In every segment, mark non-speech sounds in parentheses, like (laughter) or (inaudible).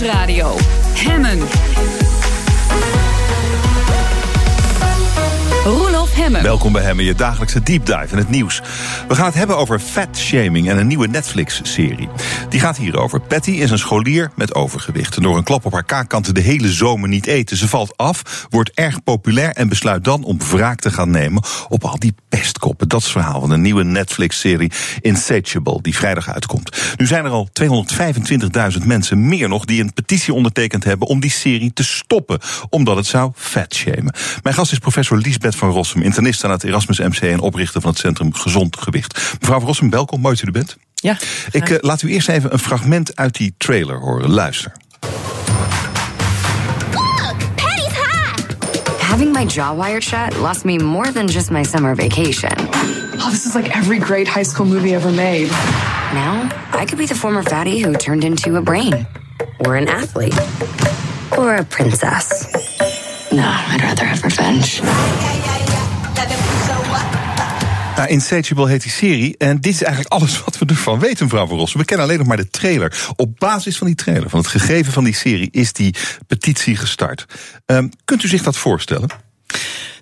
Nieuwsradio. Hemmen. Welkom bij Hemmen, je dagelijkse deep dive in het nieuws. We gaan het hebben over fat shaming en een nieuwe Netflix-serie. Die gaat hierover. Patty is een scholier met overgewicht. En door een klap op haar kaak kan ze de hele zomer niet eten. Ze valt af, wordt erg populair en besluit dan om wraak te gaan nemen op al die pestkoppen. Dat is het verhaal van de nieuwe Netflix-serie Insatiable, die vrijdag uitkomt. Nu zijn er al 225.000 mensen, meer nog, die een petitie ondertekend hebben om die serie te stoppen, omdat het zou fat shamen. Mijn gast is professor Liesbeth van Rossum, internist aan het Erasmus MC en oprichter van het Centrum Gezond Gewicht. Mevrouw Rossum, welkom, mooi dat u er bent. Ja. Ik uh, laat u eerst even een fragment uit die trailer horen. Luister. Having my jaw wired shut lost me more than just my summer vacation. Oh, this is like every great high school movie ever made. Now, I could be the former fatty who turned into a brain, or an athlete, or a princess. No, I'd rather have revenge. Nou, Insatiable heet die serie. En dit is eigenlijk alles wat we ervan weten, mevrouw Van. We kennen alleen nog maar de trailer. Op basis van die trailer, van het gegeven van die serie, is die petitie gestart. Um, kunt u zich dat voorstellen?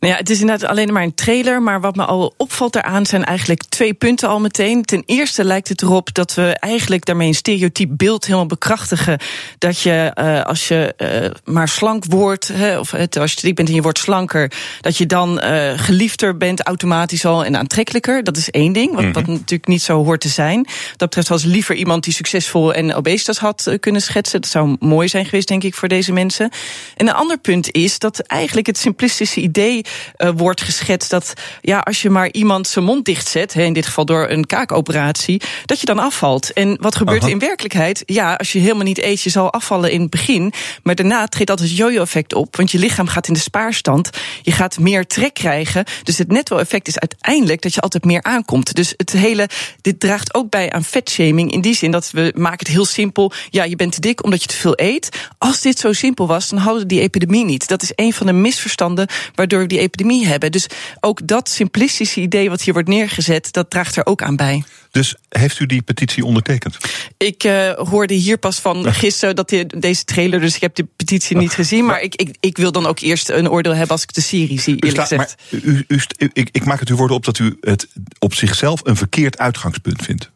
Nou ja, het is inderdaad alleen maar een trailer. Maar wat me al opvalt daaraan zijn eigenlijk twee punten al meteen. Ten eerste lijkt het erop dat we eigenlijk daarmee een stereotyp beeld helemaal bekrachtigen. Dat je uh, als je uh, maar slank wordt, hè, of het, als je dik bent en je wordt slanker, dat je dan uh, geliefder bent automatisch al en aantrekkelijker. Dat is één ding, wat, mm -hmm. wat natuurlijk niet zo hoort te zijn. Dat betreft was liever iemand die succesvol en obesitas had kunnen schetsen. Dat zou mooi zijn geweest, denk ik, voor deze mensen. En een ander punt is dat eigenlijk het simplistische idee uh, wordt geschetst dat ja, als je maar iemand zijn mond dichtzet, in dit geval door een kaakoperatie, dat je dan afvalt. En wat gebeurt er in werkelijkheid? Ja, als je helemaal niet eet, je zal afvallen in het begin, maar daarna treedt altijd het jojo-effect op, want je lichaam gaat in de spaarstand, je gaat meer trek krijgen, dus het netto-effect is uiteindelijk dat je altijd meer aankomt. Dus het hele, dit draagt ook bij aan vetshaming in die zin dat we maken het heel simpel. Ja, je bent te dik omdat je te veel eet. Als dit zo simpel was, dan hadden we die epidemie niet. Dat is een van de misverstanden waardoor we die epidemie hebben. Dus ook dat simplistische idee wat hier wordt neergezet, dat draagt er ook aan bij. Dus heeft u die petitie ondertekend? Ik uh, hoorde hier pas van gisteren dat die, deze trailer, dus ik heb de petitie niet gezien. Maar ik, ik, ik wil dan ook eerst een oordeel hebben als ik de serie zie, eerlijk gezegd. Maar u, u, ik, ik maak het uw woorden op dat u het op zichzelf een verkeerd uitgangspunt vindt.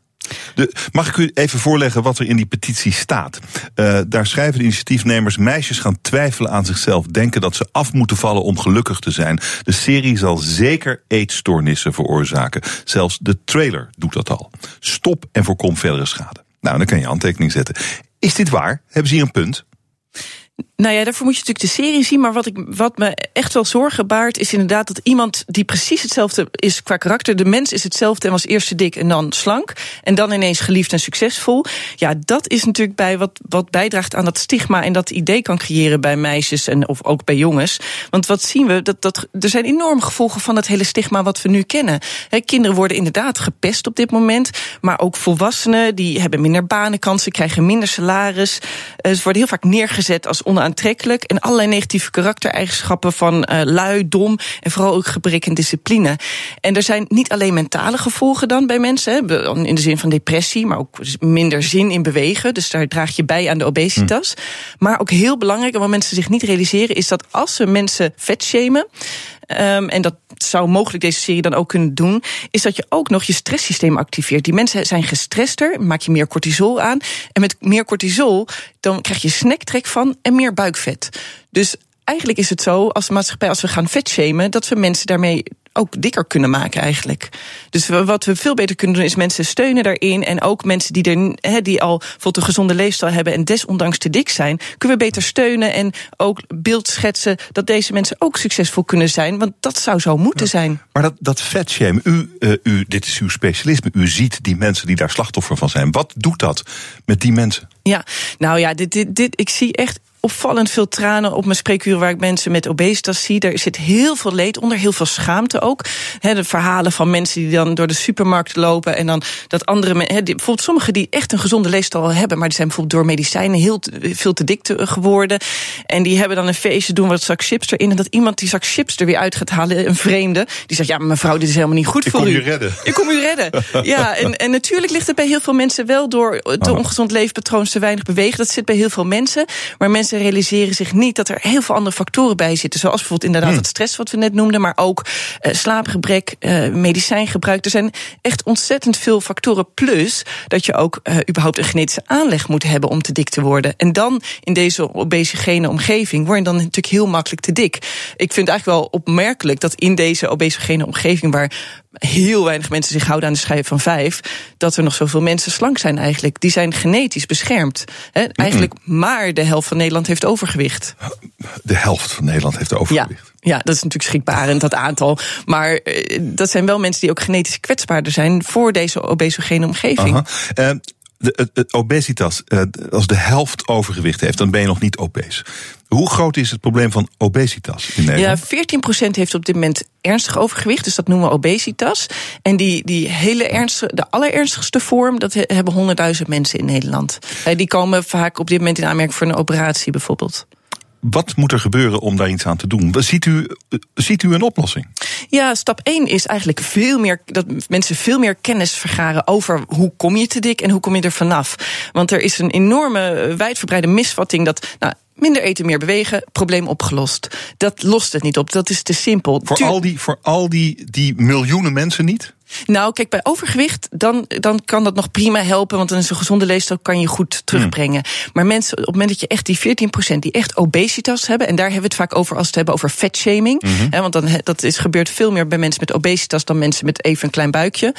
Mag ik u even voorleggen wat er in die petitie staat? Uh, daar schrijven de initiatiefnemers: meisjes gaan twijfelen aan zichzelf, denken dat ze af moeten vallen om gelukkig te zijn. De serie zal zeker eetstoornissen veroorzaken. Zelfs de trailer doet dat al. Stop en voorkom verdere schade. Nou, dan kan je handtekening zetten. Is dit waar? Hebben ze hier een punt? Nou ja, daarvoor moet je natuurlijk de serie zien. Maar wat, ik, wat me echt wel zorgen baart, is inderdaad dat iemand die precies hetzelfde is qua karakter. De mens is hetzelfde en was eerst dik en dan slank. En dan ineens geliefd en succesvol. Ja, dat is natuurlijk bij wat, wat bijdraagt aan dat stigma en dat idee kan creëren bij meisjes en of ook bij jongens. Want wat zien we? Dat, dat, er zijn enorme gevolgen van het hele stigma wat we nu kennen. Kinderen worden inderdaad gepest op dit moment. Maar ook volwassenen die hebben minder banenkansen, krijgen minder salaris. Ze worden heel vaak neergezet als onaantrekkelijk en allerlei negatieve karaktereigenschappen van uh, lui, dom en vooral ook gebrek aan discipline. En er zijn niet alleen mentale gevolgen dan bij mensen, hè, in de zin van depressie, maar ook minder zin in bewegen. Dus daar draag je bij aan de obesitas. Hm. Maar ook heel belangrijk, en wat mensen zich niet realiseren, is dat als we mensen vet shamen, Um, en dat zou mogelijk deze serie dan ook kunnen doen, is dat je ook nog je stresssysteem activeert. Die mensen zijn gestrester, maak je meer cortisol aan. En met meer cortisol, dan krijg je snacktrek van en meer buikvet. Dus eigenlijk is het zo, als maatschappij, als we gaan vetshamen, dat we mensen daarmee ook dikker kunnen maken eigenlijk. Dus wat we veel beter kunnen doen is mensen steunen daarin. En ook mensen die, er, he, die al bijvoorbeeld een gezonde leefstijl hebben en desondanks te dik zijn, kunnen we beter steunen en ook beeld schetsen dat deze mensen ook succesvol kunnen zijn. Want dat zou zo moeten ja, zijn. Maar dat, dat vetshame, u, uh, u, dit is uw specialisme. U ziet die mensen die daar slachtoffer van zijn. Wat doet dat met die mensen? Ja, nou ja, dit, dit, dit, ik zie echt opvallend veel tranen op mijn spreekuren waar ik mensen met obesitas zie. Er zit heel veel leed onder, heel veel schaamte ook. de verhalen van mensen die dan door de supermarkt lopen en dan dat andere mensen, bijvoorbeeld sommigen die echt een gezonde leefstijl hebben, maar die zijn bijvoorbeeld door medicijnen heel veel te dik geworden. En die hebben dan een feestje, doen wat zak chips erin. En dat iemand die zak chips er weer uit gaat halen, een vreemde, die zegt: Ja, maar mevrouw, dit is helemaal niet goed ik voor u. Ik kom u redden. Ik kom u redden. ja, en, en natuurlijk ligt het bij heel veel mensen wel door te ongezond leefpatroon te weinig bewegen. Dat zit bij heel veel mensen. Maar mensen realiseren zich niet dat er heel veel andere factoren bij zitten. Zoals bijvoorbeeld inderdaad hmm. het stress wat we net noemden. Maar ook uh, slaapgebrek, uh, medicijngebruik. Er zijn echt ontzettend veel factoren. Plus dat je ook uh, überhaupt een genetische aanleg moet hebben om te dik te worden. En dan in deze obesogene omgeving word je dan natuurlijk heel makkelijk te dik. Ik vind het eigenlijk wel opmerkelijk dat in deze obesogene omgeving waar heel weinig mensen zich houden aan de schijf van vijf, dat er nog zoveel mensen slank zijn eigenlijk. Die zijn genetisch beschermd. He, eigenlijk maar de helft van Nederland heeft overgewicht. De helft van Nederland heeft overgewicht. Ja, ja dat is natuurlijk schrikbarend, dat aantal. Maar eh, dat zijn wel mensen die ook genetisch kwetsbaarder zijn voor deze obesogene omgeving. Uh, de, obesitas, uh, als de helft overgewicht heeft, dan ben je nog niet obese. Hoe groot is het probleem van obesitas in Nederland? Ja, 14% heeft op dit moment ernstig overgewicht, dus dat noemen we obesitas. En die, die hele ernstige, de allerernstigste vorm, dat hebben 100.000 mensen in Nederland. Die komen vaak op dit moment in aanmerking voor een operatie bijvoorbeeld. Wat moet er gebeuren om daar iets aan te doen? Ziet u, ziet u een oplossing? Ja, stap 1 is eigenlijk veel meer dat mensen veel meer kennis vergaren over hoe kom je te dik en hoe kom je er vanaf. Want er is een enorme wijdverbreide misvatting dat. Nou, Minder eten, meer bewegen, probleem opgelost. Dat lost het niet op, dat is te simpel. Voor al die, voor al die, die miljoenen mensen niet? Nou, kijk, bij overgewicht, dan, dan kan dat nog prima helpen. Want dan is een gezonde leefstijl kan je goed terugbrengen. Hmm. Maar mensen, op het moment dat je echt die 14% die echt obesitas hebben. En daar hebben we het vaak over als we het hebben over fatshaming. Mm want dan, dat is, gebeurt veel meer bij mensen met obesitas dan mensen met even een klein buikje.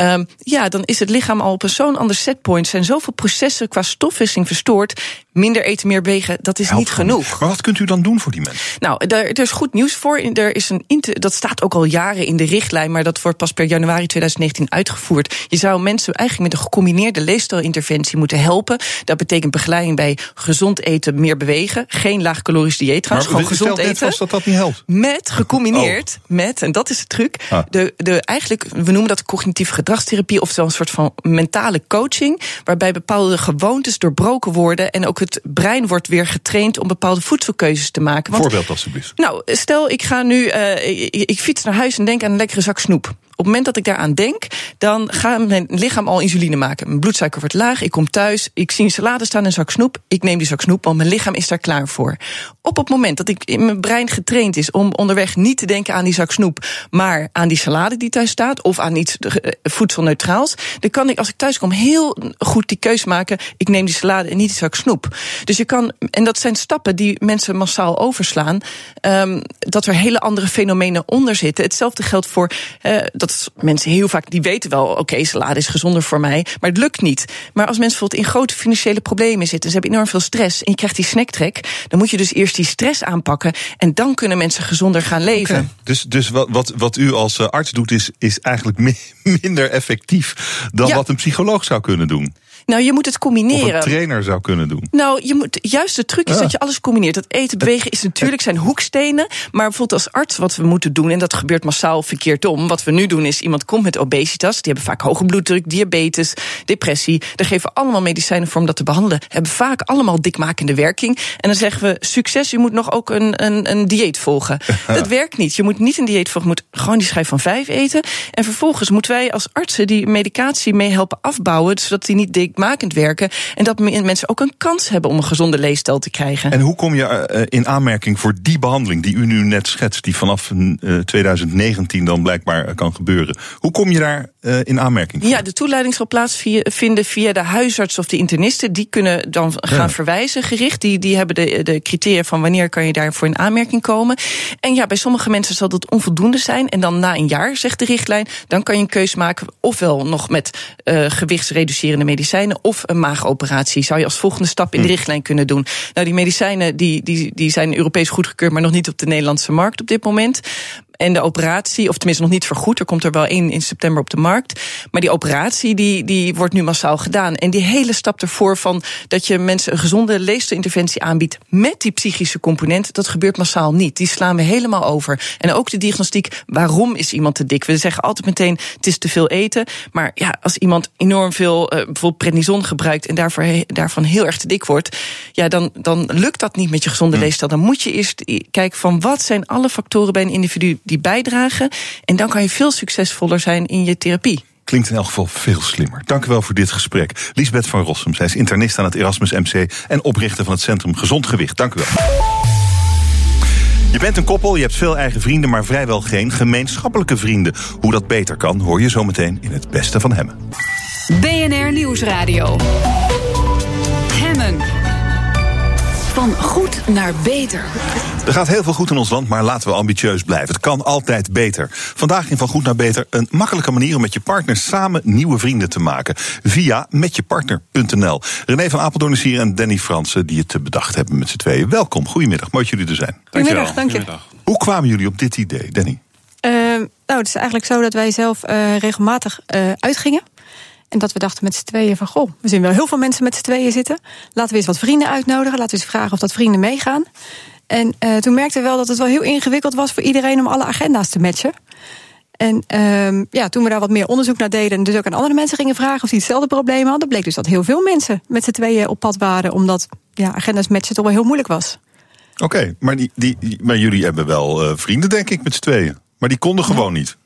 Um, ja, dan is het lichaam al op een zo'n ander setpoint. Zijn zoveel processen qua stofwisseling verstoord. Minder eten, meer wegen, dat is niet genoeg. Maar wat kunt u dan doen voor die mensen? Nou, daar, er is goed nieuws voor. Er is een dat staat ook al jaren in de richtlijn, maar dat wordt pas per januari 2019 uitgevoerd. Je zou mensen eigenlijk met een gecombineerde leefstijlinterventie moeten helpen. Dat betekent begeleiding bij gezond eten, meer bewegen. Geen laagcalorisch dieet gewoon gezond eten. Vast dat dat niet helpt. Met gecombineerd, oh. met, en dat is de truc, ah. de, de, eigenlijk, we noemen dat cognitieve gedragstherapie, oftewel een soort van mentale coaching, waarbij bepaalde gewoontes doorbroken worden en ook het brein wordt weer getraind om bepaalde voedselkeuzes te maken. Want, Voorbeeld alsjeblieft. Nou, stel ik ga nu, uh, ik, ik, fiets naar huis en denk aan een lekkere zak snoep. Op het moment dat ik daaraan denk, dan gaat mijn lichaam al insuline maken. Mijn bloedsuiker wordt laag, ik kom thuis, ik zie een salade staan en een zak snoep. Ik neem die zak snoep, want mijn lichaam is daar klaar voor. Op het moment dat ik in mijn brein getraind is om onderweg niet te denken aan die zak snoep, maar aan die salade die thuis staat of aan iets eh, voedselneutraals, dan kan ik als ik thuis kom heel goed die keus maken. Ik neem die salade en niet die zak snoep. Dus je kan, en dat zijn stappen die mensen massaal overslaan, um, dat er hele andere fenomenen onder zitten. Hetzelfde geldt voor uh, dat mensen heel vaak die weten wel, oké, okay, salade is gezonder voor mij, maar het lukt niet. Maar als mensen bijvoorbeeld in grote financiële problemen zitten, ze hebben enorm veel stress en je krijgt die snacktrek, dan moet je dus eerst die stress aanpakken en dan kunnen mensen gezonder gaan leven. Okay. Dus, dus wat, wat, wat u als eh, arts doet, is, is eigenlijk (laughs) minder effectief dan ja. wat een psycholoog zou kunnen doen. Nou, je moet het combineren. Of een trainer zou kunnen doen. Nou, je moet, juist de truc is ja. dat je alles combineert. Dat eten, bewegen is natuurlijk zijn hoekstenen. Maar bijvoorbeeld als arts wat we moeten doen... en dat gebeurt massaal verkeerd om. Wat we nu doen is, iemand komt met obesitas. Die hebben vaak hoge bloeddruk, diabetes, depressie. Daar geven we allemaal medicijnen voor om dat te behandelen. Hebben vaak allemaal dikmakende werking. En dan zeggen we, succes, je moet nog ook een, een, een dieet volgen. (laughs) Dat werkt niet. Je moet niet een dieet volgen, je moet gewoon die schijf van vijf eten. En vervolgens moeten wij als artsen die medicatie mee helpen afbouwen... zodat die niet dik makend werken. En dat mensen ook een kans hebben om een gezonde leefstijl te krijgen. En hoe kom je uh, in aanmerking voor die behandeling die u nu net schetst, die vanaf uh, 2019 dan blijkbaar kan gebeuren? Hoe kom je daar in aanmerking voor? Ja, de toeleiding zal plaatsvinden via de huisarts of de internisten. Die kunnen dan gaan ja. verwijzen gericht. Die, die hebben de, de criteria van wanneer kan je daarvoor in aanmerking komen. En ja, bij sommige mensen zal dat onvoldoende zijn. En dan na een jaar, zegt de richtlijn, dan kan je een keus maken. Ofwel nog met uh, gewichtsreducerende medicijnen of een maagoperatie. Zou je als volgende stap in de richtlijn kunnen doen. Nou, die medicijnen die, die, die zijn Europees goedgekeurd, maar nog niet op de Nederlandse markt op dit moment. En de operatie, of tenminste nog niet vergoed, er komt er wel één in september op de markt. Maar die operatie die, die wordt nu massaal gedaan. En die hele stap ervoor van dat je mensen een gezonde leefstelinterventie aanbiedt met die psychische component, dat gebeurt massaal niet. Die slaan we helemaal over. En ook de diagnostiek, waarom is iemand te dik? We zeggen altijd meteen, het is te veel eten. Maar ja, als iemand enorm veel uh, bijvoorbeeld prednison gebruikt en daarvoor, daarvan heel erg te dik wordt, ja, dan, dan lukt dat niet met je gezonde leefstijl. Dan moet je eerst kijken van wat zijn alle factoren bij een individu die bijdragen. En dan kan je veel succesvoller zijn in je therapie. Klinkt in elk geval veel slimmer. Dank u wel voor dit gesprek. Liesbeth van Rossum, zij is internist aan het Erasmus MC en oprichter van het Centrum Gezond Gewicht. Dank u wel. Je bent een koppel, je hebt veel eigen vrienden, maar vrijwel geen gemeenschappelijke vrienden. Hoe dat beter kan, hoor je zometeen in het beste van Hemmen. BNR Nieuwsradio. Hemmen. Van goed naar beter. Er gaat heel veel goed in ons land, maar laten we ambitieus blijven. Het kan altijd beter. Vandaag in Van Goed naar Beter een makkelijke manier om met je partner samen nieuwe vrienden te maken. Via metjepartner.nl. René van Apeldoorn is hier en Danny Fransen die het bedacht hebben met z'n tweeën. Welkom, goedemiddag, mooi dat jullie er zijn. Goedemiddag, dank je. Hoe kwamen jullie op dit idee, Danny? Uh, nou, het is eigenlijk zo dat wij zelf uh, regelmatig uh, uitgingen. En dat we dachten met z'n tweeën van, goh, we zien wel heel veel mensen met z'n tweeën zitten. Laten we eens wat vrienden uitnodigen. Laten we eens vragen of dat vrienden meegaan. En uh, toen merkten we wel dat het wel heel ingewikkeld was voor iedereen om alle agenda's te matchen. En uh, ja, toen we daar wat meer onderzoek naar deden en dus ook aan andere mensen gingen vragen of die hetzelfde probleem hadden, bleek dus dat heel veel mensen met z'n tweeën op pad waren, omdat ja, agenda's matchen toch wel heel moeilijk was. Oké, okay, maar, die, die, maar jullie hebben wel uh, vrienden, denk ik, met z'n tweeën. Maar die konden gewoon niet.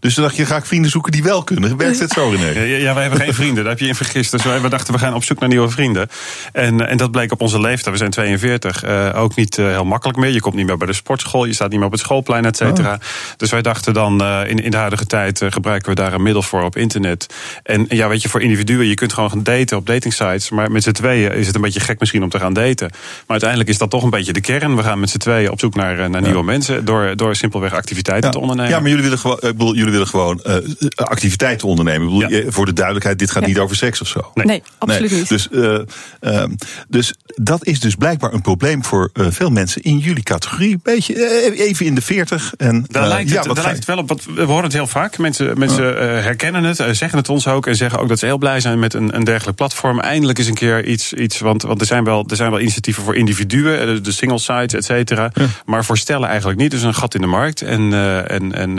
Dus toen dacht je, ga ik vrienden zoeken die wel kunnen. Werkt het zo, René? Ja, ja, wij hebben geen vrienden. Daar heb je in vergist. Dus wij, we dachten, we gaan op zoek naar nieuwe vrienden. En, en dat bleek op onze leeftijd, we zijn 42, uh, ook niet uh, heel makkelijk meer. Je komt niet meer bij de sportschool, je staat niet meer op het schoolplein, et cetera. Oh. Dus wij dachten dan, uh, in, in de huidige tijd gebruiken we daar een middel voor op internet. En ja, weet je, voor individuen, je kunt gewoon gaan daten op datingsites. Maar met z'n tweeën is het een beetje gek misschien om te gaan daten. Maar uiteindelijk is dat toch een beetje de kern. We gaan met z'n tweeën op zoek naar, naar ja. nieuwe mensen. Door, door simpelweg activiteiten ja. te ondernemen. Ja, maar jullie willen gewoon, ik bedoel, jullie willen gewoon uh, activiteiten ondernemen. Ik bedoel, ja. Voor de duidelijkheid, dit gaat ja. niet over seks of zo. Nee, nee absoluut nee. niet. Dus, uh, uh, dus dat is dus blijkbaar een probleem voor veel mensen in jullie categorie. Beetje even in de 40. En, daar lijkt, het, ja, daar lijkt het wel op. Wat, we horen het heel vaak. Mensen, mensen herkennen het, zeggen het ons ook. En zeggen ook dat ze heel blij zijn met een, een dergelijk platform. Eindelijk is een keer iets. iets want, want er, zijn wel, er zijn wel initiatieven voor individuen, de single sites, et cetera. Maar voor stellen eigenlijk niet. Dus een gat in de markt. En, en, en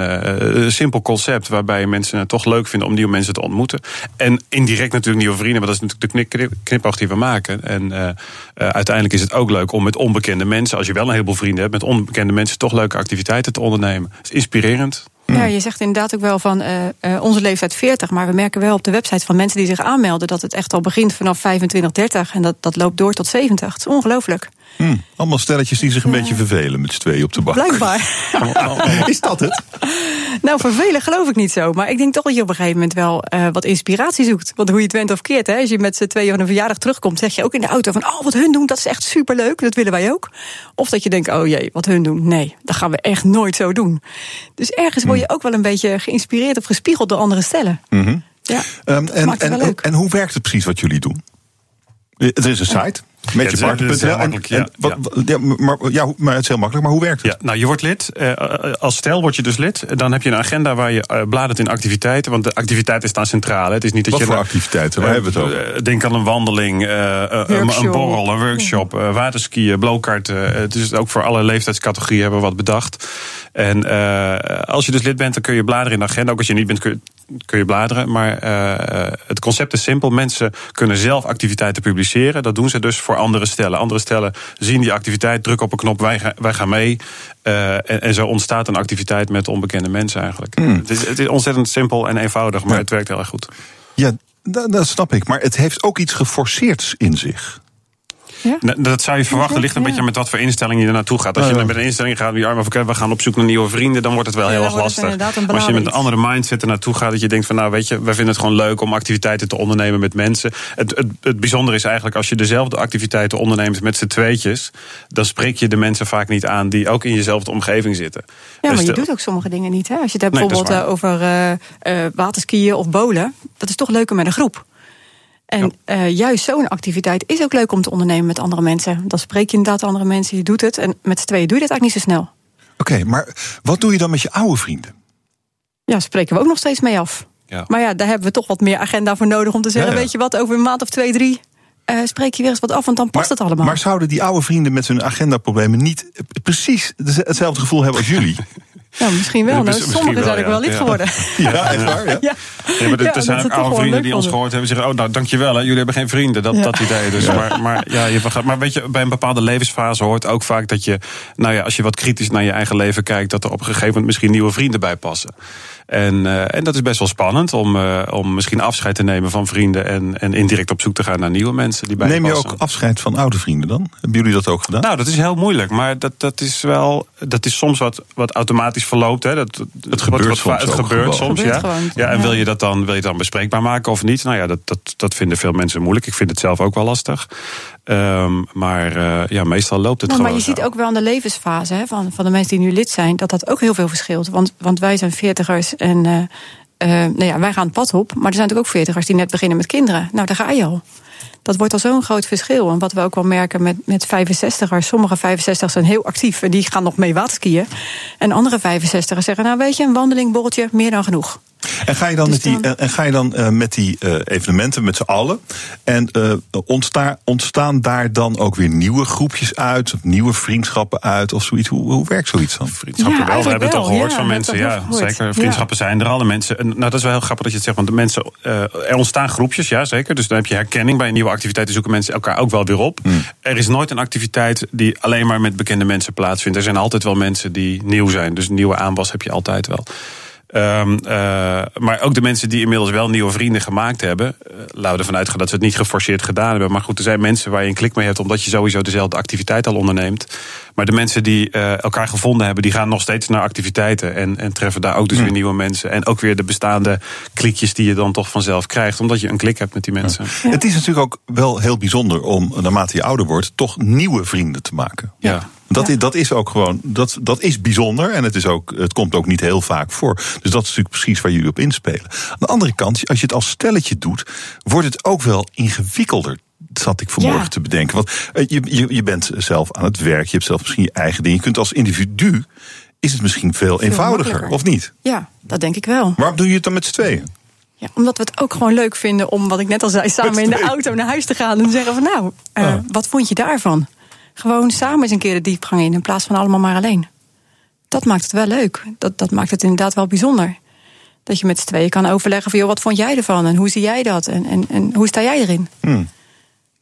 een simpel concept waarbij mensen het toch leuk vinden om nieuwe mensen te ontmoeten. En indirect natuurlijk nieuwe vrienden, want dat is natuurlijk de knipoog die we maken. En uh, uh, uiteindelijk is het ook leuk om met onbekende mensen, als je wel een heleboel vrienden hebt, met onbekende mensen toch leuke activiteiten te ondernemen. Het is inspirerend. Ja, je zegt inderdaad ook wel van uh, onze leeftijd 40. Maar we merken wel op de website van mensen die zich aanmelden dat het echt al begint vanaf 25, 30. En dat, dat loopt door tot 70. Het is ongelooflijk. Hmm, allemaal stelletjes die zich een ja. beetje vervelen met z'n tweeën op de bank. Blijkbaar. (laughs) is dat het? Nou, vervelen geloof ik niet zo. Maar ik denk toch dat je op een gegeven moment wel uh, wat inspiratie zoekt. Want hoe je het went of keert, hè, als je met z'n tweeën van een verjaardag terugkomt, zeg je ook in de auto van: Oh, wat hun doen, dat is echt superleuk. Dat willen wij ook. Of dat je denkt: Oh jee, wat hun doen. Nee, dat gaan we echt nooit zo doen. Dus ergens word je ook wel een beetje geïnspireerd of gespiegeld door andere stellen. Mm -hmm. Ja, um, en, en, en hoe werkt het precies wat jullie doen? Er is een site. Met je ja, partner.nl. Ja, wat, ja. maar, ja, maar het is heel makkelijk. Maar hoe werkt het? Ja, nou, je wordt lid. Uh, als stel word je dus lid. Dan heb je een agenda waar je uh, bladert in activiteiten. Want de activiteiten staan centraal. Het is niet dat wat je voor activiteiten? Waar hebben we het over? Denk aan een wandeling, een, een borrel, een workshop, waterskiën, blowkarten. Het is ook voor alle leeftijdscategorieën hebben we wat bedacht. En als je dus lid bent, dan kun je bladeren in de agenda. Ook als je niet bent, kun je kun je bladeren. Maar uh, het concept is simpel. Mensen kunnen zelf activiteiten publiceren. Dat doen ze dus voor andere stellen. Andere stellen zien die activiteit, drukken op een knop, wij, gaan, wij gaan mee. Uh, en, en, zo ontstaat een activiteit met onbekende mensen eigenlijk. Mm. Het, is, het, is, ontzettend simpel en eenvoudig, maar ja. het werkt heel erg goed. Ja, dat, dat snap ik. Maar het heeft ook iets geforceerds in zich. Ja? Dat zou je verwachten, ligt een ja. beetje met wat voor instelling je er naartoe gaat. Als je met een instelling gaat, die armen we gaan op zoek naar nieuwe vrienden, dan wordt het wel heel erg lastig. Maar als je met een andere mindset er naartoe gaat, dat je denkt van nou weet je, wij vinden het gewoon leuk om activiteiten te ondernemen met mensen. Het, het, het bijzondere is eigenlijk als je dezelfde activiteiten onderneemt met z'n tweetjes, dan spreek je de mensen vaak niet aan die ook in jezelfde omgeving zitten. Ja, maar dus je de, doet ook sommige dingen niet. Hè? Als je het hebt nee, bijvoorbeeld over uh, uh, waterskiën of bolen, dat is toch leuker met een groep. En ja. uh, juist zo'n activiteit is ook leuk om te ondernemen met andere mensen. Dan spreek je inderdaad andere mensen, je doet het. En met z'n tweeën doe je dat eigenlijk niet zo snel. Oké, maar wat doe je dan met je oude vrienden? Ja, spreken we ook nog steeds mee af. Ja. Maar ja, daar hebben we toch wat meer agenda voor nodig om te zeggen: Ja, weet je wat, over een maand of twee, drie. eh, spreek je weer eens wat af, want dan past maar, het allemaal. Maar zouden die oude vrienden met hun agendaproblemen niet eh, precies hetzelfde gevoel hebben als jullie? (laughs) ja, misschien wel. Nou, sommigen wel, zijn ook ja. wel lid geworden. (laughs) ja, echt waar? Ja? (laughs) Ja. Ja, maar er, Ja, er zijn ook oude vrienden die ons gehoord hebben zeggen: Oh, nou dankjewel, hè, jullie hebben geen vrienden. Dat, Ja. dat idee. Dus, maar, maar, ja, je vergaat, maar weet je, bij een bepaalde levensfase hoort ook vaak dat je, nou ja, als je wat kritisch naar je eigen leven kijkt, dat er op een gegeven moment misschien nieuwe vrienden bij passen. En, eh, en dat is best wel spannend om, eh, om misschien afscheid te nemen van vrienden en, en indirect op zoek te gaan naar nieuwe mensen die bij Neem je passen. ook afscheid van oude vrienden dan? Hebben jullie dat ook gedaan? Nou, dat is heel moeilijk, maar dat, dat is wel. Dat is soms wat, wat automatisch verloopt. Hè. Dat, Het gebeurt wat, soms Het gebeurt gewoon. soms, Gebeurt ja. gewoon, ja. En wil je dat dan, wil je het dan bespreekbaar maken of niet? Nou ja, dat, dat, dat vinden veel mensen moeilijk. Ik vind het zelf ook wel lastig. Ehm, maar eh, ja, meestal loopt het Nou, gewoon. maar je zo. ziet ook wel aan de levensfase hè, van, van de mensen die nu lid zijn, dat dat ook heel veel verschilt. Want, want wij zijn veertigers en eh, nou ja, wij gaan het pad op. Maar er zijn natuurlijk ook veertigers die net beginnen met kinderen. Nou, daar ga je al. Dat wordt al zo'n groot verschil. En wat we ook wel merken met, met 65ers. Sommige 65ers zijn heel actief en die gaan nog mee waterskiën. En andere 65ers zeggen, nou weet je, een wandeling, borreltje, meer dan genoeg. En ga je dan, Dus met die, dan- eh, en ga je dan eh, met die eh, evenementen met z'n allen? En eh, ontstaan, ontstaan daar dan ook weer nieuwe groepjes uit? Of nieuwe vriendschappen uit? Of zoiets? Hoe, hoe werkt zoiets dan? Vriendschappen Ja, wel, we hebben het al gehoord van mensen. Ja, gehoord. zeker. Vriendschappen zijn er al. En mensen, en, nou, dat is wel heel grappig dat je het zegt. Want de mensen, eh, er ontstaan groepjes, ja zeker. Dus dan heb je herkenning. Bij een nieuwe activiteiten zoeken mensen elkaar ook wel weer op. Er is nooit een activiteit die alleen maar met bekende mensen plaatsvindt. Er zijn altijd wel mensen die nieuw zijn. Dus nieuwe aanwas heb je altijd wel. Ehm, eh, maar ook de mensen die inmiddels wel nieuwe vrienden gemaakt hebben. Uh, laten we ervan uitgaan dat ze het niet geforceerd gedaan hebben. Maar goed, er zijn mensen waar je een klik mee hebt. omdat je sowieso dezelfde activiteit al onderneemt. Maar de mensen die uh, elkaar gevonden hebben. die gaan nog steeds naar activiteiten. En, en treffen daar ook dus Hmm. weer nieuwe mensen. En ook weer de bestaande klikjes die je dan toch vanzelf krijgt. omdat je een klik hebt met die mensen. Het is natuurlijk ook wel heel bijzonder om, naarmate je ouder wordt, toch nieuwe vrienden te maken. Ja. Dat, is, dat is ook gewoon, dat, dat is bijzonder en het, is ook, het komt ook niet heel vaak voor. Dus dat is natuurlijk precies waar jullie op inspelen. Aan de andere kant, als je het als stelletje doet, wordt het ook wel ingewikkelder. Zat ik vanmorgen Ja. te bedenken. Want eh, je, je, je bent zelf aan het werk, je hebt zelf misschien je eigen ding. Je kunt als individu, is het misschien veel, eenvoudiger, of niet? Ja, dat denk ik wel. Waarom doe je het dan met z'n tweeën? Ja, omdat we het ook gewoon leuk vinden om, wat ik net al zei, samen in de auto naar huis te gaan en zeggen van nou, eh, Ah. wat vond je daarvan? Gewoon samen eens een keer de diepgang in in plaats van allemaal maar alleen. Dat maakt het wel leuk. Dat, dat maakt het inderdaad wel bijzonder. Dat je met z'n tweeën kan overleggen van joh, wat vond jij ervan en hoe zie jij dat en, en, en hoe sta jij erin? Maar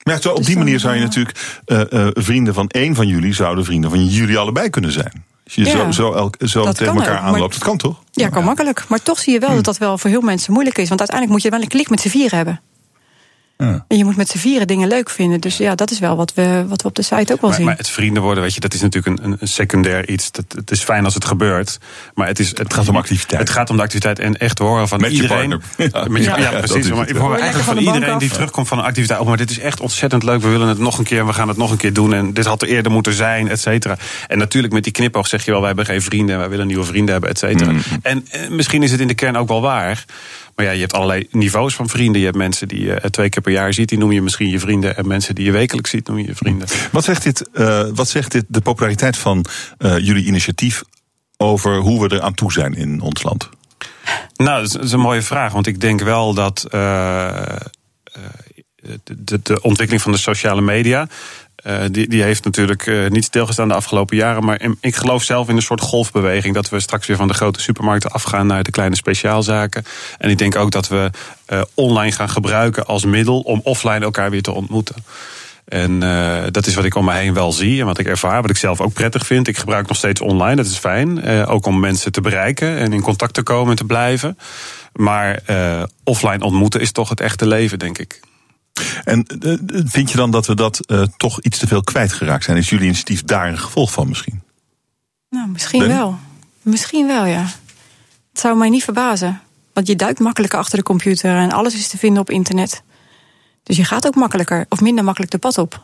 ja, zo op Dus die manier zou je natuurlijk eh, eh, vrienden van één van jullie zouden vrienden van jullie allebei kunnen zijn. Als je Ja, zo, zo, elk, zo tegen elkaar ook, maar- aanloopt, dat kan toch? Ja, kan makkelijk. Maar toch zie je wel dat dat wel voor heel mensen moeilijk is. Want uiteindelijk moet je wel een klik met z'n vier hebben. Ja. En je moet met z'n vieren dingen leuk vinden. Dus ja, dat is wel wat we, wat we op de site ook wel Maar, zien. maar het vrienden worden, weet je, dat is natuurlijk een, een, secundair iets. Dat, het is fijn als het gebeurt. Maar het, is, het, gaat om activiteit. Het gaat om de activiteit en echt horen van Met je iedereen. partner. (laughs) Met je- Ja, ja, precies. maar ik hoor eigenlijk van iedereen die terugkomt van een activiteit. Oh, maar dit is echt ontzettend leuk. We willen het nog een keer en we gaan het nog een keer doen. En dit had er eerder moeten zijn, et cetera. En natuurlijk met die knipoog zeg je wel, wij hebben geen vrienden en wij willen nieuwe vrienden hebben, et cetera. Mm. En eh, misschien is het in de kern ook wel waar. Maar ja, je hebt allerlei niveaus van vrienden. Je hebt mensen die je eh, twee keer per jaar ziet, die noem je misschien je vrienden. En mensen die je wekelijks ziet, noem je je vrienden. Wat zegt dit, eh, wat zegt dit de populariteit van eh, jullie initiatief over hoe we er aan toe zijn in ons land? Nou, dat is, een mooie vraag. Want ik denk wel dat de, de ontwikkeling van de sociale media. Eh, die, die heeft natuurlijk eh, niet stilgestaan de afgelopen jaren. Maar ik geloof zelf in een soort golfbeweging. Dat we straks weer van de grote supermarkten afgaan naar de kleine speciaalzaken. En ik denk ook dat we eh, online gaan gebruiken als middel om offline elkaar weer te ontmoeten. En dat is wat ik om me heen wel zie en wat ik ervaar, wat ik zelf ook prettig vind. Ik gebruik nog steeds online, dat is fijn. Ook om mensen te bereiken en in contact te komen en te blijven. Maar offline ontmoeten is toch het echte leven, denk ik. En eh, vind je dan dat we dat eh, toch iets te veel kwijtgeraakt zijn? Is jullie initiatief daar een gevolg van misschien? Nou, misschien wel. Misschien wel, ja. Het zou mij niet verbazen. Want je duikt makkelijker achter de computer en alles is te vinden op internet. Dus je gaat ook makkelijker of minder makkelijk de pad op.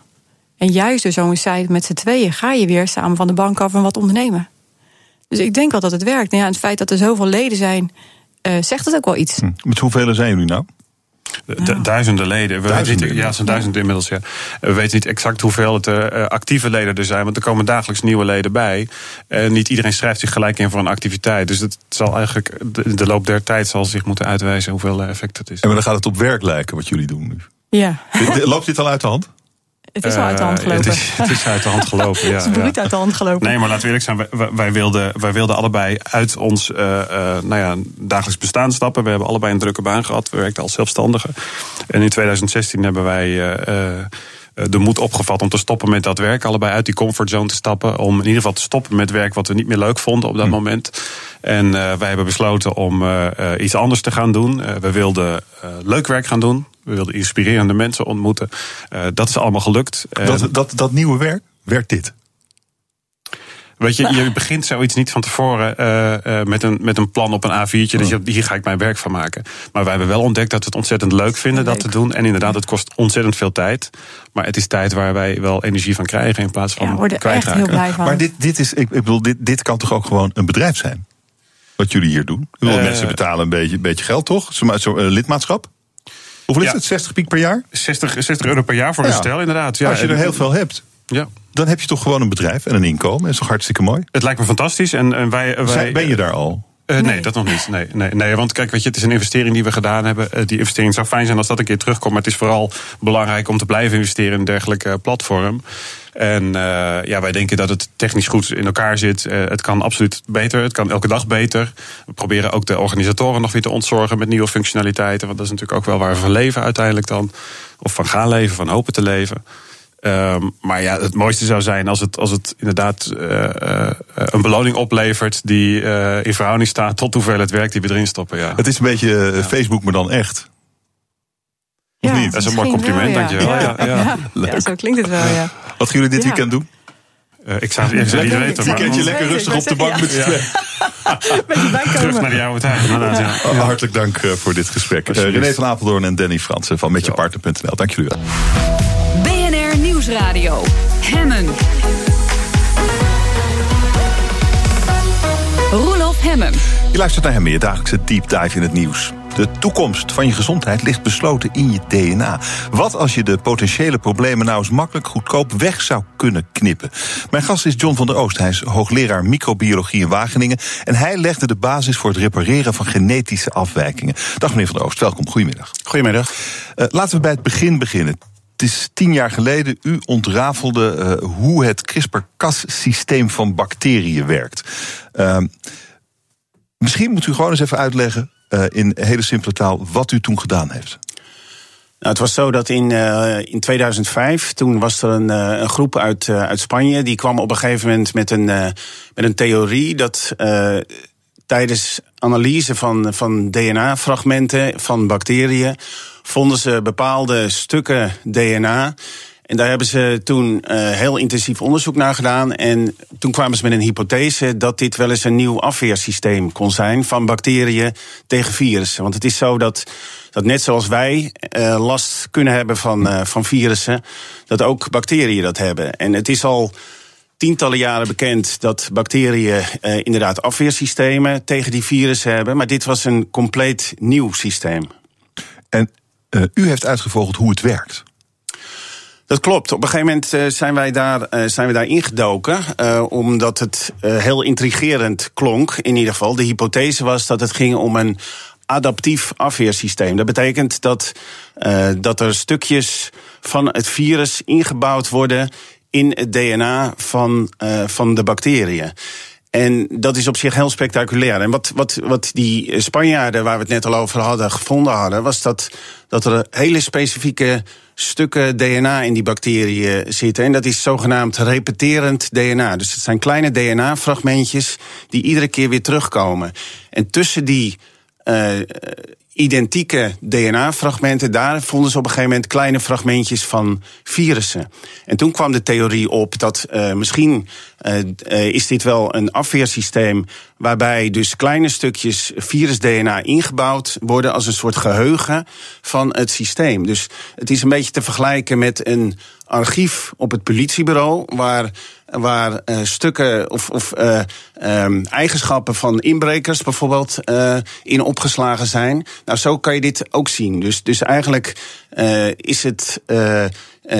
En juist door zo'n site met z'n tweeën ga je weer samen van de bank af en wat ondernemen. Dus ik denk wel dat het werkt. Nou ja, het feit dat er zoveel leden zijn, eh, zegt het ook wel iets. Hm. Met hoeveel zijn jullie nou? Du- Duizenden leden. We Duizenden weten niet, ja, het zijn duizenden inmiddels. Ja. We weten niet exact hoeveel het eh, actieve leden er zijn. Want er komen dagelijks nieuwe leden bij. En niet iedereen schrijft zich gelijk in voor een activiteit. Dus het zal eigenlijk, de, de loop der tijd zal zich moeten uitwijzen hoeveel eh, effect het is. En dan gaat het op werk lijken wat jullie doen nu. Ja, Loopt dit al uit de hand? Het is al uit de hand Eh, gelopen. Het is, het is uit de hand gelopen, (laughs) ja. Het is bruut ja. uit de hand gelopen. Nee, maar laten we eerlijk zijn. Wij, wilden, wij wilden allebei uit ons eh, eh, nou ja, dagelijks bestaan stappen. We hebben allebei een drukke baan gehad. We werkten als zelfstandigen. En in 2016 hebben wij eh, eh, de moed opgevat om te stoppen met dat werk. Allebei uit die comfortzone te stappen. Om in ieder geval te stoppen met werk wat we niet meer leuk vonden op dat moment. En eh, wij hebben besloten om iets anders te gaan doen. Eh, we wilden eh, leuk werk gaan doen. We wilden inspirerende mensen ontmoeten. Eh, dat is allemaal gelukt. Dat, dat, dat nieuwe werk, werkt dit? Weet je, je begint zoiets niet van tevoren eh, eh, met, een, met een plan op een A4'tje. Dus je, hier ga ik mijn werk van maken. Maar wij hebben wel ontdekt dat we het ontzettend leuk vinden dat te doen. En inderdaad, het kost ontzettend veel tijd. Maar het is tijd waar wij wel energie van krijgen in plaats van Ja, worden echt heel blij van. Maar dit, dit, is, ik, ik bedoel, dit, dit kan toch ook gewoon een bedrijf zijn? Wat jullie hier doen? Ik bedoel, mensen betalen een beetje, beetje geld, toch? Zo'n zo, lidmaatschap? Hoeveel is Ja. het? 60 piek per jaar? 60, 60 euro per jaar voor een stel, inderdaad. Ja, Als je er heel veel hebt, Ja. dan heb je toch gewoon een bedrijf en een inkomen. Dat is toch hartstikke mooi? Het lijkt me fantastisch. En, en wij, wij, ben je daar al? Eh, nee. dat nog niet. Nee, nee, nee, want kijk, weet je, het is een investering die we gedaan hebben. Eh, die investering zou fijn zijn als dat een keer terugkomt. Maar het is vooral belangrijk om te blijven investeren in een dergelijke eh, platform. En eh, ja, wij denken dat het technisch goed in elkaar zit. Eh, het kan absoluut beter. Het kan elke dag beter. We proberen ook de organisatoren nog weer te ontzorgen met nieuwe functionaliteiten. Want dat is natuurlijk ook wel waar we van leven uiteindelijk dan. Of van gaan leven, van hopen te leven. Ehm, maar ja, het mooiste zou zijn als het, als het inderdaad eh, eh, een beloning oplevert die eh, in verhouding staat tot hoeveel het werk die we erin stoppen. Ja. Het is een beetje Facebook, maar dan echt. ja, niet? Dat is een mooi compliment, wel, dankjewel. Ja, ja. Leuk. Ja, zo klinkt het wel, ja. Wat gaan jullie dit Ja. weekend doen? Eh, ik zou het eerst niet weten, maar Weekendje lekker rustig op de bank met z'n terug naar tijd. inderdaad, ja. Oh, Hartelijk dank eh, voor dit gesprek. Eh. René van Apeldoorn en Danny Fransen van metjepartner.nl. Dank jullie wel. BNR Nieuwsradio. Hemmen. Roelof Hemmen. Je luistert naar hem, je dagelijkse deep dive in het nieuws. De toekomst van je gezondheid ligt besloten in je DNA. Wat als je de potentiële problemen nou eens makkelijk goedkoop weg zou kunnen knippen? Mijn gast is John van der Oost. Hij is hoogleraar microbiologie in Wageningen. En hij legde de basis voor het repareren van genetische afwijkingen. Dag meneer van der Oost, welkom. Goedemiddag. Goedemiddag. Eh, laten we bij het begin beginnen. Het is tien jaar geleden, u ontrafelde eh, hoe het CRISPR-Cas-systeem van bacteriën werkt. Ehm, misschien moet u gewoon eens even uitleggen, in hele simpele taal, wat u toen gedaan heeft. Nou, het was zo dat in, eh, in 2005, toen was er een, eh, een groep uit, eh, uit Spanje. Die kwam op een gegeven moment met een, eh, met een theorie dat eh, tijdens analyse van, van DNA-fragmenten van bacteriën vonden ze bepaalde stukken DNA. En daar hebben ze toen eh, heel intensief onderzoek naar gedaan. En toen kwamen ze met een hypothese dat dit wel eens een nieuw afweersysteem kon zijn van bacteriën tegen virussen. Want het is zo dat, dat net zoals wij eh, last kunnen hebben van, eh, van virussen, dat ook bacteriën dat hebben. En het is al tientallen jaren bekend dat bacteriën inderdaad afweersystemen tegen die virussen hebben. Maar dit was een compleet nieuw systeem. En u heeft uitgevogeld hoe het werkt. Dat klopt. Op een gegeven moment eh, zijn, wij daar, eh, zijn we daar ingedoken. eh, omdat het heel intrigerend klonk, in ieder geval. De hypothese was dat het ging om een adaptief afweersysteem. Dat betekent dat, dat er stukjes van het virus ingebouwd worden in het DNA van, van de bacteriën. En dat is op zich heel spectaculair. En wat, wat, wat die Spanjaarden, waar we het net al over hadden, gevonden hadden, was dat, dat er hele specifieke stukken DNA in die bacteriën zitten. En dat is zogenaamd repeterend DNA. Dus het zijn kleine DNA-fragmentjes die iedere keer weer terugkomen. En tussen die uh, identieke DNA-fragmenten, daar vonden ze op een gegeven moment kleine fragmentjes van virussen. En toen kwam de theorie op dat uh, misschien uh, is dit wel een afweersysteem waarbij dus kleine stukjes virus-DNA ingebouwd worden als een soort geheugen van het systeem. Dus het is een beetje te vergelijken met een archief op het politiebureau waar waar uh, stukken of, of uh, um, eigenschappen van inbrekers bijvoorbeeld uh, in opgeslagen zijn. Nou, zo kan je dit ook zien. Dus, dus eigenlijk is het,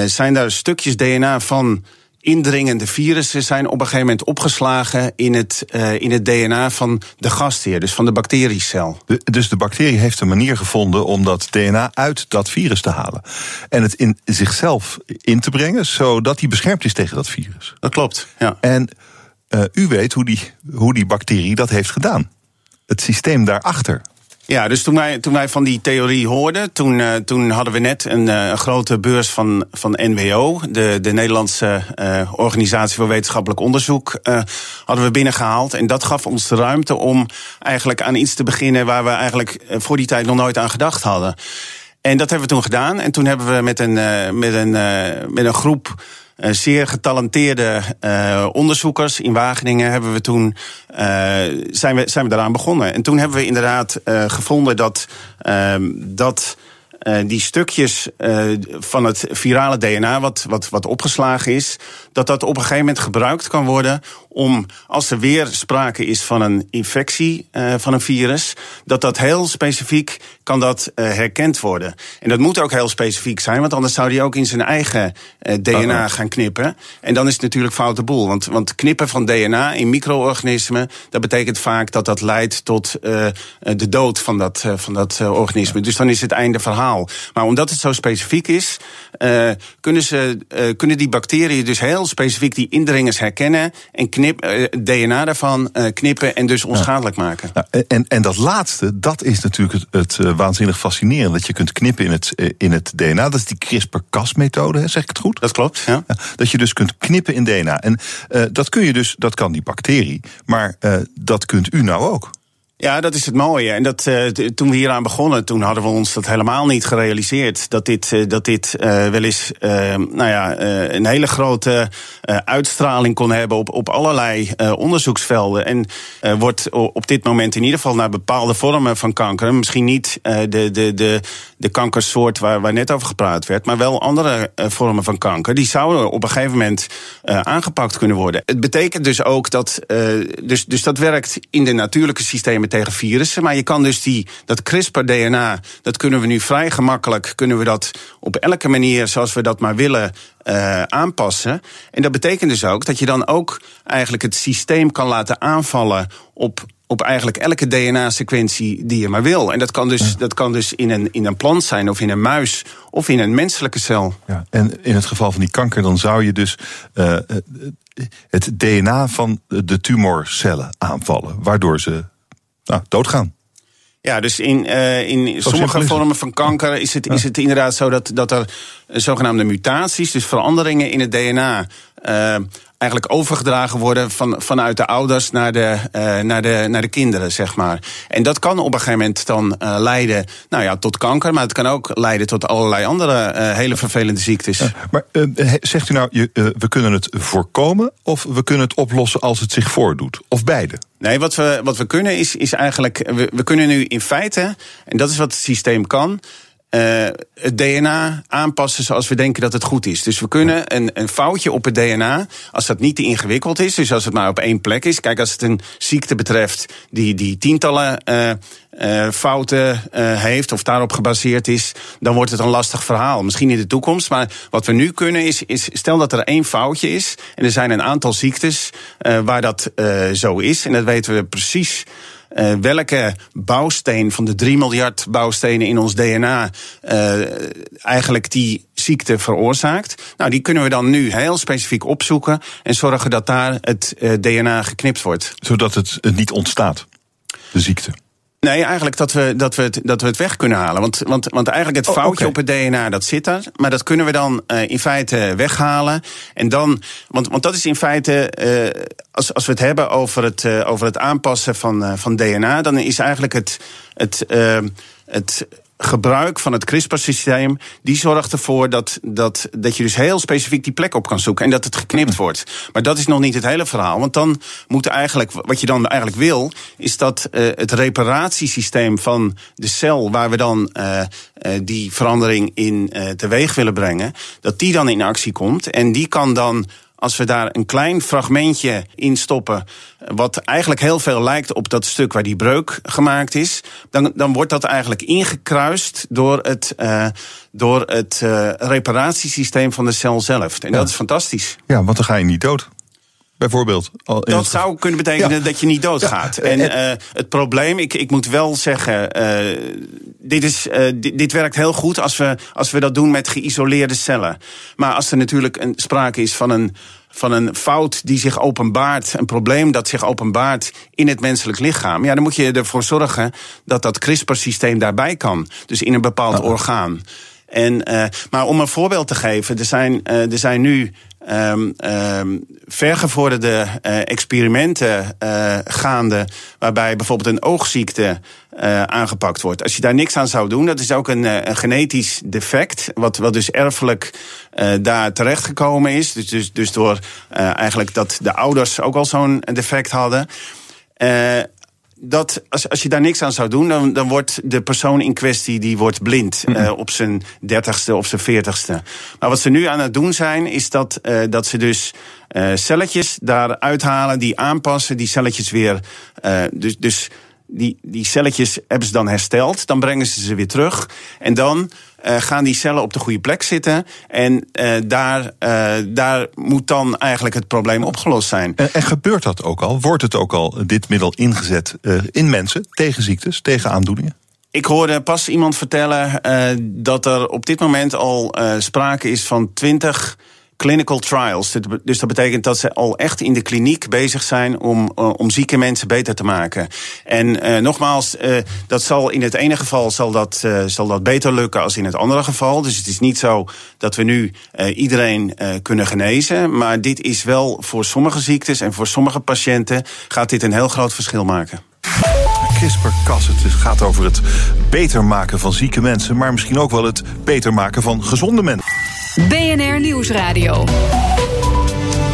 zijn daar stukjes DNA van indringende virussen zijn op een gegeven moment opgeslagen in het, uh, in het DNA van de gastheer, dus van de bacteriecel. dus de bacterie heeft een manier gevonden om dat DNA uit dat virus te halen. En het in zichzelf in te brengen, zodat hij beschermd is tegen dat virus. Dat klopt, ja. En uh, u weet hoe die, hoe die bacterie dat heeft gedaan. Het systeem daarachter. Ja, dus toen wij, toen wij van die theorie hoorden, toen, uh, toen hadden we net een, een, grote beurs van, van NWO, de, de Nederlandse uh, Organisatie voor Wetenschappelijk Onderzoek, hadden we binnengehaald. En dat gaf ons de ruimte om eigenlijk aan iets te beginnen waar we eigenlijk voor die tijd nog nooit aan gedacht hadden. En dat hebben we toen gedaan. En toen hebben we met een, met een, met een groep zeer getalenteerde uh, onderzoekers in Wageningen hebben we toen uh, zijn we zijn we daaraan begonnen. En toen hebben we inderdaad gevonden dat ehm, dat die stukjes van het virale DNA, wat, wat, wat opgeslagen is, dat dat op een gegeven moment gebruikt kan worden om, als er weer sprake is van een infectie uh, van een virus, dat dat heel specifiek kan dat herkend worden. En dat moet ook heel specifiek zijn, want anders zou hij ook in zijn eigen DNA gaan knippen. En dan is het natuurlijk foute boel. Want, want knippen van DNA in micro-organismen, dat betekent vaak dat dat leidt tot de dood van dat, van dat organisme. Dus dan is het einde verhaal. Maar omdat het zo specifiek is, kunnen, ze, kunnen die bacteriën dus heel specifiek die indringers herkennen en knip, uh, eh, DNA daarvan knippen en dus onschadelijk maken. Ja, en, en dat laatste, dat is natuurlijk het, het waanzinnig fascinerend. Dat je kunt knippen in het, in het DNA. Dat is die CRISPR-Cas-methode, zeg ik het goed? Dat klopt, ja. ja. Dat je dus kunt knippen in DNA. En dat kun je dus, dat kan die bacterie, maar dat kunt u nou ook. Ja, dat is het mooie. En dat, uh, toen we hieraan begonnen, toen hadden we ons dat helemaal niet gerealiseerd. Dat dit, uh, dat dit uh, wel eens nou ja, een hele grote uitstraling kon hebben op, op allerlei onderzoeksvelden. En wordt op dit moment in ieder geval naar bepaalde vormen van kanker, misschien niet de, de, de, de kankersoort waar, waar net over gepraat werd, maar wel andere vormen van kanker, die zouden op een gegeven moment aangepakt kunnen worden. Het betekent dus ook dat, dus, dus dat werkt in de natuurlijke systemen tegen virussen. Maar je kan dus die, dat CRISPR-DNA, dat kunnen we nu vrij gemakkelijk, kunnen we dat op elke manier zoals we dat maar willen uh, aanpassen. En dat betekent dus ook dat je dan ook eigenlijk het systeem kan laten aanvallen op op eigenlijk elke DNA-sequentie die je maar wil. En dat kan dus, dat kan dus in, een, in een plant zijn, of in een muis, of in een menselijke cel. Ja, en in het geval van die kanker, dan zou je dus uh, het DNA van de tumorcellen aanvallen, waardoor ze nou, doodgaan. Ja, dus in, uh, in sommige vormen van kanker is het, is het inderdaad zo dat, dat er zogenaamde mutaties, dus veranderingen in het DNA, uh, eigenlijk overgedragen worden van, vanuit de ouders naar de, uh, naar, de, naar de kinderen, zeg maar. En dat kan op een gegeven moment dan uh, leiden nou ja, tot kanker, maar het kan ook leiden tot allerlei andere uh, hele vervelende ziektes. maar zegt u nou, je, we kunnen het voorkomen of we kunnen het oplossen als het zich voordoet? Of beide? Nee, wat we, wat we kunnen is, is eigenlijk, we, we kunnen nu in feite, en dat is wat het systeem kan, uh, het DNA aanpassen zoals we denken dat het goed is. Dus we kunnen een, een foutje op het DNA, als dat niet te ingewikkeld is, dus als het maar op één plek is. Kijk, als het een ziekte betreft die, die tientallen uh, uh, fouten heeft of daarop gebaseerd is, dan wordt het een lastig verhaal. Misschien in de toekomst, maar wat we nu kunnen is, is stel dat er één foutje is en er zijn een aantal ziektes waar dat zo is en dat weten we precies uh, welke bouwsteen van de 3 miljard bouwstenen in ons DNA uh, eigenlijk die ziekte veroorzaakt. Nou, die kunnen we dan nu heel specifiek opzoeken en zorgen dat daar het uh, DNA geknipt wordt. Zodat het niet ontstaat, de ziekte. Nee, eigenlijk dat we, dat we, het, dat we het weg kunnen halen. Want, want, want eigenlijk het oh, foutje op het DNA, dat zit er. Maar dat kunnen we dan uh, in feite weghalen. En dan, want, want dat is in feite, uh, als, als we het hebben over het, uh, over het aanpassen van, van DNA, dan is eigenlijk het, het, het gebruik van het CRISPR-systeem, die zorgt ervoor dat, dat, dat je dus heel specifiek die plek op kan zoeken en dat het geknipt wordt. Maar dat is nog niet het hele verhaal. Want dan moet eigenlijk, wat je dan eigenlijk wil, is dat uh, het reparatiesysteem van de cel waar we dan uh, uh, die verandering in teweeg willen brengen, dat die dan in actie komt. En die kan dan als we daar een klein fragmentje in stoppen, wat eigenlijk heel veel lijkt op dat stuk waar die breuk gemaakt is, dan, dan wordt dat eigenlijk ingekruist door het, uh, door het uh, reparatiesysteem van de cel zelf. En ja. dat is fantastisch. Ja, want dan ga je niet dood. Bijvoorbeeld. Dat zou kunnen betekenen ja. dat je niet doodgaat. Ja. En uh, het probleem, ik, ik moet wel zeggen, uh, dit, is, uh, dit, dit, werkt heel goed als we, als we dat doen met geïsoleerde cellen. Maar als er natuurlijk een, sprake is van een, van een fout die zich openbaart, een probleem dat zich openbaart in het menselijk lichaam, ja, dan moet je ervoor zorgen dat dat CRISPR-systeem daarbij kan. Dus in een bepaald oh. orgaan. En, maar om een voorbeeld te geven, er zijn, er zijn nu um, um, vergevorderde uh, experimenten uh, gaande. waarbij bijvoorbeeld een oogziekte uh, aangepakt wordt. Als je daar niks aan zou doen, dat is ook een, een genetisch defect. Wat, wat dus erfelijk daar terechtgekomen is. Dus, dus, dus door eigenlijk dat de ouders ook al zo'n defect hadden dat als, als je daar niks aan zou doen, dan, dan wordt de persoon in kwestie die wordt blind mm uh, op zijn dertigste of zijn veertigste. Maar wat ze nu aan het doen zijn, is dat, uh, dat ze dus uh, celletjes daar uithalen, die aanpassen, die celletjes weer. dus, dus die, die celletjes hebben ze dan hersteld, dan brengen ze ze weer terug. En dan uh, gaan die cellen op de goede plek zitten. En uh, daar, uh, daar moet dan eigenlijk het probleem opgelost zijn. En, en, gebeurt dat ook al? Wordt het ook al dit middel ingezet in mensen tegen ziektes, tegen aandoeningen? Ik hoorde pas iemand vertellen dat er op dit moment al sprake is van 20 clinical trials. Dus dat betekent dat ze al echt in de kliniek bezig zijn om, uh, om zieke mensen beter te maken. En uh, nogmaals, uh, dat zal in het ene geval zal dat, zal dat beter lukken als in het andere geval. Dus het is niet zo dat we nu iedereen kunnen genezen. Maar dit is wel voor sommige ziektes en voor sommige patiënten gaat dit een heel groot verschil maken. CRISPR-Cas. Het gaat over het beter maken van zieke mensen, maar misschien ook wel het beter maken van gezonde mensen. BNR Nieuwsradio.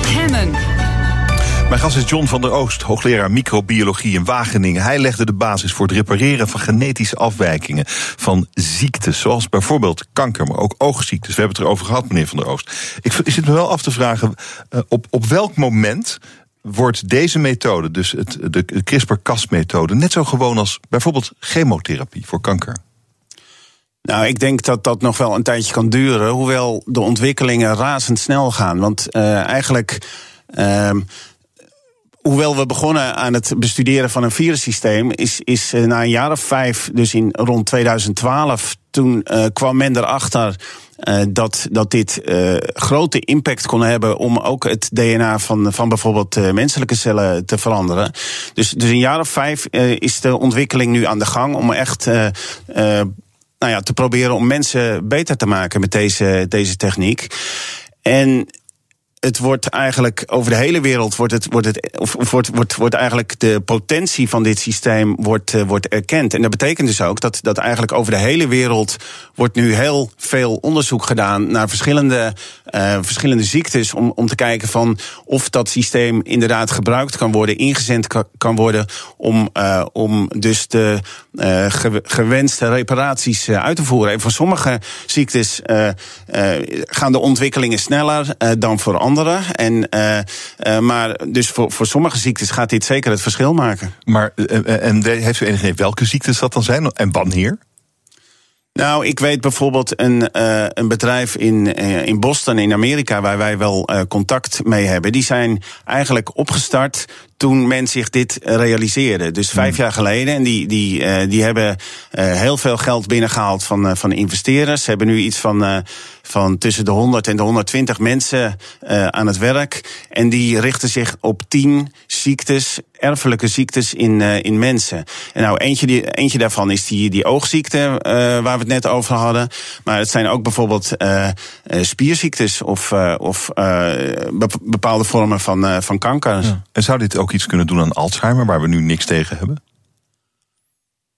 Hemmen. Mijn gast is John van der Oost, hoogleraar microbiologie in Wageningen. Hij legde de basis voor het repareren van genetische afwijkingen van ziektes, zoals bijvoorbeeld kanker, maar ook oogziektes. We hebben het erover gehad, meneer van der Oost. Ik zit me wel af te vragen, uh, op, op welk moment wordt deze methode, dus het, de CRISPR-Cas-methode, net zo gewoon als bijvoorbeeld chemotherapie voor kanker? Nou, ik denk dat dat nog wel een tijdje kan duren, hoewel de ontwikkelingen razendsnel gaan. Want uh, eigenlijk. Uh, hoewel we begonnen aan het bestuderen van een virussysteem, is, is uh, na een jaar of vijf, dus in rond 2012, toen uh, kwam men erachter uh, dat, dat dit uh, grote impact kon hebben om ook het DNA van, van bijvoorbeeld uh, menselijke cellen te veranderen. Dus, dus een jaar of vijf is de ontwikkeling nu aan de gang om echt nou ja, te proberen om mensen beter te maken met deze, deze techniek. En het wordt eigenlijk over de hele wereld wordt het, wordt het, of wordt, wordt, wordt eigenlijk de potentie van dit systeem wordt, uh, wordt erkend. En dat betekent dus ook dat, dat eigenlijk over de hele wereld wordt nu heel veel onderzoek gedaan naar verschillende, uh, verschillende ziektes. Om, om te kijken van of dat systeem inderdaad gebruikt kan worden, ingezend kan worden. Om, uh, om dus de gewenste reparaties uit te voeren. En voor sommige ziektes gaan de ontwikkelingen sneller dan voor andere andere. En, uh, uh, maar dus voor, voor sommige ziektes gaat dit zeker het verschil maken. Maar uh, en heeft u enig idee welke ziektes dat dan zijn en wanneer? Nou, ik weet bijvoorbeeld een, uh, een bedrijf in, uh, in Boston in Amerika waar wij wel uh, contact mee hebben. Die zijn eigenlijk opgestart toen men zich dit realiseerde. Dus vijf hmm. jaar geleden. En die, die, uh, die hebben uh, heel veel geld binnengehaald van, uh, van investeerders. Ze hebben nu iets van, van tussen de 100 en de 120 mensen aan het werk. En die richten zich op tien ziektes, erfelijke ziektes in, in mensen. En nou, eentje, die, eentje daarvan is die, die oogziekte waar we het net over hadden. Maar het zijn ook bijvoorbeeld spierziektes of, of bepaalde vormen van, van kanker. Ja. En zou dit ook iets kunnen doen aan Alzheimer, waar we nu niks tegen hebben?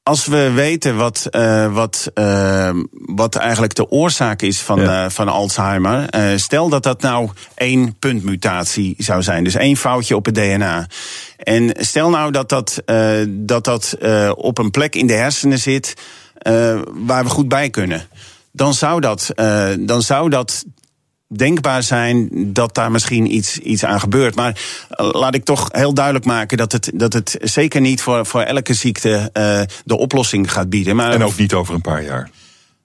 als we weten wat, uh, wat, uh, wat eigenlijk de oorzaak is van, ja. uh, van Alzheimer. stel dat dat nou één puntmutatie zou zijn. Dus één foutje op het DNA. En stel nou dat dat, dat, dat op een plek in de hersenen zit waar we goed bij kunnen. Dan zou dat, dan zou dat denkbaar zijn dat daar misschien iets, iets aan gebeurt. Maar uh, laat ik toch heel duidelijk maken dat het, dat het zeker niet voor, voor elke ziekte uh, de oplossing gaat bieden. Maar en ook niet over een paar jaar.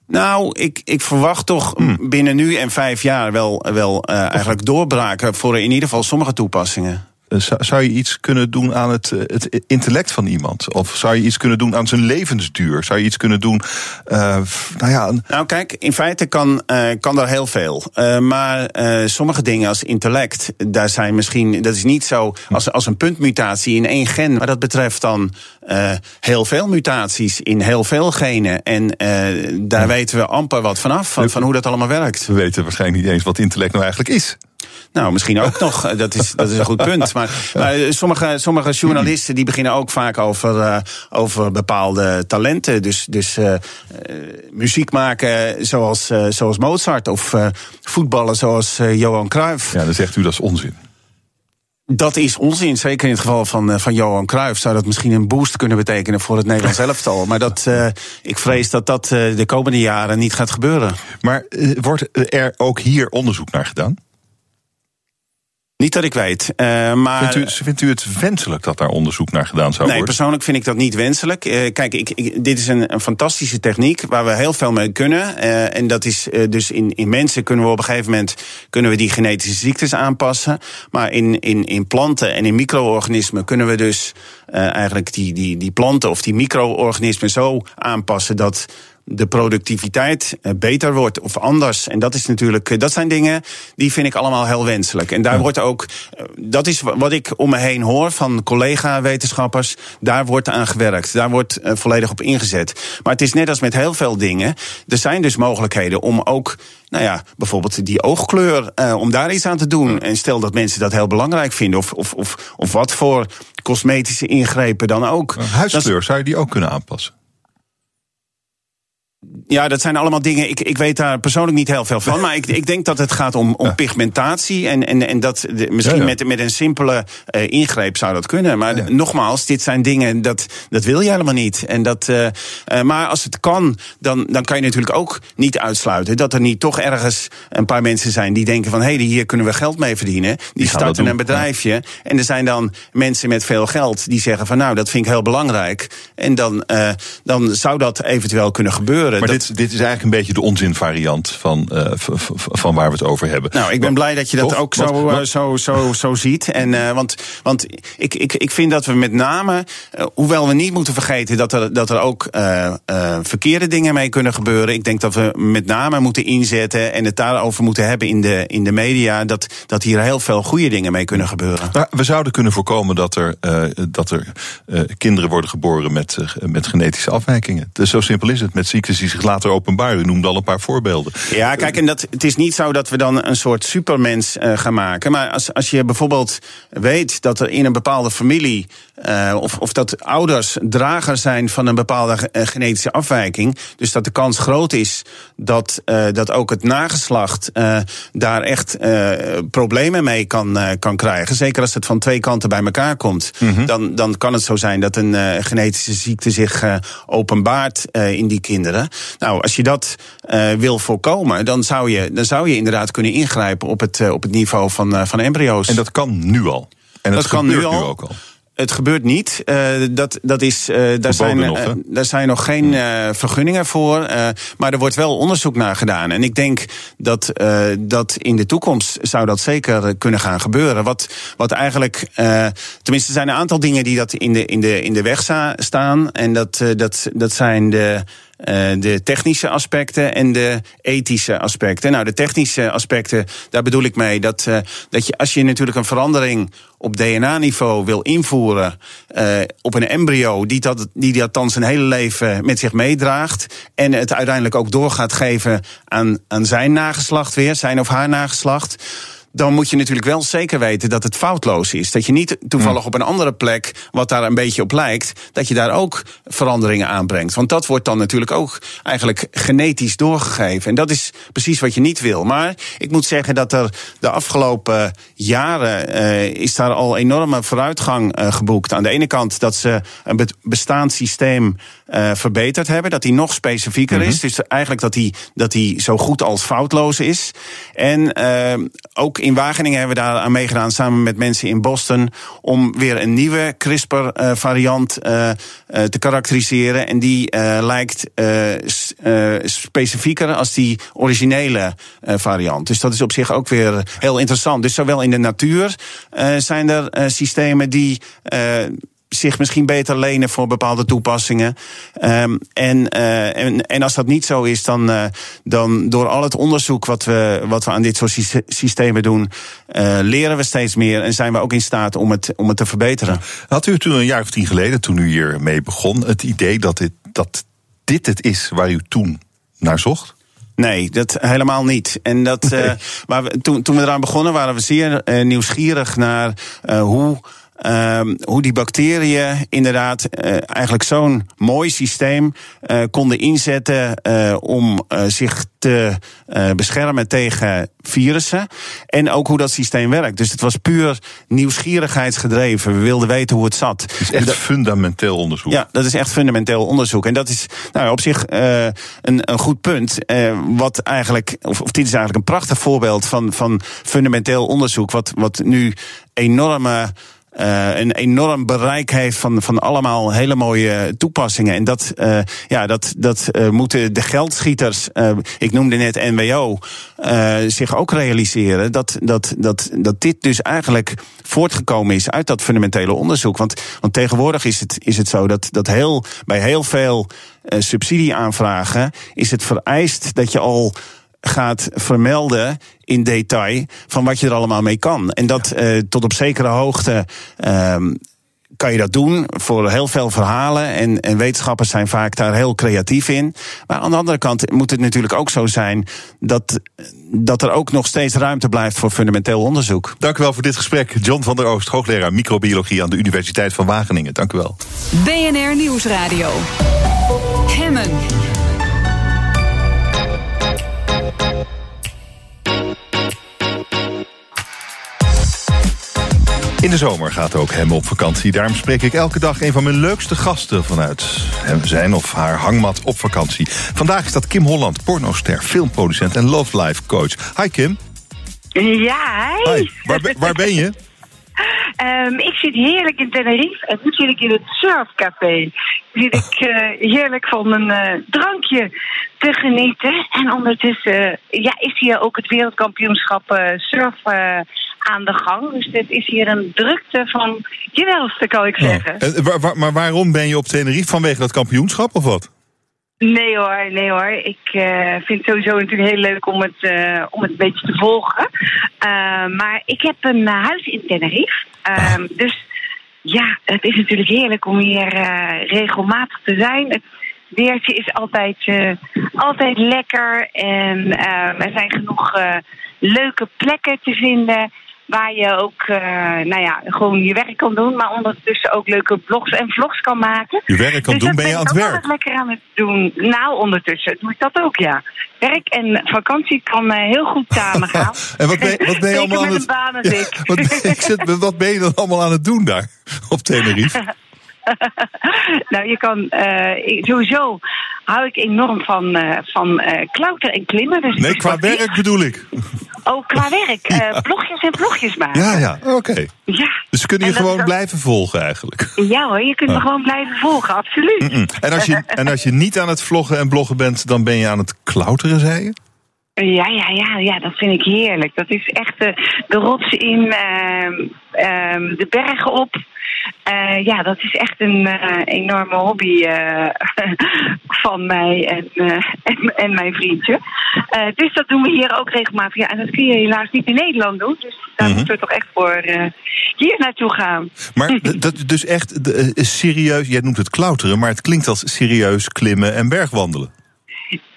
Nou, ik, ik verwacht toch hmm. binnen nu en vijf jaar wel, wel uh, eigenlijk doorbraken voor in ieder geval sommige toepassingen. Eh, zou je iets kunnen doen aan het, eh, het, intellect van iemand? Of zou je iets kunnen doen aan zijn levensduur? Zou je iets kunnen doen. Uh, nou, ja, nou, kijk, in feite kan, uh, kan er heel veel. Uh, maar sommige dingen als intellect, daar zijn misschien. Dat is niet zo als, als een puntmutatie in één gen. Maar dat betreft dan heel veel mutaties in heel veel genen. En daar weten we amper wat vanaf, van, van hoe dat allemaal werkt. We weten waarschijnlijk niet eens wat intellect nou eigenlijk is. Nou, misschien ook (laughs) nog. Dat is, dat is een goed punt. Maar, maar, sommige, sommige (clears throat) journalisten die beginnen ook vaak over, uh, over bepaalde talenten. Dus, dus uh, muziek maken zoals, uh, zoals Mozart. Of voetballen zoals Johan Cruijff. Ja, dan zegt u dat is onzin. Dat is onzin. Zeker in het geval van, van Johan Cruijff zou dat misschien een boost kunnen betekenen voor het Nederlands elftal. Maar dat, uh, ik vrees dat dat de komende jaren niet gaat gebeuren. Maar uh, wordt er ook hier onderzoek naar gedaan? Niet dat ik weet. Uh, maar... vindt, u, vindt u het wenselijk dat daar onderzoek naar gedaan zou worden? Nee, persoonlijk vind ik dat niet wenselijk. Uh, kijk, ik, ik, dit is een, een, fantastische techniek waar we heel veel mee kunnen. Uh, en dat is dus in, in mensen kunnen we op een gegeven moment kunnen we die genetische ziektes aanpassen. Maar in, in, in planten en in micro-organismen kunnen we dus eigenlijk die, die, die planten of die micro-organismen zo aanpassen dat de productiviteit eh, beter wordt of anders. En dat is natuurlijk, eh, dat zijn dingen die vind ik allemaal heel wenselijk. En daar wordt ook, eh, dat is wat ik om me heen hoor van collega-wetenschappers, daar wordt aan gewerkt. Daar wordt volledig op ingezet. Maar het is net als met heel veel dingen. Er zijn dus mogelijkheden om ook nou ja, bijvoorbeeld die oogkleur, uh, om daar iets aan te doen. En stel dat mensen dat heel belangrijk vinden, of, of, of, of wat voor cosmetische ingrepen dan ook. Huidskleur, zou je die ook kunnen aanpassen? Ja, dat zijn allemaal dingen. Ik, ik weet daar persoonlijk niet heel veel van. (laughs) Maar ik, ik denk dat het gaat om, om pigmentatie. En, en, en dat misschien ja, ja. Met, met een simpele uh, ingreep zou dat kunnen. Maar nogmaals, dit zijn dingen dat, dat wil je helemaal niet. En dat, uh, uh, maar als het kan, dan, dan kan je natuurlijk ook niet uitsluiten dat er niet toch ergens een paar mensen zijn die denken van hé, hey, hier kunnen we geld mee verdienen. Die, die starten een bedrijfje. En er zijn dan mensen met veel geld die zeggen van nou, dat vind ik heel belangrijk. En dan, dan zou dat eventueel kunnen gebeuren. Maar dat, dit, dit is eigenlijk een beetje de onzinvariant van, uh, van waar we het over hebben. Nou, ik ben blij dat je dat ook zo, uh, zo, zo, zo ziet. En, uh, want want ik, ik, ik vind dat we met name, hoewel we niet moeten vergeten dat er, dat er ook verkeerde dingen mee kunnen gebeuren. Ik denk dat we met name moeten inzetten en het daarover moeten hebben in de, in de media. Dat, dat hier heel veel goede dingen mee kunnen gebeuren. Nou, we zouden kunnen voorkomen dat er, dat er kinderen worden geboren met, met genetische afwijkingen. Dus zo simpel is het. Met ziektes die zich later openbaren. U noemde al een paar voorbeelden. Ja, kijk, en dat, het is niet zo dat we dan een soort supermens uh, gaan maken. Maar als, als je bijvoorbeeld weet dat er in een bepaalde familie. Uh, of, of dat ouders dragers zijn van een bepaalde uh, genetische afwijking. Dus dat de kans groot is dat, dat ook het nageslacht daar echt problemen mee kan, kan krijgen. Zeker als het van twee kanten bij elkaar komt. Mm -hmm. dan, dan kan het zo zijn dat een genetische ziekte zich openbaart in die kinderen. Nou, als je dat uh, wil voorkomen, dan zou, je, dan zou je inderdaad kunnen ingrijpen op het, uh, op het niveau van, uh, van embryo's. En dat kan nu al. En dat, dat kan nu, al. nu ook al. Het gebeurt niet. Uh, dat, dat is, uh, daar, zijn, nog, uh, daar zijn nog geen vergunningen voor. maar er wordt wel onderzoek naar gedaan. En ik denk dat, dat in de toekomst zou dat zeker kunnen gaan gebeuren. Wat, wat eigenlijk. tenminste, er zijn een aantal dingen die dat in de, in de, in de weg staan. En dat, dat, dat zijn de. Uh, de technische aspecten en de ethische aspecten. Nou, de technische aspecten, daar bedoel ik mee dat, uh, dat je als je natuurlijk een verandering op DNA-niveau wil invoeren uh, op een embryo die dat, die dat dan zijn hele leven met zich meedraagt en het uiteindelijk ook door gaat geven aan, aan zijn nageslacht weer, zijn of haar nageslacht dan moet je natuurlijk wel zeker weten dat het foutloos is. Dat je niet toevallig op een andere plek, wat daar een beetje op lijkt, dat je daar ook veranderingen aanbrengt. Want dat wordt dan natuurlijk ook eigenlijk genetisch doorgegeven. En dat is precies wat je niet wil. Maar ik moet zeggen dat er de afgelopen jaren uh, is daar al enorme vooruitgang uh, geboekt. Aan de ene kant dat ze een bestaand systeem uh, verbeterd hebben. Dat die nog specifieker mm -hmm. is. Dus eigenlijk dat die, dat die zo goed als foutloos is. En ook in Wageningen hebben we daar aan meegedaan samen met mensen in Boston. Om weer een nieuwe CRISPR-variant te karakteriseren. En die lijkt specifieker als die originele variant. Dus dat is op zich ook weer heel interessant. Dus zowel in de natuur zijn er systemen die zich misschien beter lenen voor bepaalde toepassingen. Um, en, uh, en, en als dat niet zo is, dan, uh, dan door al het onderzoek wat we, wat we aan dit soort systemen doen, uh, leren we steeds meer en zijn we ook in staat om het, om het te verbeteren. Had u toen een jaar of tien geleden, toen u hiermee begon, het idee dat dit, dat dit het is waar u toen naar zocht? Nee, dat helemaal niet. En dat, nee. uh, maar we, toen, toen we eraan begonnen, waren we zeer uh, nieuwsgierig naar uh, hoe Um, hoe die bacteriën inderdaad uh, eigenlijk zo'n mooi systeem uh, konden inzetten uh, om zich te beschermen tegen virussen. En ook hoe dat systeem werkt. Dus het was puur nieuwsgierigheidsgedreven. We wilden weten hoe het zat. Het is echt dat, fundamenteel onderzoek. Ja, dat is echt fundamenteel onderzoek. En dat is nou, op zich een, een goed punt. wat eigenlijk, of, of dit is eigenlijk een prachtig voorbeeld van, van fundamenteel onderzoek. Wat, wat nu enorme uh, een enorm bereik heeft van, van allemaal hele mooie toepassingen. En dat, uh, ja, dat, dat uh, moeten de geldschieters, ik noemde net NWO, zich ook realiseren. Dat, dat, dat, dat dit dus eigenlijk voortgekomen is uit dat fundamentele onderzoek. Want, want tegenwoordig is het, is het zo dat, dat heel, bij heel veel subsidieaanvragen is het vereist dat je al gaat vermelden in detail van wat je er allemaal mee kan. En dat uh, tot op zekere hoogte. Um, kan je dat doen voor heel veel verhalen. En, en wetenschappers zijn vaak daar heel creatief in. Maar aan de andere kant moet het natuurlijk ook zo zijn dat, dat er ook nog steeds ruimte blijft voor fundamenteel onderzoek. Dank u wel voor dit gesprek. John van der Oost, hoogleraar microbiologie aan de Universiteit van Wageningen. Dank u wel. BNR Nieuwsradio. Hemmen. In de zomer gaat ook hem op vakantie. Daarom spreek ik elke dag een van mijn leukste gasten vanuit hem zijn of haar hangmat op vakantie. Vandaag is dat Kim Holland, pornoster, filmproducent en love life coach. Hi Kim. Ja, hi. hi. Waar, waar ben je? Um, (laughs) ik zit heerlijk in Tenerife en nu zit ik in het surfcafé. Zit ik uh, (laughs) heerlijk van een uh, drankje te genieten. En ondertussen uh, ja, is hier ook het wereldkampioenschap surf aan de gang. Dus dit is hier een drukte van je kan ik zeggen. En, waar, waar, maar waarom ben je op Tenerife? Vanwege dat kampioenschap of wat? Nee hoor, nee hoor. Ik uh, vind het sowieso natuurlijk heel leuk om het, uh, om het een beetje te volgen. Uh, maar ik heb een huis in Tenerife. Ah. Dus ja, het is natuurlijk heerlijk om hier regelmatig te zijn. Het weertje is altijd, altijd lekker. En er zijn genoeg leuke plekken te vinden waar je ook uh, nou ja, gewoon je werk kan doen, maar ondertussen ook leuke blogs en vlogs kan maken. Je werk kan dus doen, ben je aan het werk? Ik ben lekker aan het doen. Nou, ondertussen doe ik dat ook, ja. Werk en vakantie kan uh, heel goed (laughs) samengaan. en wat ben, wat ben je allemaal aan het... Baan ik. (laughs) wat, ben, ik zit, wat ben je dan allemaal aan het doen daar op Tenerife? (laughs) (laughs) nou, je kan uh, sowieso hou ik enorm van, uh, van uh, klauteren en klimmen. Dus nee, qua werk bedoel ik. (laughs) Oh, qua werk. (laughs) Ja. blogjes en vlogjes maken. Ja, ja, oké. Okay. Ja. Dus kun je gewoon blijven volgen eigenlijk? Ja hoor, je kunt me gewoon blijven volgen, absoluut. Mm -mm. En, als je, en als je niet aan het vloggen en bloggen bent, dan ben je aan het klauteren, zei je? Ja, ja, ja, ja, dat vind ik heerlijk. Dat is echt de, de rots in, uh, uh, de bergen op. Uh, ja, dat is echt een uh, enorme hobby uh, (laughs) van mij en, en, en, mijn vriendje. dus dat doen we hier ook regelmatig. Ja, en dat kun je helaas niet in Nederland doen. Dus daar -hmm. moeten we toch echt voor hier naartoe gaan. Maar (laughs) dat dus echt serieus, jij noemt het klauteren, maar het klinkt als serieus klimmen en bergwandelen.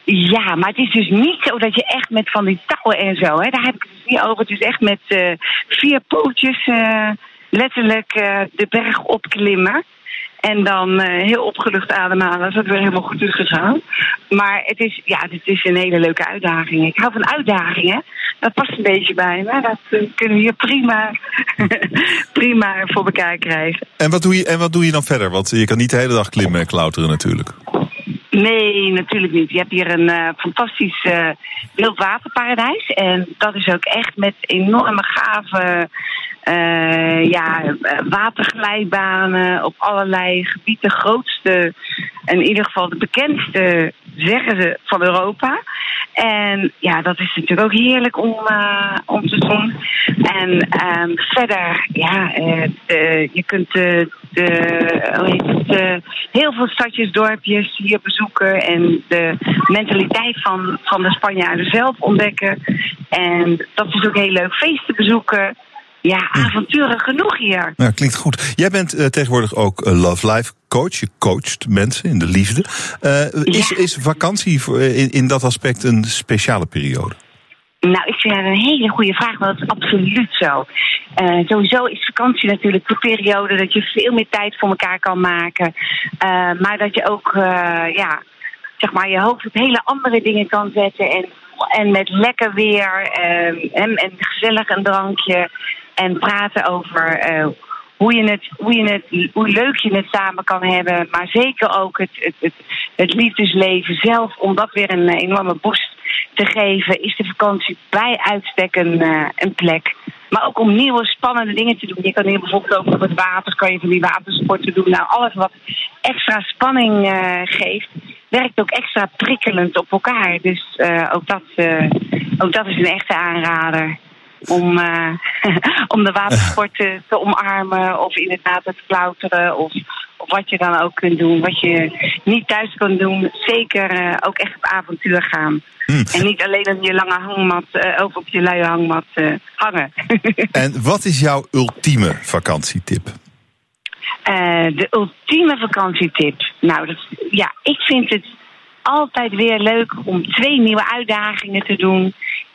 Ja, maar het is dus niet zo dat je echt met van die touwen en zo, hè, daar heb ik het dus niet over. Het is echt met uh, vier pootjes uh, letterlijk uh, de berg opklimmen. En dan heel opgelucht ademhalen als het weer helemaal goed is gegaan. Maar het is, ja, het is een hele leuke uitdaging. Ik hou van uitdagingen. Dat past een beetje bij me. Dat kunnen we hier prima, (laughs) prima voor elkaar krijgen. En wat, doe je, en wat doe je dan verder? Want je kan niet de hele dag klimmen en klauteren natuurlijk. Nee, natuurlijk niet. Je hebt hier een uh, fantastisch uh, wildwaterparadijs. En dat is ook echt met enorme gave uh, ja, waterglijbanen op allerlei gebieden. De grootste, in ieder geval de bekendste, zeggen ze, van Europa. En ja, dat is natuurlijk ook heerlijk om, uh, om te doen. En um, verder, ja, de, je kunt de, de, heel veel stadjes, dorpjes hier bezoeken. En de mentaliteit van, van de Spanjaarden zelf ontdekken. En dat is ook heel leuk. Feesten bezoeken. Ja, avonturen genoeg hier. Nou, klinkt goed. Jij bent uh, tegenwoordig ook uh, Love Life coach. Je coacht mensen in de liefde. Uh, is, ja. is vakantie in, in dat aspect een speciale periode? Nou, ik vind dat een hele goede vraag, maar dat is absoluut zo. Uh, sowieso is vakantie natuurlijk de periode dat je veel meer tijd voor elkaar kan maken. Uh, maar dat je ook, uh, ja, zeg maar, je hoofd op hele andere dingen kan zetten. En, en met lekker weer en, en gezellig een drankje. En praten over uh, hoe, je het, hoe, je het, hoe leuk je het samen kan hebben. Maar zeker ook het, het, het, het liefdesleven zelf. Om dat weer een enorme boost te geven. Is de vakantie bij uitstek een, uh, een plek. Maar ook om nieuwe spannende dingen te doen. Je kan hier bijvoorbeeld ook op het water. Kan je van die watersporten doen. Nou, alles wat extra spanning uh, geeft. Werkt ook extra prikkelend op elkaar. Dus ook, dat, ook dat is een echte aanrader om, uh, (laughs) om de watersport te, (laughs) te, omarmen of inderdaad te klauteren of, of wat je dan ook kunt doen. Wat je niet thuis kan doen, zeker uh, ook echt op avontuur gaan. Hmm. En niet alleen op je lange hangmat uh, of op je luie hangmat hangen. (laughs) en wat is jouw ultieme vakantietip? de ultieme vakantietip? Nou, dat, ja, ik vind het altijd weer leuk om twee nieuwe uitdagingen te doen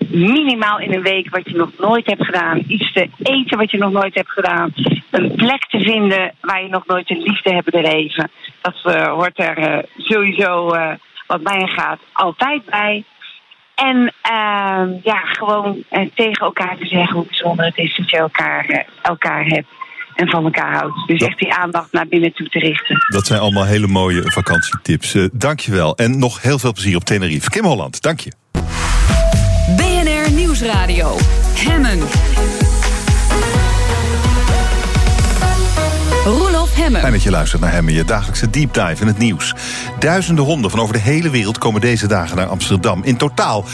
minimaal in een week wat je nog nooit hebt gedaan. Iets te eten wat je nog nooit hebt gedaan. Een plek te vinden waar je nog nooit een liefde hebt bedreven. Dat uh, hoort er uh, sowieso, uh, wat mij gaat, altijd bij. En ehm, ja, gewoon tegen elkaar te zeggen hoe bijzonder het is dat je elkaar, elkaar hebt en van elkaar houdt. Dus echt die aandacht naar binnen toe te richten. Dat zijn allemaal hele mooie vakantietips. Uh, dank je wel. En nog heel veel plezier op Tenerife. Kim Holland, dank je. Nieuwsradio. Hemmen. Hemmen. Fijn dat je luistert naar Hemmen, je dagelijkse deep dive in het nieuws. Duizenden honden van over de hele wereld komen deze dagen naar Amsterdam. In totaal 33.500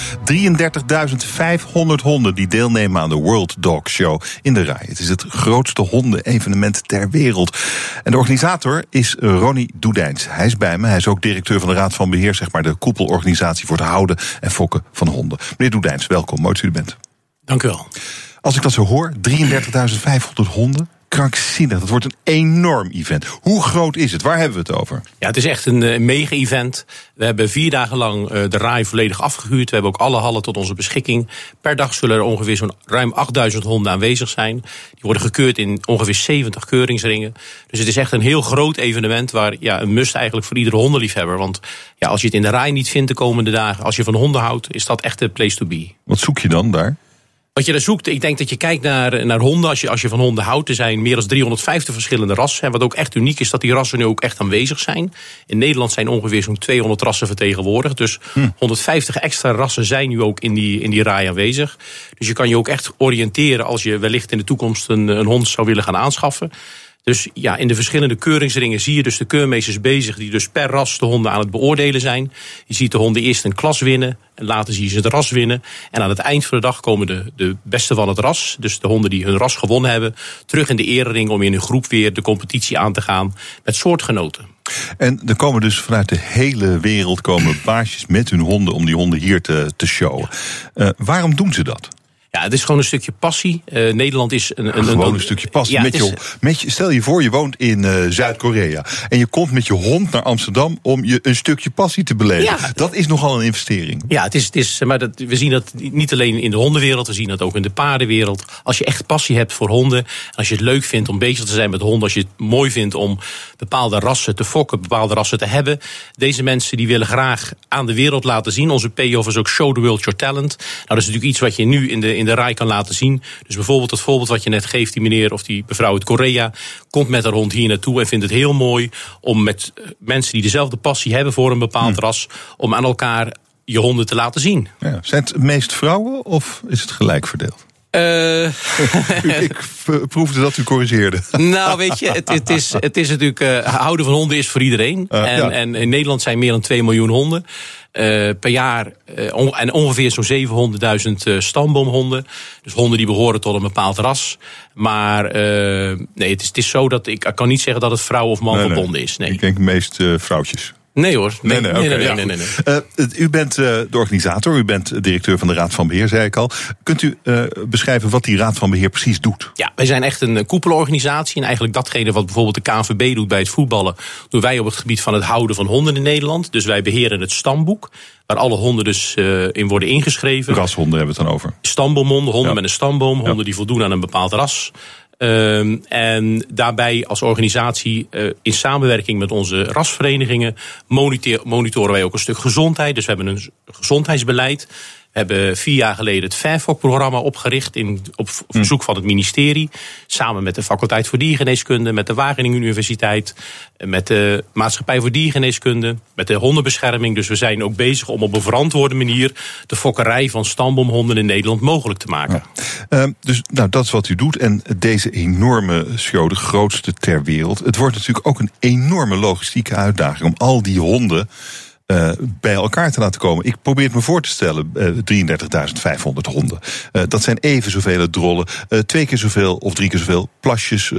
honden die deelnemen aan de World Dog Show in de rij. Het is het grootste hondenevenement ter wereld. En de organisator is Ronnie Doedijns. Hij is bij me, hij is ook directeur van de Raad van Beheer... zeg maar de koepelorganisatie voor het houden en fokken van honden. Meneer Doedijns, welkom, mooi dat u er bent. Dank u wel. Als ik dat zo hoor, 33.500 honden krankzinnig. Dat wordt een enorm event. Hoe groot is het? Waar hebben we het over? Ja, het is echt een, een mega-event. We hebben vier dagen lang uh, de RAI volledig afgehuurd. We hebben ook alle hallen tot onze beschikking. Per dag zullen er ongeveer zo'n ruim 8000 honden aanwezig zijn. Die worden gekeurd in ongeveer 70 keuringsringen. Dus het is echt een heel groot evenement waar ja, een must eigenlijk voor iedere hondenliefhebber. Want ja, als je het in de RAI niet vindt de komende dagen, als je van honden houdt, is dat echt de place to be. Wat zoek je dan daar? Wat je daar zoekt, ik denk dat je kijkt naar, naar honden. Als je, als je van honden houdt, er zijn meer dan 350 verschillende rassen. En wat ook echt uniek is, dat die rassen nu ook echt aanwezig zijn. In Nederland zijn ongeveer zo'n 200 rassen vertegenwoordigd. Dus hm. 150 extra rassen zijn nu ook in die, in die rij aanwezig. Dus je kan je ook echt oriënteren als je wellicht in de toekomst een, een hond zou willen gaan aanschaffen. Dus ja, in de verschillende keuringsringen zie je dus de keurmeesters bezig... die dus per ras de honden aan het beoordelen zijn. Je ziet de honden eerst een klas winnen en later zie je ze het ras winnen. En aan het eind van de dag komen de, de beste van het ras... dus de honden die hun ring gewonnen hebben... terug in de erering om in een groep weer de competitie aan te gaan... met soortgenoten. En er komen dus vanuit de hele wereld komen baasjes met hun honden... om die honden hier te, te showen. Uh, waarom doen ze dat? Ja, het is gewoon een stukje passie. Uh, Nederland is een, een, gewoon een, stukje passie. Ja, met je, met je, stel je voor, je woont in uh, Zuid-Korea. En je komt met je hond naar Amsterdam om je een stukje passie te beleven. Ja. Dat is nogal een investering. Ja, het is, het is, maar dat, we zien dat niet alleen in de hondenwereld, we zien dat ook in de paardenwereld. Als je echt passie hebt voor honden, en als je het leuk vindt om bezig te zijn met honden, als je het mooi vindt om bepaalde rassen te fokken, bepaalde rassen te hebben. Deze mensen die willen graag aan de wereld laten zien. Onze payoff is ook Show the World Your Talent. Nou, dat is natuurlijk iets wat je nu in de, in de rij kan laten zien. Dus bijvoorbeeld het voorbeeld wat je net geeft, die meneer of die mevrouw uit Korea, komt met haar hond hier naartoe en vindt het heel mooi om met eh, mensen die dezelfde passie hebben voor een bepaald hm. ras, om aan elkaar je honden te laten zien. Ja. Zijn het meest vrouwen of is het gelijk verdeeld? Uh, (laughs) ik proefde dat u corrigeerde. Nou, weet je, het, het is, het is natuurlijk. Uh, houden van honden is voor iedereen. Uh, en, ja. en, in Nederland zijn meer dan 2 miljoen honden. Per jaar. On, en ongeveer zo'n 700.000 stamboomhonden. Dus honden die behoren tot een bepaald ras. Maar nee, het is, het is zo dat ik, ik kan niet zeggen dat het vrouw of man nee, verbonden nee. is. Nee. Ik denk meest vrouwtjes. Nee hoor. Nee, nee, nee. nee, nee, nee, nee uh, u bent uh, de organisator, u bent directeur van de Raad van Beheer, zei ik al. Kunt u uh, beschrijven wat die Raad van Beheer precies doet? Ja, wij zijn echt een koepelorganisatie. En eigenlijk datgene wat bijvoorbeeld de KNVB doet bij het voetballen... doen wij op het gebied van het houden van honden in Nederland. Dus wij beheren het stamboek. Waar alle honden dus in worden ingeschreven. Rashonden hebben we het dan over. Stamboomhonden, honden ja. met een stamboom. Honden ja. die voldoen aan een bepaald ras. Um, en daarbij als organisatie uh, in samenwerking met onze rasverenigingen monitor, monitoren wij ook een stuk gezondheid. Dus we hebben een gezondheidsbeleid. Hebben vier jaar geleden het FAIRFOC-programma opgericht in, op verzoek van het ministerie. Samen met de faculteit voor diergeneeskunde, met de Wageningen Universiteit, met de Maatschappij voor Diergeneeskunde, met de hondenbescherming. Dus we zijn ook bezig om op een verantwoorde manier de fokkerij van stamboomhonden in Nederland mogelijk te maken. Ja. Uh, dus nou, dat is wat u doet. En deze enorme show, de grootste ter wereld. Het wordt natuurlijk ook een enorme logistieke uitdaging om al die honden uh, bij elkaar te laten komen. Ik probeer het me voor te stellen, uh, 33.500 honden. Uh, dat zijn even zoveel drollen, twee keer zoveel of drie keer zoveel plasjes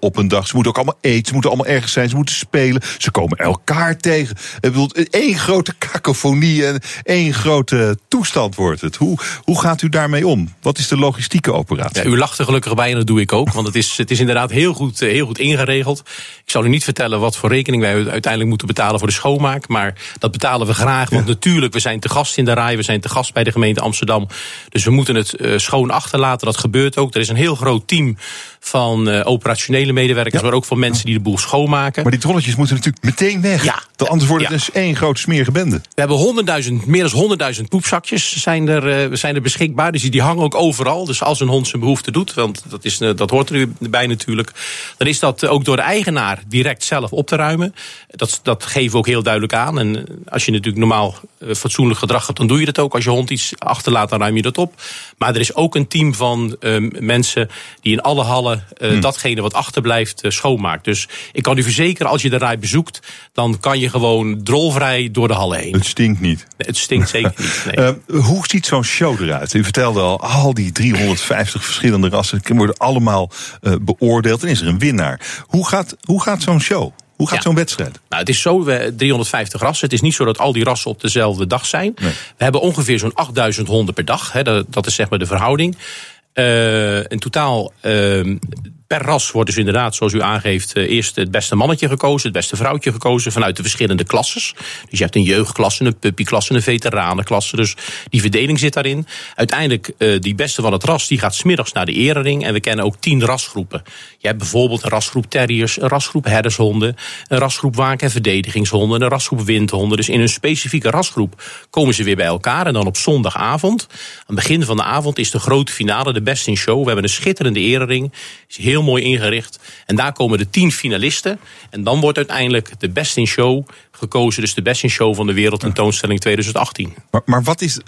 op een dag. Ze moeten ook allemaal eten, ze moeten allemaal ergens zijn, ze moeten spelen. Ze komen elkaar tegen. Ik bedoel, één grote kakofonie en één grote toestand wordt het. Hoe, hoe gaat u daarmee om? Wat is de logistieke operatie? Ja, u lacht er gelukkig bij en dat doe ik ook. Want het is, het is inderdaad heel goed, heel goed ingeregeld. Ik zal u niet vertellen wat voor rekening wij uiteindelijk moeten betalen voor de schoonmaak. Maar dat betalen we graag. Want ja. natuurlijk, we zijn te gast in de rij. We zijn te gast bij de gemeente Amsterdam. Dus we moeten het uh, schoon achterlaten. Dat gebeurt ook. Er is een heel groot team van uh, operationele medewerkers, ja. maar ook van mensen die de boel schoonmaken. Maar die trolletjes moeten natuurlijk meteen weg. Ja. Anders wordt het ja. dus één grote smerige bende. We hebben honderdduizend, meer dan 100.000 poepzakjes zijn er, uh, zijn er beschikbaar. Dus die, die hangen ook overal. Dus als een hond zijn behoefte doet, want dat, is, uh, dat hoort erbij natuurlijk. Dan is dat ook door de eigenaar direct zelf op te ruimen. Dat, dat geven we ook heel duidelijk aan. En als je natuurlijk normaal fatsoenlijk gedrag hebt, dan doe je dat ook. Als je hond iets achterlaat, dan ruim je dat op. Maar er is ook een team van mensen die in alle hallen uh, hmm. datgene wat achterblijft uh, schoonmaakt. Dus ik kan u verzekeren, als je de rij bezoekt, dan kan je gewoon drolvrij door de hallen heen. Het stinkt niet. Nee, het stinkt zeker niet. (laughs) Nee. Uh, hoe ziet zo'n show eruit? U vertelde al, al die 350 verschillende rassen worden allemaal beoordeeld en is er een winnaar. Hoe gaat, hoe gaat zo'n show? Hoe gaat ja. zo'n wedstrijd? Nou, het is zo, we 350 rassen. Het is niet zo dat al die rassen op dezelfde dag zijn. Nee. We hebben ongeveer zo'n 8000 honden per dag. Hè, dat, dat is zeg maar de verhouding. Uh, in totaal uh, per ras wordt dus inderdaad, zoals u aangeeft, eerst het beste mannetje gekozen, het beste vrouwtje gekozen vanuit de verschillende klasses. Dus je hebt een jeugdklasse, een puppyklasse, een veteranenklasse. Dus die verdeling zit daarin. Uiteindelijk, uh, die beste van het ras, die gaat smiddags naar de erering. En we kennen ook tien rasgroepen. Je hebt bijvoorbeeld een rasgroep terriers, een rasgroep herdershonden, een rasgroep waak- en verdedigingshonden, een rasgroep windhonden. Dus in een specifieke rasgroep komen ze weer bij elkaar. En dan op zondagavond, aan het begin van de avond, is de grote finale, de best in show. We hebben een schitterende erering. Mooi ingericht. En daar komen de tien finalisten. En dan wordt uiteindelijk de best in show gekozen. Dus de best in show van de wereldtentoonstelling 2018. Maar, maar wat is.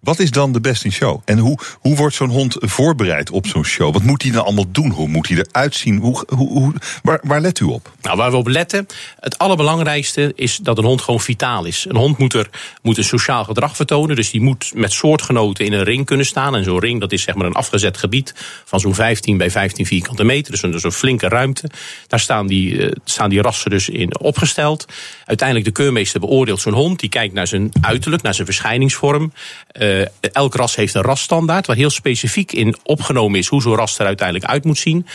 Wat is dan de best in show? En hoe, hoe wordt zo'n hond voorbereid op zo'n show? Wat moet hij dan allemaal doen? Hoe moet hij eruit zien? Hoe, hoe, hoe, waar, waar let u op? Nou, waar we op letten, het allerbelangrijkste is dat een hond gewoon vitaal is. Een hond moet, er, moet een sociaal gedrag vertonen. Dus die moet met soortgenoten in een ring kunnen staan. En zo'n ring, dat is zeg maar een afgezet gebied van zo'n 15 bij 15 vierkante meter. Dus een, dus een flinke ruimte. Daar staan die, uh, staan die rassen dus in opgesteld. Uiteindelijk de keurmeester beoordeelt zo'n hond. Die kijkt naar zijn uiterlijk, naar zijn verschijningsvorm. Uh, eh, elk ras heeft een rasstandaard, waar heel specifiek in opgenomen is hoe zo'n ras er uiteindelijk uit moet zien.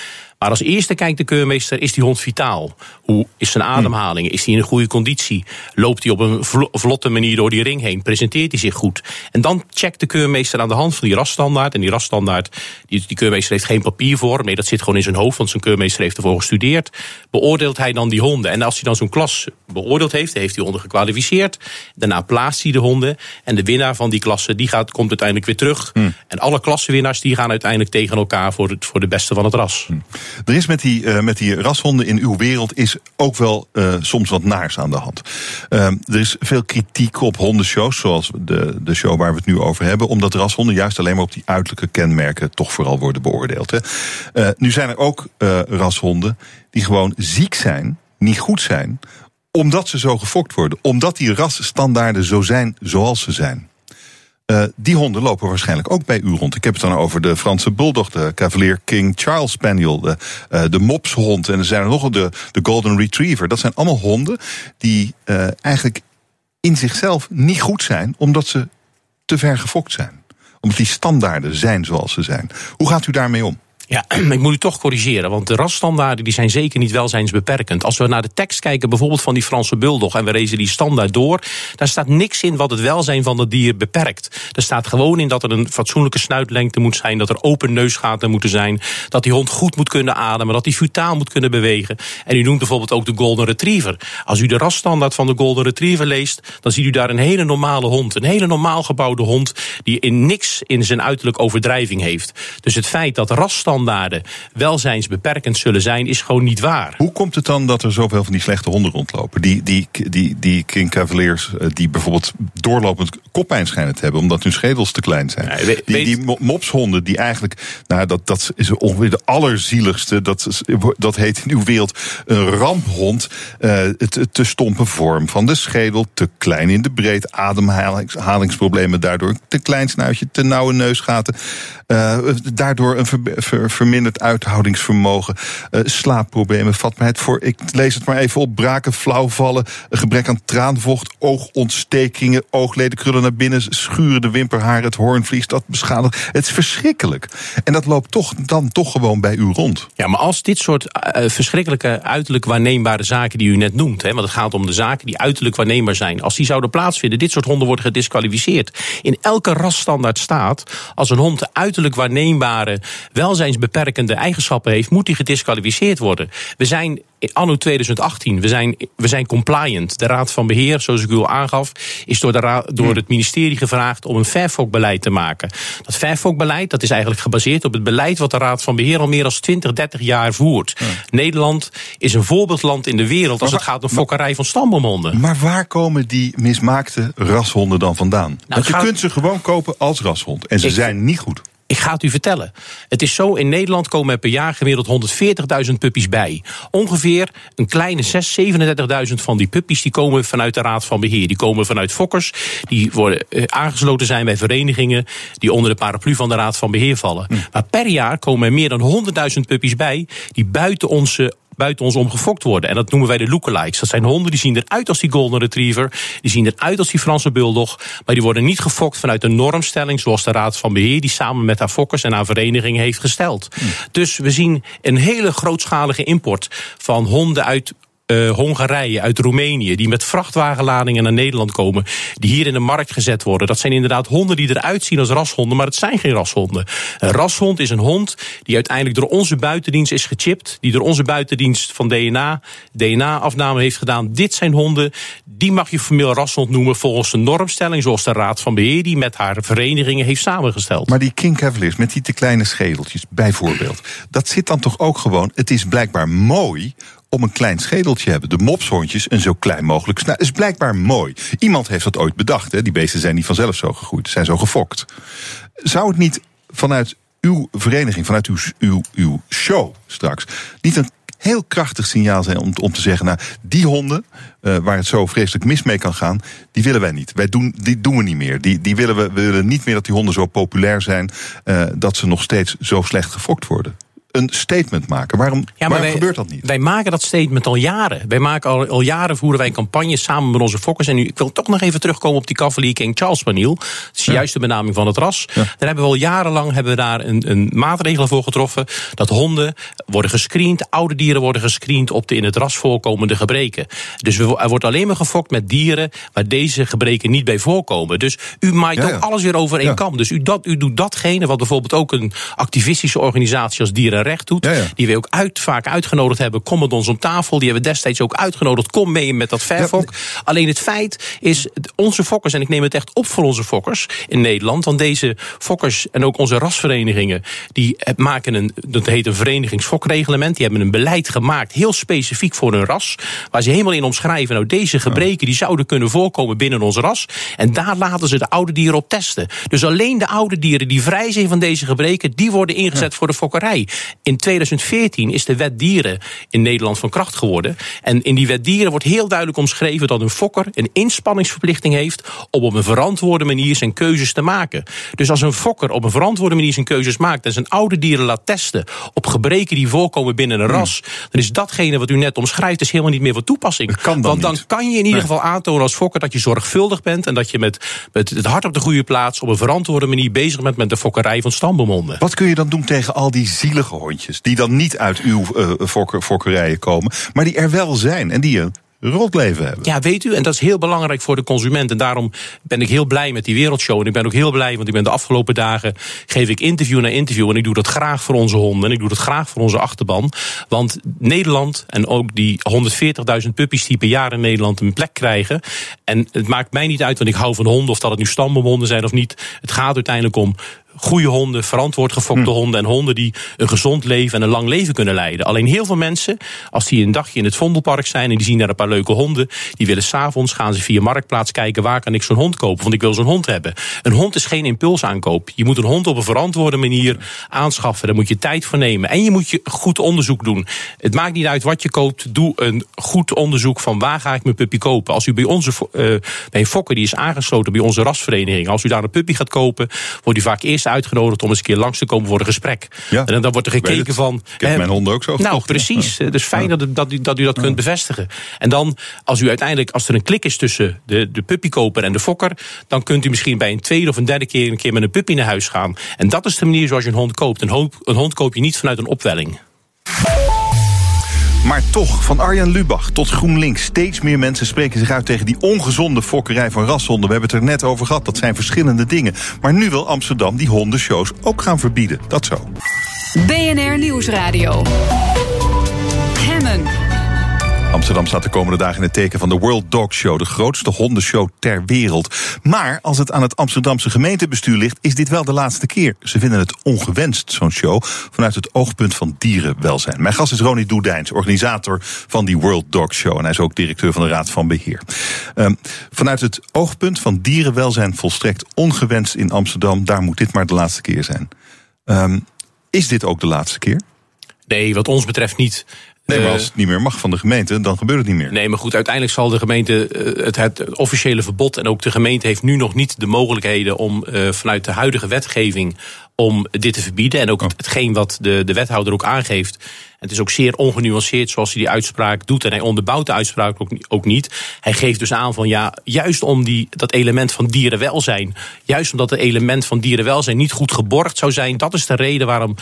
Maar als eerste kijkt de keurmeester, is die hond vitaal? Hoe is zijn ademhaling? Is hij in een goede conditie? Loopt hij op een vlotte manier door die ring heen? Presenteert hij zich goed? En dan checkt de keurmeester aan de hand van die rasstandaard. En die rasstandaard, die, die keurmeester heeft geen papier voor. Nee, dat zit gewoon in zijn hoofd, want zijn keurmeester heeft ervoor gestudeerd. Beoordeelt hij dan die honden. En als hij dan zo'n klas beoordeeld heeft, heeft hij honden gekwalificeerd. Daarna plaatst hij de honden. En de winnaar van die klasse, die gaat, komt uiteindelijk weer terug. En alle klassenwinnaars, die gaan uiteindelijk tegen elkaar voor, het, voor de beste van het ras. Er is met die, uh, met die rashonden in uw wereld is ook wel uh, soms wat naars aan de hand. Uh, er is veel kritiek op hondenshows, zoals de, de show waar we het nu over hebben, omdat rashonden juist alleen maar op die uiterlijke kenmerken toch vooral worden beoordeeld. Hè. nu zijn er ook rashonden die gewoon ziek zijn, niet goed zijn, omdat ze zo gefokt worden, omdat die rasstandaarden zo zijn zoals ze zijn. Uh, die honden lopen waarschijnlijk ook bij u rond. Ik heb het dan over de Franse Bulldog, de Cavalier King Charles Spaniel, de, uh, de mopshond en er zijn er nog de, de Golden Retriever. Dat zijn allemaal honden die uh, eigenlijk in zichzelf niet goed zijn, omdat ze te ver gefokt zijn. Omdat die standaarden zijn zoals ze zijn. Hoe gaat u daarmee om? Ja, (clears throat) ik moet u toch corrigeren, want de rasstandaarden die zijn zeker niet welzijnsbeperkend. Als we naar de tekst kijken, bijvoorbeeld van die Franse bulldog, en we lezen die standaard door, daar staat niks in wat het welzijn van het dier beperkt. Er staat gewoon in dat er een fatsoenlijke snuitlengte moet zijn, dat er open neusgaten moeten zijn, dat die hond goed moet kunnen ademen, dat hij futaal moet kunnen bewegen. En u noemt bijvoorbeeld ook de Golden Retriever. Als u de rasstandaard van de Golden Retriever leest, dan ziet u daar een hele normale hond, een hele normaal gebouwde hond, die in niks in zijn uiterlijk overdrijving heeft. Dus het feit dat rasstandaard standaarden welzijnsbeperkend zullen zijn, is gewoon niet waar. Hoe komt het dan dat er zoveel van die slechte honden rondlopen? Die, die, die, die King Cavaliers, eh, die bijvoorbeeld doorlopend koppijn schijnen te hebben, omdat hun schedels te klein zijn. Ja, weet, die, die mopshonden, die eigenlijk, nou, dat, dat is ongeveer de allerzieligste. Dat, dat heet in uw wereld een ramphond. Uh, te, te stompe vorm van de schedel, te klein in de breedte, ademhalingsproblemen daardoor, te klein snuitje, te nauwe neusgaten. Uh, daardoor een ver, ver, verminderd uithoudingsvermogen, uh, slaapproblemen, vatbaarheid voor, ik lees het maar even op, braken, flauwvallen, gebrek aan traanvocht, oogontstekingen, oogleden krullen naar binnen, schuren de wimperharen, het hoornvlies, dat beschadigt. Het is verschrikkelijk. En dat loopt toch dan toch gewoon bij u rond. Ja, maar als dit soort uh, verschrikkelijke uiterlijk waarneembare zaken die u net noemt, hè, want het gaat om de zaken die uiterlijk waarneembaar zijn, als die zouden plaatsvinden, dit soort honden worden gedisqualificeerd. In elke rasstandaard staat, als een hond de uiterlijk waarneembare welzijnsbeperkende eigenschappen heeft, moet die gedisqualificeerd worden. We zijn anno 2018, we zijn, we zijn compliant. De Raad van Beheer, zoals ik u al aangaf, is door, de raad, door het ministerie gevraagd om een Fairfolk-beleid te maken. Dat Fairfolk-beleid dat is eigenlijk gebaseerd op het beleid wat de Raad van Beheer al meer dan 20, 30 jaar voert. Nederland is een voorbeeldland in de wereld als het gaat om fokkerij van stamboomhonden. Maar waar komen die mismaakte rashonden dan vandaan? Nou, Want je gaat... kunt ze gewoon kopen als rashond en ze ik... zijn niet goed. Ik ga het u vertellen. Het is zo, in Nederland komen er per jaar gemiddeld 140.000 puppies bij. Ongeveer een kleine 6, 37.000 van die puppies die komen vanuit de Raad van Beheer. Die komen vanuit fokkers, die worden eh, aangesloten zijn bij verenigingen... die onder de paraplu van de Raad van Beheer vallen. Hm. Maar per jaar komen er meer dan 100.000 puppies bij... die buiten onze buiten ons om gefokt worden. En dat noemen wij de lookalikes. Dat zijn honden die zien eruit als die Golden Retriever. Die zien eruit als die Franse Bulldog. Maar die worden niet gefokt vanuit de normstelling zoals de Raad van Beheer... die samen met haar fokkers en haar vereniging heeft gesteld. Hm. Dus we zien een hele grootschalige import van honden uit uh, Hongarije, uit Roemenië, die met vrachtwagenladingen naar Nederland komen, die hier in de markt gezet worden. Dat zijn inderdaad honden die eruit zien als rashonden, maar het zijn geen rashonden. Een rashond is een hond die uiteindelijk door onze buitendienst is gechipt, die door onze buitendienst van DNA, DNA-afname heeft gedaan. Dit zijn honden, die mag je formeel rashond noemen volgens de normstelling, zoals de Raad van Beheer die met haar verenigingen heeft samengesteld. Maar die King Cavaliers met die te kleine schedeltjes, bijvoorbeeld, dat zit dan toch ook gewoon, het is blijkbaar mooi om een klein schedeltje hebben. De mopshondjes een zo klein mogelijk snel. is blijkbaar mooi. Iemand heeft dat ooit bedacht. Hè? Die beesten zijn niet vanzelf zo gegroeid. Zijn zo gefokt. Zou het niet vanuit uw vereniging, vanuit uw, uw, uw show straks, niet een heel krachtig signaal zijn om, om te zeggen: Nou, die honden, uh, waar het zo vreselijk mis mee kan gaan, die willen wij niet. Wij doen, die doen we niet meer. Die, die willen we, we willen niet meer dat die honden zo populair zijn uh, dat ze nog steeds zo slecht gefokt worden. Een statement maken. Waarom, waarom wij, gebeurt dat niet? Wij maken dat statement al jaren. Wij maken al, al jaren voeren wij campagnes samen met onze fokkers. En nu, ik wil toch nog even terugkomen op die Cavalier King Charles paniel. Dat is de juiste benaming van het ras. Daar hebben we al jarenlang hebben we daar een, een maatregel voor getroffen. Dat honden worden gescreend, oude dieren worden gescreend op de in het ras voorkomende gebreken. Dus we, er wordt alleen maar gefokt met dieren waar deze gebreken niet bij voorkomen. Dus u maait Ja, ja. ook alles weer over één Ja. kam. Dus u, dat, u doet datgene wat bijvoorbeeld ook een activistische organisatie als Dierenrecht doet. Ja, ja. Die we ook uit, vaak uitgenodigd hebben. Kom met ons om tafel. Die hebben we destijds ook uitgenodigd. Kom mee met dat verfok. Alleen het feit is, onze fokkers, en ik neem het echt op voor onze fokkers in Nederland. Want deze fokkers en ook onze rasverenigingen, die eh, maken een, dat heet een verenigingsfokreglement. Die hebben een beleid gemaakt, heel specifiek voor hun ras. Waar ze helemaal in omschrijven, nou deze gebreken die zouden kunnen voorkomen binnen ons ras. En daar laten ze de oude dieren op testen. Dus alleen de oude dieren die vrij zijn van deze gebreken, die worden ingezet voor de fokkerij. In 2014 is de wet dieren in Nederland van kracht geworden. En in die wet dieren wordt heel duidelijk omschreven dat een fokker een inspanningsverplichting heeft om op een verantwoorde manier zijn keuzes te maken. Dus als een fokker op een verantwoorde manier zijn keuzes maakt en zijn oude dieren laat testen op gebreken die voorkomen binnen een ras, dan is datgene wat u net omschrijft is helemaal niet meer van toepassing. dan Want dan niet. kan je in ieder geval aantonen als fokker dat je zorgvuldig bent en dat je met, met het hart op de goede plaats op een verantwoorde manier bezig bent met de fokkerij van stamboomhonden. Wat kun je dan doen tegen al die zielige hondjes... die dan niet uit uw fokkerijen komen... maar die er wel zijn en die een rotleven hebben? Ja, weet u, en dat is heel belangrijk voor de consument. En daarom ben ik heel blij met die wereldshow. En ik ben ook heel blij, want ik ben de afgelopen dagen geef ik interview na interview. En ik doe dat graag voor onze honden. En ik doe dat graag voor onze achterban. Want Nederland en ook die 140.000 puppies die per jaar in Nederland een plek krijgen. En het maakt mij niet uit, want ik hou van honden, of dat het nu stamboomhonden zijn of niet. Het gaat uiteindelijk om goede honden, verantwoord gefokte honden en honden die een gezond leven en een lang leven kunnen leiden. Alleen heel veel mensen, als die een dagje in het Vondelpark zijn en die zien daar een paar leuke honden, die willen s'avonds gaan ze via Marktplaats kijken waar kan ik zo'n hond kopen, want ik wil zo'n hond hebben. Een hond is geen impulsaankoop. Je moet een hond op een verantwoorde manier aanschaffen. Daar moet je tijd voor nemen en je moet je goed onderzoek doen. Het maakt niet uit wat je koopt. Doe een goed onderzoek van waar ga ik mijn puppy kopen. Als u bij onze eh, bij een fokker die is aangesloten bij onze rasvereniging, als u daar een puppy gaat kopen, wordt u vaak eerst uitgenodigd om eens een keer langs te komen voor een gesprek. Ja, en dan wordt er gekeken van. Ik heb mijn honden ook zo Nou, gekocht, ja. precies. Dus fijn dat, dat, u, dat u dat kunt bevestigen. En dan, als u uiteindelijk, als er een klik is tussen de, de puppykoper en de fokker, dan kunt u misschien bij een tweede of een derde keer een keer met een puppy naar huis gaan. En dat is de manier zoals je een hond koopt. Een hond, een hond koop je niet vanuit een opwelling. Maar toch, van Arjan Lubach tot GroenLinks. Steeds meer mensen spreken zich uit tegen die ongezonde fokkerij van rashonden. We hebben het er net over gehad. Dat zijn verschillende dingen. Maar nu wil Amsterdam die hondenshows ook gaan verbieden. Dat zo. BNR Nieuwsradio. Amsterdam staat de komende dagen in het teken van de World Dog Show, de grootste hondenshow ter wereld. Maar als het aan het Amsterdamse gemeentebestuur ligt, is dit wel de laatste keer. Ze vinden het ongewenst, zo'n show, vanuit het oogpunt van dierenwelzijn. Mijn gast is Ronnie Doedijns, organisator van die World Dog Show. En hij is ook directeur van de Raad van Beheer. Ehm, vanuit het oogpunt van dierenwelzijn volstrekt ongewenst in Amsterdam, daar moet dit maar de laatste keer zijn. Ehm, is dit ook de laatste keer? Nee, wat ons betreft niet. Nee, maar Eh, als het niet meer mag van de gemeente, dan gebeurt het niet meer. Nee, maar goed, uiteindelijk zal de gemeente eh, het, het officiële verbod. En ook de gemeente heeft nu nog niet de mogelijkheden om eh, vanuit de huidige wetgeving. om dit te verbieden. En ook het- hetgeen wat de, de wethouder ook aangeeft. Het is ook zeer ongenuanceerd zoals hij die uitspraak doet. En hij onderbouwt de uitspraak ook, ni- ook niet. Hij geeft dus aan van ja, juist om die, dat element van dierenwelzijn. Juist omdat het element van dierenwelzijn niet goed geborgd zou zijn. Dat is de reden waarom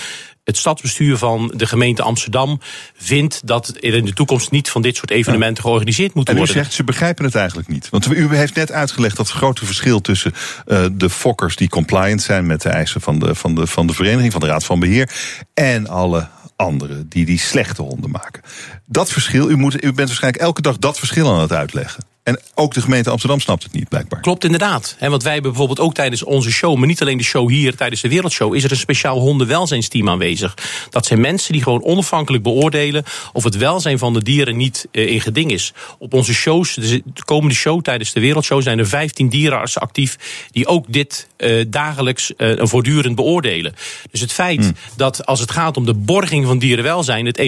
het stadsbestuur van de gemeente Amsterdam vindt dat er in de toekomst niet van dit soort evenementen georganiseerd moeten En u worden. zegt, ze begrijpen het eigenlijk niet. Want u heeft net uitgelegd dat grote verschil tussen eh, de fokkers die compliant zijn met de eisen van de, van, de, van de vereniging, van de Raad van Beheer, en alle anderen die die slechte honden maken. Dat verschil, u, moet, u bent waarschijnlijk elke dag dat verschil aan het uitleggen. En ook de gemeente Amsterdam snapt het niet, blijkbaar. Klopt inderdaad. Want wij hebben bijvoorbeeld ook tijdens onze show, maar niet alleen de show hier, tijdens de Wereldshow, is er een speciaal hondenwelzijnsteam aanwezig. Dat zijn mensen die gewoon onafhankelijk beoordelen of het welzijn van de dieren niet eh, in geding is. Op onze shows, de de komende show tijdens de Wereldshow, zijn er 15 dierenartsen actief die ook dit eh, dagelijks eh, en voortdurend beoordelen. Dus het feit dat als het gaat om de borging van dierenwelzijn, het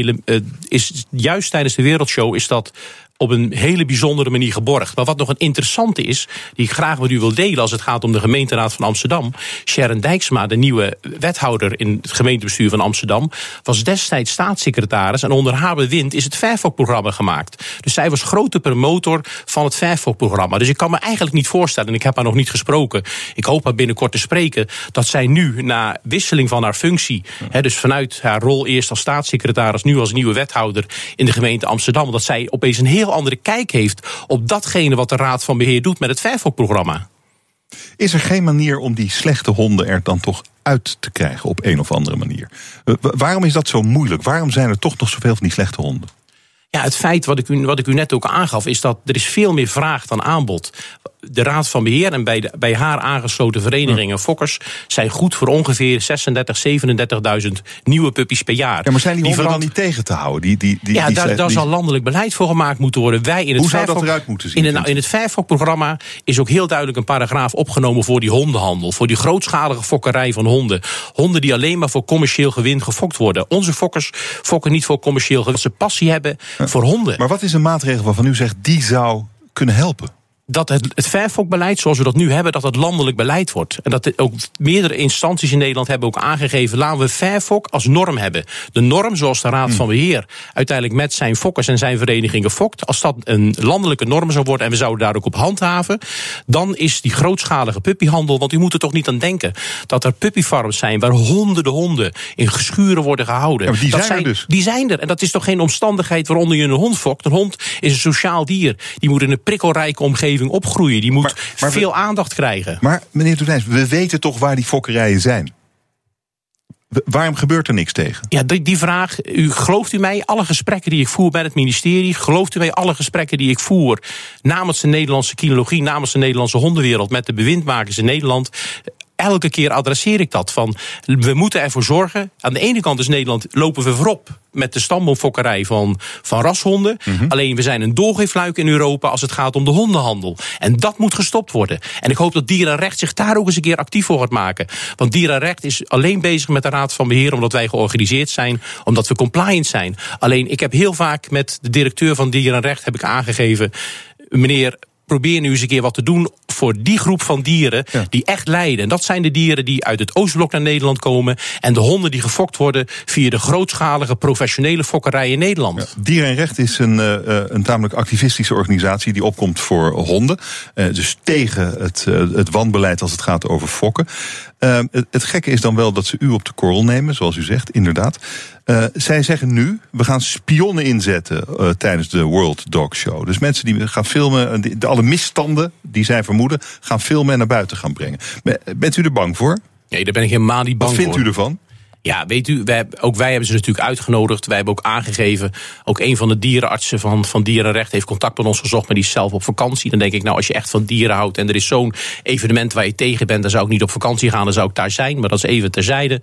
is juist tijdens de Wereldshow is dat op een hele bijzondere manier geborgd. Maar wat nog een interessante is, die ik graag met u wil delen als het gaat om de gemeenteraad van Amsterdam. Sharon Dijksma, de nieuwe wethouder in het gemeentebestuur van Amsterdam, was destijds staatssecretaris en onder haar bewind is het Fairfok-programma gemaakt. Dus zij was grote promotor van het Fairfok-programma. Dus ik kan me eigenlijk niet voorstellen, en ik heb haar nog niet gesproken, ik hoop haar binnenkort te spreken, dat zij nu na wisseling van haar functie, dus vanuit haar rol eerst als staatssecretaris, nu als nieuwe wethouder in de gemeente Amsterdam, dat zij opeens een heel andere kijk heeft op datgene wat de Raad van Beheer doet met het Fairfok-programma. Is er geen manier om die slechte honden er dan toch uit te krijgen op een of andere manier? Waarom is dat zo moeilijk? Waarom zijn er toch nog zoveel van die slechte honden? Ja, het feit wat ik, u, wat ik u net ook aangaf, is dat er is veel meer vraag dan aanbod. De Raad van Beheer en bij, de, bij haar aangesloten verenigingen, Fokkers, zijn goed voor ongeveer 36, 37.000 nieuwe puppies per jaar. Ja, maar zijn die, verand- niet tegen te houden? Die, die, die, ja, die, daar, die- daar zal landelijk beleid voor gemaakt moeten worden. Wij in het Hoe zou dat eruit moeten zien, In, het- vindt in het Fairfok-programma is ook heel duidelijk een paragraaf opgenomen voor die hondenhandel. Voor die grootschalige fokkerij van honden. Honden die alleen maar voor commercieel gewin gefokt worden. Onze fokkers fokken niet voor commercieel gewin. Ze passie hebben voor honden. Maar wat is een maatregel waarvan u zegt die zou kunnen helpen? Dat het, het verfokbeleid zoals we dat nu hebben, dat dat landelijk beleid wordt. En dat ook meerdere instanties in Nederland hebben ook aangegeven, laten we verfok als norm hebben. De norm zoals de Raad van Beheer uiteindelijk met zijn fokkers en zijn verenigingen fokt, als dat een landelijke norm zou worden en we zouden daar ook op handhaven, dan is die grootschalige puppyhandel, want u moet er toch niet aan denken dat er puppyfarms zijn waar honderden honden in geschuren worden gehouden. Ja, die dat zijn er dus. Die zijn er. En dat is toch geen omstandigheid waaronder je een hond fokt. Een hond is een sociaal dier. Die moet in een prikkelrijke omgeving opgroeien. Die moet Maar- maar we- veel aandacht krijgen. Maar meneer Toetijns, we weten toch waar die fokkerijen zijn? Waarom gebeurt er niks tegen? Ja, die, die vraag, u, gelooft u mij, alle gesprekken die ik voer bij het ministerie, gelooft u mij alle gesprekken die ik voer namens de Nederlandse kinologie, namens de Nederlandse hondenwereld, met de bewindmakers in Nederland, elke keer adresseer ik dat. Van, we moeten ervoor zorgen, aan de ene kant is Nederland, lopen we voorop met de stamboomfokkerij van, van rashonden. Alleen we zijn een doorgeefluik in Europa als het gaat om de hondenhandel. En dat moet gestopt worden. En ik hoop dat Dierenrecht zich daar ook eens een keer actief voor gaat maken. Want Dierenrecht is alleen bezig met de Raad van Beheer omdat wij georganiseerd zijn, omdat we compliant zijn. Alleen ik heb heel vaak met de directeur van Dierenrecht heb ik aangegeven, meneer. Probeer nu eens een keer wat te doen voor die groep van dieren die echt lijden. En dat zijn de dieren die uit het Oostblok naar Nederland komen. En de honden die gefokt worden via de grootschalige professionele fokkerij in Nederland. Dier en Recht is een, eh, eh, een tamelijk activistische organisatie die opkomt voor honden. Eh, dus tegen het, het wanbeleid als het gaat over fokken. Het, het gekke is dan wel dat ze u op de korrel nemen, zoals u zegt, inderdaad. Eh, zij zeggen nu, we gaan spionnen inzetten eh, tijdens de World Dog Show. Dus mensen die gaan filmen, eh, de, alle misstanden die zij vermoeden, gaan filmen en naar buiten gaan brengen. Ben- Bent u er bang voor? Nee, daar ben ik helemaal niet bang Wat vindt voor. u ervan? Ja, weet u, wij, ook wij hebben ze natuurlijk uitgenodigd. Wij hebben ook aangegeven. Ook een van de dierenartsen van, van Dierenrecht heeft contact met ons gezocht, maar die is zelf op vakantie. Dan denk ik, nou, als je echt van dieren houdt en er is zo'n evenement waar je tegen bent, dan zou ik niet op vakantie gaan, dan zou ik daar zijn. Maar dat is even terzijde.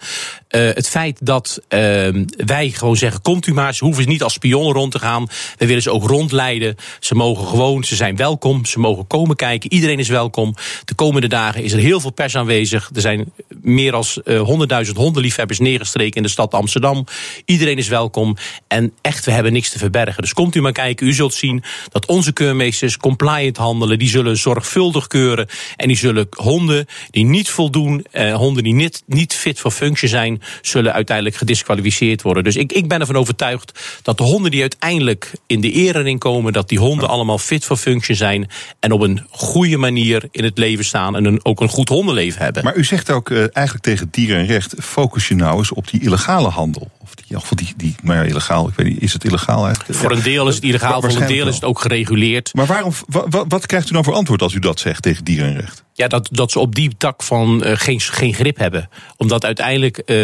Eh, het feit dat ehm, wij gewoon zeggen, komt u maar, ze hoeven niet als spion rond te gaan. We willen ze ook rondleiden. Ze mogen gewoon, ze zijn welkom, ze mogen komen kijken. Iedereen is welkom. De komende dagen is er heel veel pers aanwezig. Er zijn meer dan honderdduizend hondenliefhebbers in de stad Amsterdam. Iedereen is welkom. En echt, we hebben niks te verbergen. Dus komt u maar kijken. U zult zien dat onze keurmeesters compliant handelen. Die zullen zorgvuldig keuren. En die zullen honden die niet voldoen, eh, honden die niet, niet fit voor functie zijn, zullen uiteindelijk gedisqualificeerd worden. Dus ik, ik ben ervan overtuigd dat de honden die uiteindelijk in de erering komen, dat die honden allemaal fit voor functie zijn. En op een goede manier in het leven staan. En een, ook een goed hondenleven hebben. Maar u zegt ook eh, eigenlijk tegen dieren en recht: focus je nou eens op die illegale handel. Of die, of die, die nou ja, illegaal, ik weet niet, is het illegaal eigenlijk? Voor een deel is het illegaal, voor een deel is het ook gereguleerd. Maar waarom, wa- wa- wat krijgt u dan voor antwoord als u dat zegt tegen dieren en recht? Ja, dat, dat ze op die tak van eh, geen, geen grip hebben. Omdat uiteindelijk, eh,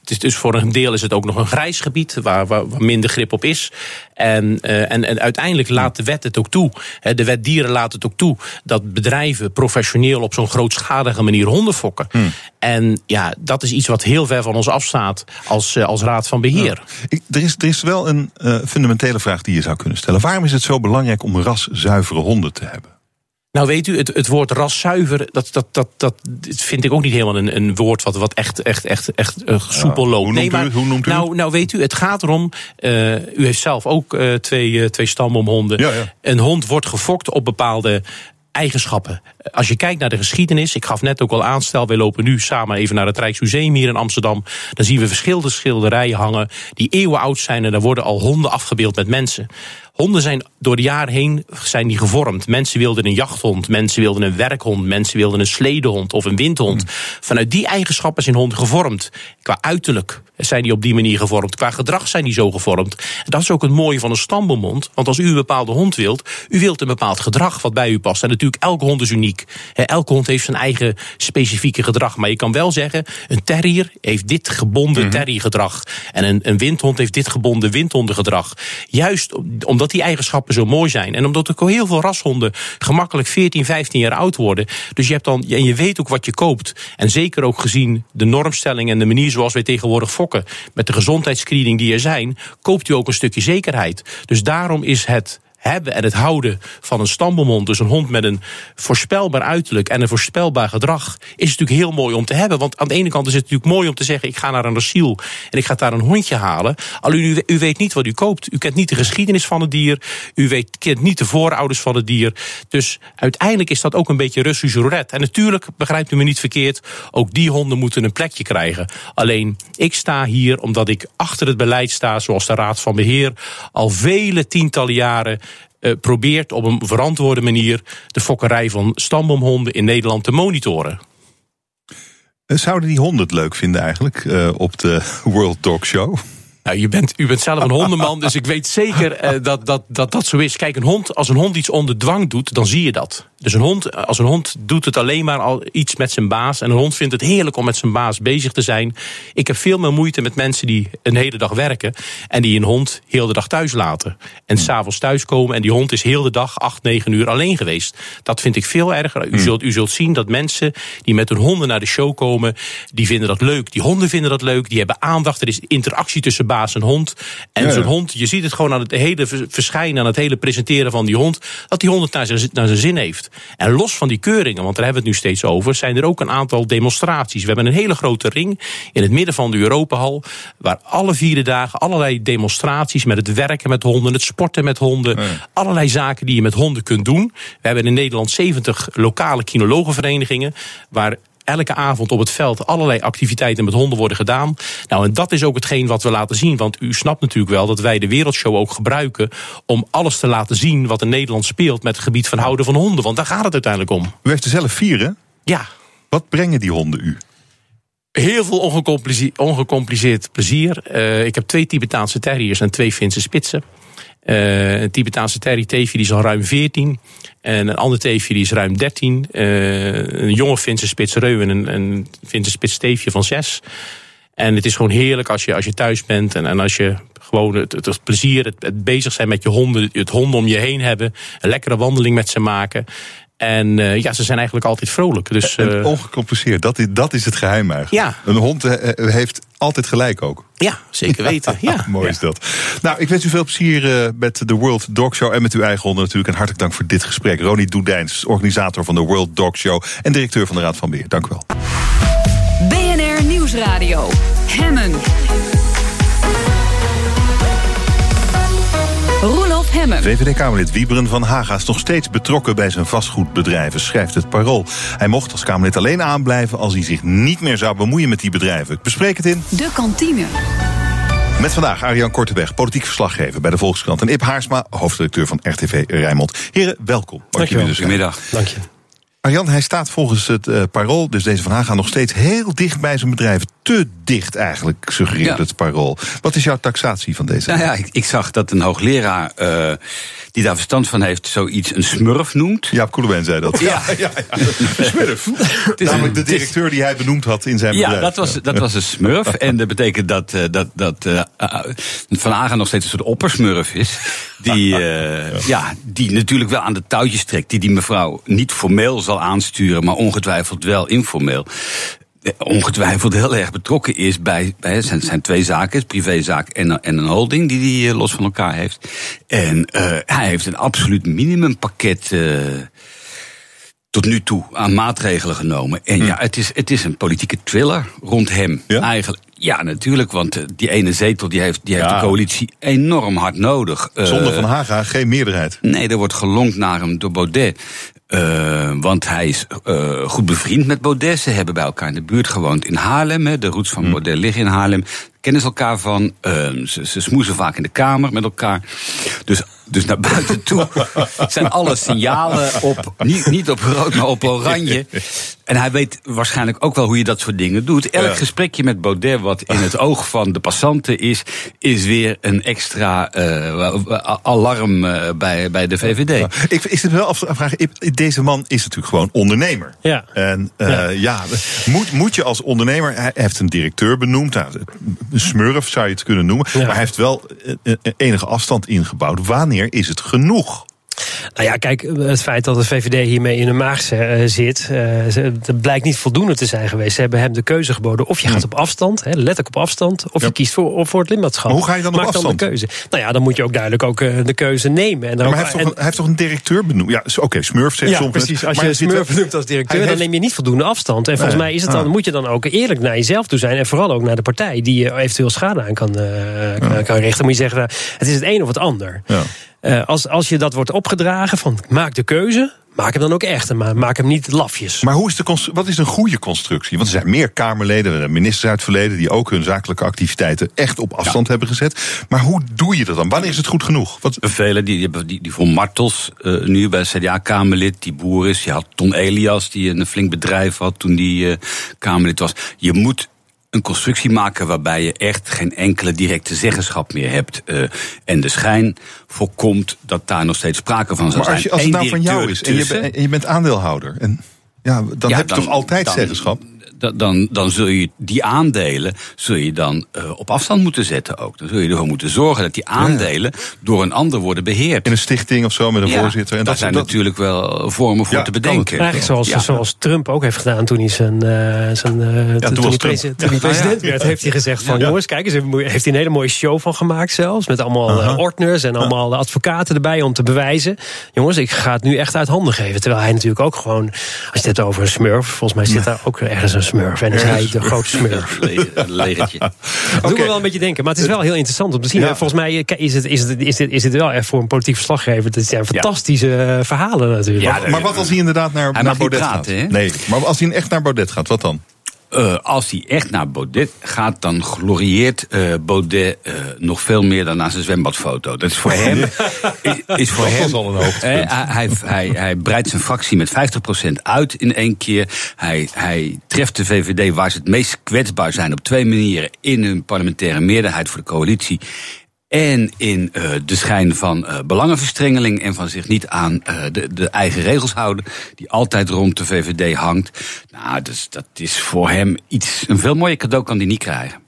het is dus voor een deel is het ook nog een grijs gebied waar, waar, waar minder grip op is. En, eh, en, en uiteindelijk laat de wet het ook toe. Hè, de wet dieren laat het ook toe dat bedrijven professioneel op zo'n grootschalige manier honden fokken. En ja, dat is iets wat heel ver van ons afstaat als, eh, als raad van beheer. Ik, er, is, er is wel een eh, fundamentele vraag die je zou kunnen stellen. Waarom is het zo belangrijk om raszuivere honden te hebben? Nou, weet u, het, het woord raszuiver, dat, dat, dat, dat vind ik ook niet helemaal een, een woord wat, wat echt, echt, echt, echt uh, soepel loopt. hoe noemt u het? Hoe noemt u nou, nou, weet u, het gaat erom. Uh, u heeft zelf ook uh, twee, twee stamboomhonden. Ja, ja. Een hond wordt gefokt op bepaalde eigenschappen. Als je kijkt naar de geschiedenis, ik gaf net ook al aan, stel wij lopen nu samen even naar het Rijksmuseum hier in Amsterdam, dan zien we verschillende schilderijen hangen die eeuwen oud zijn en daar worden al honden afgebeeld met mensen. Honden zijn door de jaren heen zijn die gevormd. Mensen wilden een jachthond, mensen wilden een werkhond, mensen wilden een sledehond of een windhond. Vanuit die eigenschappen zijn honden gevormd. Qua uiterlijk zijn die op die manier gevormd. Qua gedrag zijn die zo gevormd. En dat is ook het mooie van een stamboomhond. Want als u een bepaalde hond wilt, u wilt een bepaald gedrag wat bij u past. En natuurlijk, elke hond is uniek. Elke hond heeft zijn eigen specifieke gedrag. Maar je kan wel zeggen, een terrier heeft dit gebonden mm -hmm. terriergedrag. En een, een windhond heeft dit gebonden windhondengedrag. Juist omdat die eigenschappen zo mooi zijn. En omdat ook heel veel rashonden gemakkelijk 14, 15 jaar oud worden. Dus je hebt dan, en je weet ook wat je koopt. En zeker ook gezien de normstelling en de manier zoals wij tegenwoordig fokken. Met de gezondheidsscreening die er zijn, koopt u ook een stukje zekerheid. Dus daarom is het hebben en het houden van een stamboomhond, dus een hond met een voorspelbaar uiterlijk en een voorspelbaar gedrag, is natuurlijk heel mooi om te hebben. Want aan de ene kant is het natuurlijk mooi om te zeggen: ik ga naar een asiel en ik ga daar een hondje halen. Alleen u, u weet niet wat u koopt. U kent niet de geschiedenis van het dier. U weet, kent niet de voorouders van het dier. Dus uiteindelijk is dat ook een beetje Russisch roulette. En natuurlijk, begrijpt u me niet verkeerd, ook die honden moeten een plekje krijgen. Alleen, ik sta hier omdat ik achter het beleid sta, zoals de Raad van Beheer, al vele tientallen jaren probeert op een verantwoorde manier de fokkerij van stamboomhonden in Nederland te monitoren. Zouden die honden het leuk vinden eigenlijk uh, op de (laughs) World Dog Show? Nou, u, bent, u bent zelf een hondenman, dus ik weet zeker uh, dat, dat, dat dat zo is. Kijk, een hond, als een hond iets onder dwang doet, dan zie je dat. Dus een hond, als een hond doet het alleen maar al iets met zijn baas. En een hond vindt het heerlijk om met zijn baas bezig te zijn. Ik heb veel meer moeite met mensen die een hele dag werken. En die een hond heel de dag thuis laten. En s'avonds thuiskomen en die hond is heel de dag, acht, negen uur alleen geweest. Dat vind ik veel erger. U zult, u zult zien dat mensen die met hun honden naar de show komen, die vinden dat leuk. Die honden vinden dat leuk. Die hebben aandacht. Er is interactie tussen baas en hond. En ja, ja. zo'n hond, je ziet het gewoon aan het hele verschijnen, aan het hele presenteren van die hond, dat die hond het naar zijn, naar zijn zin heeft. En los van die keuringen, want daar hebben we het nu steeds over, zijn er ook een aantal demonstraties. We hebben een hele grote ring in het midden van de Europahal, waar alle vierde dagen allerlei demonstraties met het werken met honden, het sporten met honden, allerlei zaken die je met honden kunt doen. We hebben in Nederland 70 lokale kinologenverenigingen, waar elke avond op het veld allerlei activiteiten met honden worden gedaan. Nou, en dat is ook hetgeen wat we laten zien. Want u snapt natuurlijk wel dat wij de Wereldshow ook gebruiken om alles te laten zien wat in Nederland speelt met het gebied van houden van honden. Want daar gaat het uiteindelijk om. U heeft er zelf vier, hè? Ja. Wat brengen die honden u? Heel veel ongecompliceerd, ongecompliceerd plezier. Uh, ik heb twee Tibetaanse terriers en twee Finse spitsen. Uh, een Tibetaanse terrier teefje die is al ruim 14. En een ander teefje die is ruim 13. Uh, een jonge Finse spits Reu en een, een Finse van 6. En het is gewoon heerlijk als je, als je thuis bent en, en als je gewoon het, het, plezier, het, bezig zijn met je honden, het honden om je heen hebben, een lekkere wandeling met ze maken. En uh, ja, ze zijn eigenlijk altijd vrolijk. Dus, uh, en ongecompliceerd, dat is, dat is het geheim eigenlijk. Ja. Een hond heeft altijd gelijk ook. Ja, zeker weten. Ja. (laughs) Mooi ja. is dat. Nou, ik wens u veel plezier uh, met de World Dog Show en met uw eigen honden natuurlijk. En hartelijk dank voor dit gesprek. Ronnie Doedijns, organisator van de World Dog Show en directeur van de Raad van Beheer. Dank u wel. BNR Nieuwsradio. Hemmen. VVD-Kamerlid Wieberen van Haga is nog steeds betrokken bij zijn vastgoedbedrijven, schrijft het Parool. Hij mocht als Kamerlid alleen aanblijven als hij zich niet meer zou bemoeien met die bedrijven. Ik bespreek het in. De kantine. Met vandaag Arjan Korteweg, politiek verslaggever bij de Volkskrant. En Ip Haarsma, hoofdredacteur van RTV Rijnmond. Heren, welkom. Dank je wel. Goedemiddag. Dank je. Arjan, hij staat volgens het uh, Parool, dus deze van Haga, nog steeds heel dicht bij zijn bedrijf. Te dicht eigenlijk, suggereert ja. het Parool. Wat is jouw taxatie van deze? Nou ja, ik, ik zag dat een hoogleraar uh, die daar verstand van heeft, zoiets een smurf noemt. Jaap Koelewijn zei dat. Ja, (laughs) ja, ja, ja. smurf. (laughs) Namelijk de directeur die hij benoemd had in zijn ja, bedrijf. Dat was, dat was een smurf. en dat betekent dat, uh, dat, dat Van Haga nog steeds een soort oppersmurf is. Die, (laughs) ja, die natuurlijk wel aan de touwtjes trekt. Die die mevrouw niet formeel zal aansturen, maar ongetwijfeld wel informeel ongetwijfeld heel erg betrokken is bij. bij zijn, zijn twee zaken, een privézaak en, en een holding die hij los van elkaar heeft. En uh, hij heeft een absoluut minimumpakket. Uh, tot nu toe aan maatregelen genomen. En ja, het is, het is een politieke thriller rond hem. Eigenlijk. Ja, natuurlijk, want eh, die ene zetel die heeft, die heeft Ja. de coalitie enorm hard nodig. Zonder Eh, Van Haga geen meerderheid. Nee, er wordt gelonkt naar hem door Baudet. Eh, want hij is eh, goed bevriend met Baudet. Ze hebben bij elkaar in de buurt gewoond in Haarlem. Hè. De roots van Baudet liggen in Haarlem. Kennen ze elkaar van. Eh, ze, ze smoezen vaak in de kamer met elkaar. Dus, dus naar buiten toe (laughs) zijn alle signalen op. Niet, niet op rood, maar op oranje. En hij weet waarschijnlijk ook wel hoe je dat soort dingen doet. Elk Ja. gesprekje met Baudet, wat in het oog van de passanten is, is weer een extra eh, alarm eh, bij, bij de VVD. Ik, ik zit me wel af te vragen, ik- deze man is natuurlijk gewoon ondernemer. Ja. En eh, ja, moet, moet je als ondernemer, hij heeft een directeur benoemd, nou, een smurf zou je het kunnen noemen, maar hij heeft wel enige afstand ingebouwd. Wanneer is het genoeg? Nou ja, kijk, het feit dat de VVD hiermee in de maag eh, zit, eh, dat blijkt niet voldoende te zijn geweest. Ze hebben hem de keuze geboden. Of je gaat op afstand, hè, letterlijk op afstand, of je kiest voor, voor het lidmaatschap. Hoe ga je dan op Maak afstand? dan de keuze. Nou ja, dan moet je ook duidelijk ook eh, de keuze nemen. En dan maar hij heeft, toch en- een, hij heeft toch een directeur benoemd? Ja, oké, smurf zegt ja, soms. precies. Als je Smurf wel- noemt als directeur, dan neem je niet voldoende afstand. En volgens mij is het dan, Ah. moet je dan ook eerlijk naar jezelf toe zijn. En vooral ook naar de partij die je eventueel schade aan kan, eh, kan- kan richten. Moet je zeggen, het is het een of het ander. Ja. Eh, als, als je dat wordt opgedragen van maak de keuze, maak hem dan ook echt. En ma- maak hem niet lafjes. Maar hoe is de wat is een goede constructie? Want er zijn meer Kamerleden, en ministers uit het verleden... die ook hun zakelijke activiteiten echt op afstand hebben gezet. Maar hoe doe je dat dan? Wanneer is het goed genoeg? Wat, Velen, die, die, hebben- die, die Martels, eh, nu bij CDA-Kamerlid, die boer is. Je had Ton Elias, die een flink bedrijf had toen die eh, Kamerlid was. Je moet een constructie maken waarbij je echt geen enkele directe zeggenschap meer hebt. eh, en de schijn voorkomt dat daar nog steeds sprake van zou maar zijn. als, je, als het nou van jou is en je, bent- en je bent aandeelhouder... En, ja, dan Ja, heb je dan- toch altijd dan- zeggenschap? Da- dan, dan zul je die aandelen zul je dan eh, op afstand moeten zetten ook. Dan zul je ervoor moeten zorgen dat die aandelen door een ander worden beheerd. In een stichting of zo met een Ja, voorzitter. En daar dat, zijn dat- natuurlijk wel vormen voor Ja, te bedenken. Eigenlijk zoals, Ja. zoals Trump ook heeft gedaan toen hij zijn, eh, zijn eh, toen, hij hij president ja. werd, heeft hij gezegd van Ja. jongens, kijk eens, heeft hij een hele mooie show van gemaakt zelfs. Met allemaal eh, ordners en allemaal advocaten erbij om te bewijzen. Jongens, ik ga het nu echt uit handen geven. Terwijl hij natuurlijk ook gewoon, als je het hebt over een smurf, volgens mij zit daar ook ergens een smurf. En is hij de grote smurf. (laughs) Een legertje. Dat doet me wel een beetje denken. Maar het is wel heel interessant om te zien. Ja. Volgens mij eh, is het, is, het, is, het, is het wel echt voor een politiek verslaggever. Het zijn fantastische eh, verhalen natuurlijk. Ja, maar wat als hij inderdaad naar, naar Baudet praten, gaat? Nee, maar als hij echt naar Baudet gaat, wat dan? Eh, als hij echt naar Baudet gaat, dan glorieert eh, Baudet eh, nog veel meer dan naar zijn zwembadfoto. Dat is voor hem. is, is voor Dat hem was al een hoogtepunt. Hij, hij, hij breidt zijn fractie met 50% uit in één keer. Hij, hij treft de VVD waar ze het meest kwetsbaar zijn op twee manieren: in hun parlementaire meerderheid voor de coalitie. En in eh, de schijn van eh, belangenverstrengeling en van zich niet aan eh, de, de eigen regels houden, die altijd rond de VVD hangt. Nou, dus dat is voor hem iets. Een veel mooier cadeau kan hij niet krijgen.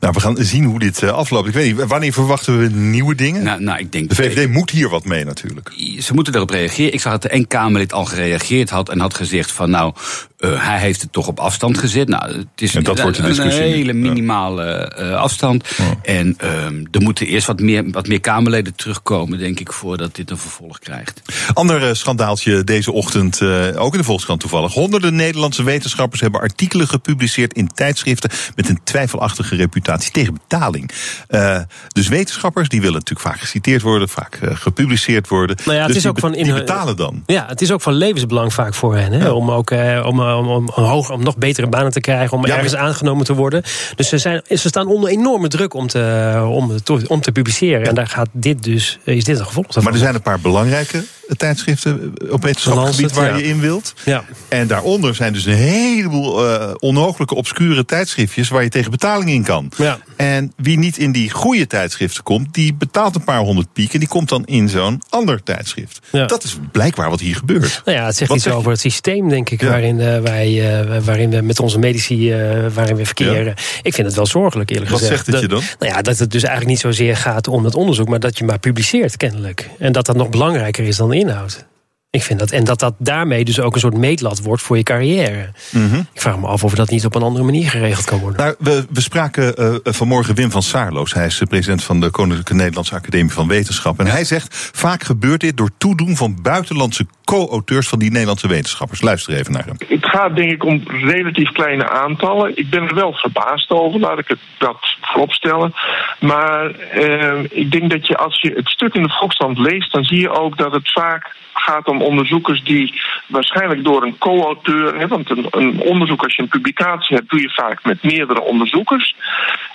Nou, we gaan zien hoe dit eh, afloopt. Ik weet niet, wanneer verwachten we nieuwe dingen? Nou, nou ik denk de VVD moet hier wat mee natuurlijk. ze moeten daarop reageren. Ik zag dat de N-Kamerlid al gereageerd had en had gezegd van nou, eh, hij heeft het toch op afstand gezet. Nou, het is En dat wordt de een, discussie hele minimale eh, afstand. En ehm, er moeten eerst wat meer, wat meer Kamerleden terugkomen, denk ik, voordat dit een vervolg krijgt. Ander schandaaltje deze ochtend, eh, ook in de Volkskrant toevallig. Honderden Nederlandse wetenschappers hebben artikelen gepubliceerd in tijdschriften met een twijfelachtige reputatie tegen betaling. Eh, dus wetenschappers, die willen natuurlijk vaak geciteerd worden, vaak eh, gepubliceerd worden. Nou ja, het dus is ook van in betalen dan. Ja, het is ook van levensbelang vaak voor hen. Hè? Om ook eh, om, om, om, hoger, om nog betere banen te krijgen, om Ja, maar- ergens aangenomen te worden. Dus ze, zijn, ze staan onder enorme druk om te, om, te- om te publiceren. En daar gaat dit dus, is dit een gevolg daarvan. Maar er zijn een paar belangrijke tijdschriften op wetenschappelijk gebied waar ja. je in wilt. Ja. En daaronder zijn dus een heleboel eh onmogelijke, obscure tijdschriftjes waar je tegen betaling in kan. Ja. En wie niet in die goede tijdschriften komt, die betaalt een paar honderd piek en die komt dan in zo'n ander tijdschrift. Ja. Dat is blijkbaar wat hier gebeurt. Nou ja, het zegt Wat iets zeg je? over het systeem, denk ik, waarin, eh, wij, eh, waarin we met onze medici waarin we verkeren. Ik vind het wel zorgelijk, eerlijk Wat gezegd. zegt het je Dat- dan? Nou ja, dat het dus eigenlijk niet zozeer gaat om het onderzoek, maar dat je maar publiceert, kennelijk. En dat dat nog belangrijker is dan inhoud. Ik vind dat. En dat dat daarmee dus ook een soort meetlat wordt voor je carrière. Mhm. Ik vraag me af of dat niet op een andere manier geregeld kan worden. Nou, we, we spraken uh, vanmorgen Wim van Saarloos. Hij is de president van de Koninklijke Nederlandse Academie van Wetenschap. En hij zegt, vaak gebeurt dit door toedoen van buitenlandse co-auteurs van die Nederlandse wetenschappers. Luister even naar hem. Het gaat denk ik om relatief kleine aantallen. Ik ben er wel verbaasd over, laat ik het dat vooropstellen. Maar uh, ik denk dat je als je het stuk in de Volksstand leest, dan zie je ook dat het vaak gaat om onderzoekers die waarschijnlijk door een co-auteur, want een, een, onderzoek als je een publicatie hebt, doe je vaak met meerdere onderzoekers.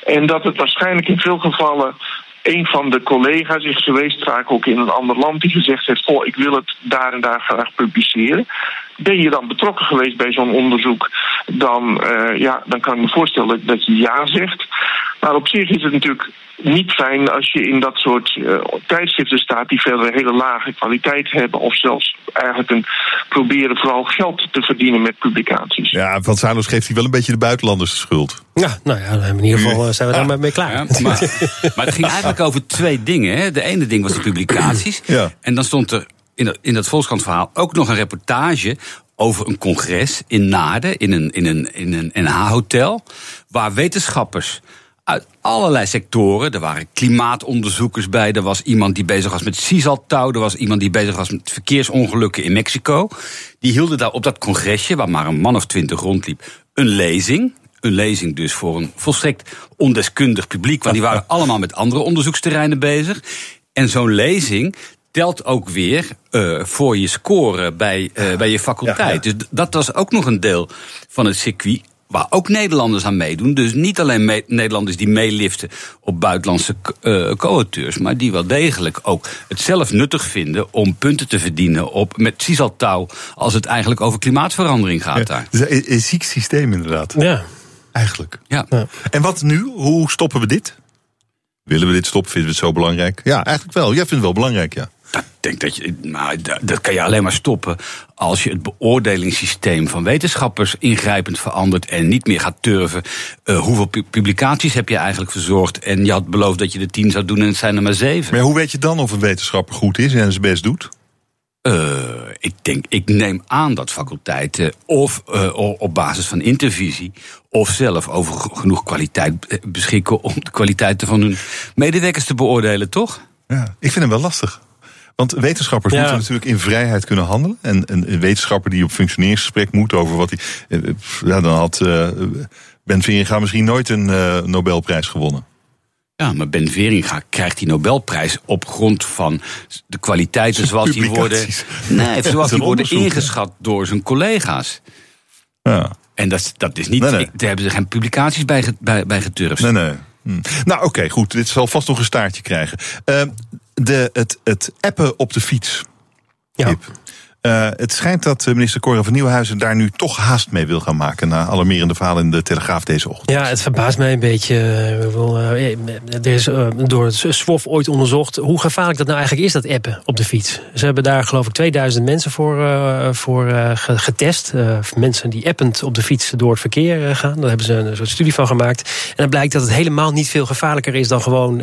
En dat het waarschijnlijk in veel gevallen een van de collega's is geweest, vaak ook in een ander land, die gezegd heeft: Oh, ik wil het daar en daar graag publiceren. Ben je dan betrokken geweest bij zo'n onderzoek, dan, uh, ja, dan kan ik me voorstellen dat je ja zegt. Maar op zich is het natuurlijk niet fijn als je in dat soort uh, tijdschriften staat die verder hele lage kwaliteit hebben. Of zelfs eigenlijk een, proberen vooral geld te verdienen met publicaties. Ja, Van Salos geeft hij wel een beetje de buitenlanders de schuld. Ja, nou ja, in ieder geval zijn we daar mee klaar. Ja, maar, (laughs) maar, het ging eigenlijk over twee dingen. Hè. De ene ding was de publicaties. Ja. En dan stond er in, in dat Volkskrant verhaal ook nog een reportage over een congres in Naarden, in een, in een, in een NH-hotel, waar wetenschappers uit allerlei sectoren. Er waren klimaatonderzoekers bij. Er was iemand die bezig was met Cisaltouw. Er was iemand die bezig was met verkeersongelukken in Mexico. Die hielden daar op dat congresje, waar maar een man of twintig rondliep, een lezing. Een lezing dus voor een volstrekt ondeskundig publiek. Want die waren (laughs) allemaal met andere onderzoeksterreinen bezig. En zo'n lezing telt ook weer uh, voor je score bij, uh, bij je faculteit. Ja, ja. Dus dat was ook nog een deel van het circuit waar ook Nederlanders aan meedoen. Dus niet alleen Nederlanders die meeliften op buitenlandse uh, co-auteurs, maar die wel degelijk ook het zelf nuttig vinden om punten te verdienen op met Cisaltouw als het eigenlijk over klimaatverandering gaat ja, daar. Het is een, een ziek systeem inderdaad. Ja. Eigenlijk. Ja. ja. En wat nu? Hoe stoppen we dit? Willen we dit stoppen? Vinden we het zo belangrijk? Ja, eigenlijk wel. Jij vindt het wel belangrijk, ja. Dat denk dat je, nou, dat kan je alleen maar stoppen als je het beoordelingssysteem van wetenschappers ingrijpend verandert en niet meer gaat turven. Uh, hoeveel pu publicaties heb je eigenlijk verzorgd? En je had beloofd dat je er tien zou doen en het zijn er maar zeven. Maar hoe weet je dan of een wetenschapper goed is en zijn best doet? Uh, ik denk, ik neem aan dat faculteiten of uh, op basis van intervisie of zelf over genoeg kwaliteit beschikken om de kwaliteiten van hun medewerkers te beoordelen, toch? Ja, ik vind hem wel lastig. Want wetenschappers ja. moeten natuurlijk in vrijheid kunnen handelen. En een wetenschapper die op functioneringsgesprek moet over wat hij. Ja, dan had uh, Ben Veringa misschien nooit een uh, Nobelprijs gewonnen. Ja, maar Ben Veringa krijgt die Nobelprijs op grond van de kwaliteiten zoals die worden. Nee, (laughs) zoals die worden ingeschat door zijn collega's. Ja. En dat, dat is niet. Nee, nee. Daar hebben ze geen publicaties bij, bij, bij geturfd. Nee, nee. Hm. Nou, oké, okay, goed. Dit zal vast nog een staartje krijgen. Uh, de, het, het appen op de fiets. Ja. Uh, het schijnt dat minister Cora van Nieuwhuizen daar nu toch haast mee wil gaan maken. Na alarmerende verhalen in de Telegraaf deze ochtend. Ja, het verbaast mij een beetje. Uh, er is door het SWOF ooit onderzocht hoe gevaarlijk dat nou eigenlijk is, dat appen op de fiets. Ze hebben daar geloof ik 2000 mensen voor, voor getest. mensen die append op de fiets door het verkeer gaan. Daar hebben ze een soort studie van gemaakt. En dan blijkt dat het helemaal niet veel gevaarlijker is dan gewoon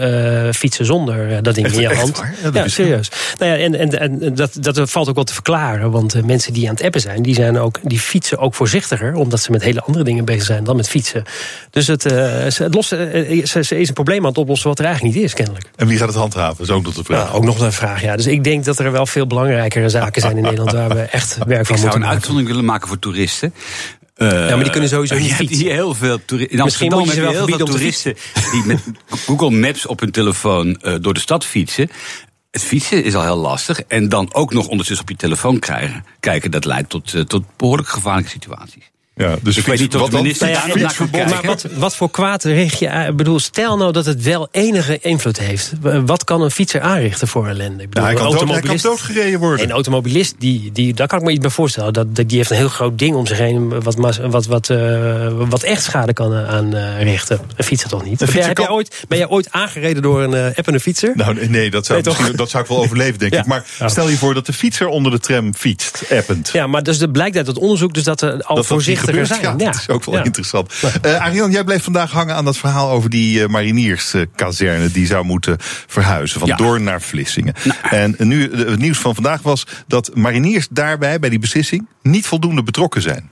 fietsen zonder dat ding echt, in je hand. Ja, ja serieus. Nou ja, en, en, en dat, dat valt ook wel te verklaren. Want uh, mensen die aan het appen zijn, die, zijn ook, die fietsen ook voorzichtiger. Omdat ze met hele andere dingen bezig zijn dan met fietsen. Dus het, uh, ze, het lossen, uh, ze, ze, is een probleem aan het oplossen wat er eigenlijk niet is, kennelijk. En wie gaat het handhaven? Dat is ook nog de vraag. Nou, ook nog een vraag, ja. Dus ik denk dat er wel veel belangrijkere zaken zijn in Nederland waar we echt (laughs) werk van ik moeten zou een maken. uitzondering willen maken voor toeristen. Uh, ja, maar die kunnen sowieso niet (laughs) je fietsen. hebt hier heel veel toeristen. In Misschien Amsterdam heb ze je wel heel veel toeristen die met (laughs) Google Maps op hun telefoon uh, door de stad fietsen. Het fietsen is al heel lastig. En dan ook nog ondertussen op je telefoon krijgen, kijken, dat leidt tot, uh, tot behoorlijk gevaarlijke situaties. Ja, dus ik weet niet of de minister nou ja, daar Maar wat, wat voor kwaad richt je aan? Ik bedoel, stel nou dat het wel enige invloed heeft. Wat kan een fietser aanrichten voor ellende? Ik bedoel, nou, hij, kan een dood, hij kan doodgereden worden. Een automobilist, die, die, daar kan ik me iets bij voorstellen. Dat, die heeft een heel groot ding om zich heen... wat, wat, wat, uh, wat echt schade kan aanrichten. Uh, een fietser toch niet? Een fietser kan... jij ooit, ben jij ooit aangereden door een uh, appende fietser? Nou, nee, dat zou, Nee, dat zou ik wel (laughs) overleven, denk Ja. ik. Maar stel je voor dat de fietser onder de tram fietst, append. Ja, maar dus er blijkt uit het onderzoek dus dat er al dat voorzichtig gebeurt. zijn. Ja, Ja. dat is ook wel Ja. interessant. Eh Arjan, jij bleef vandaag hangen aan dat verhaal over die eh, marinierskazerne die zou moeten verhuizen van. Doorn naar Vlissingen. Nou. En nu eh, het nieuws van vandaag was dat mariniers daarbij bij die beslissing niet voldoende betrokken zijn.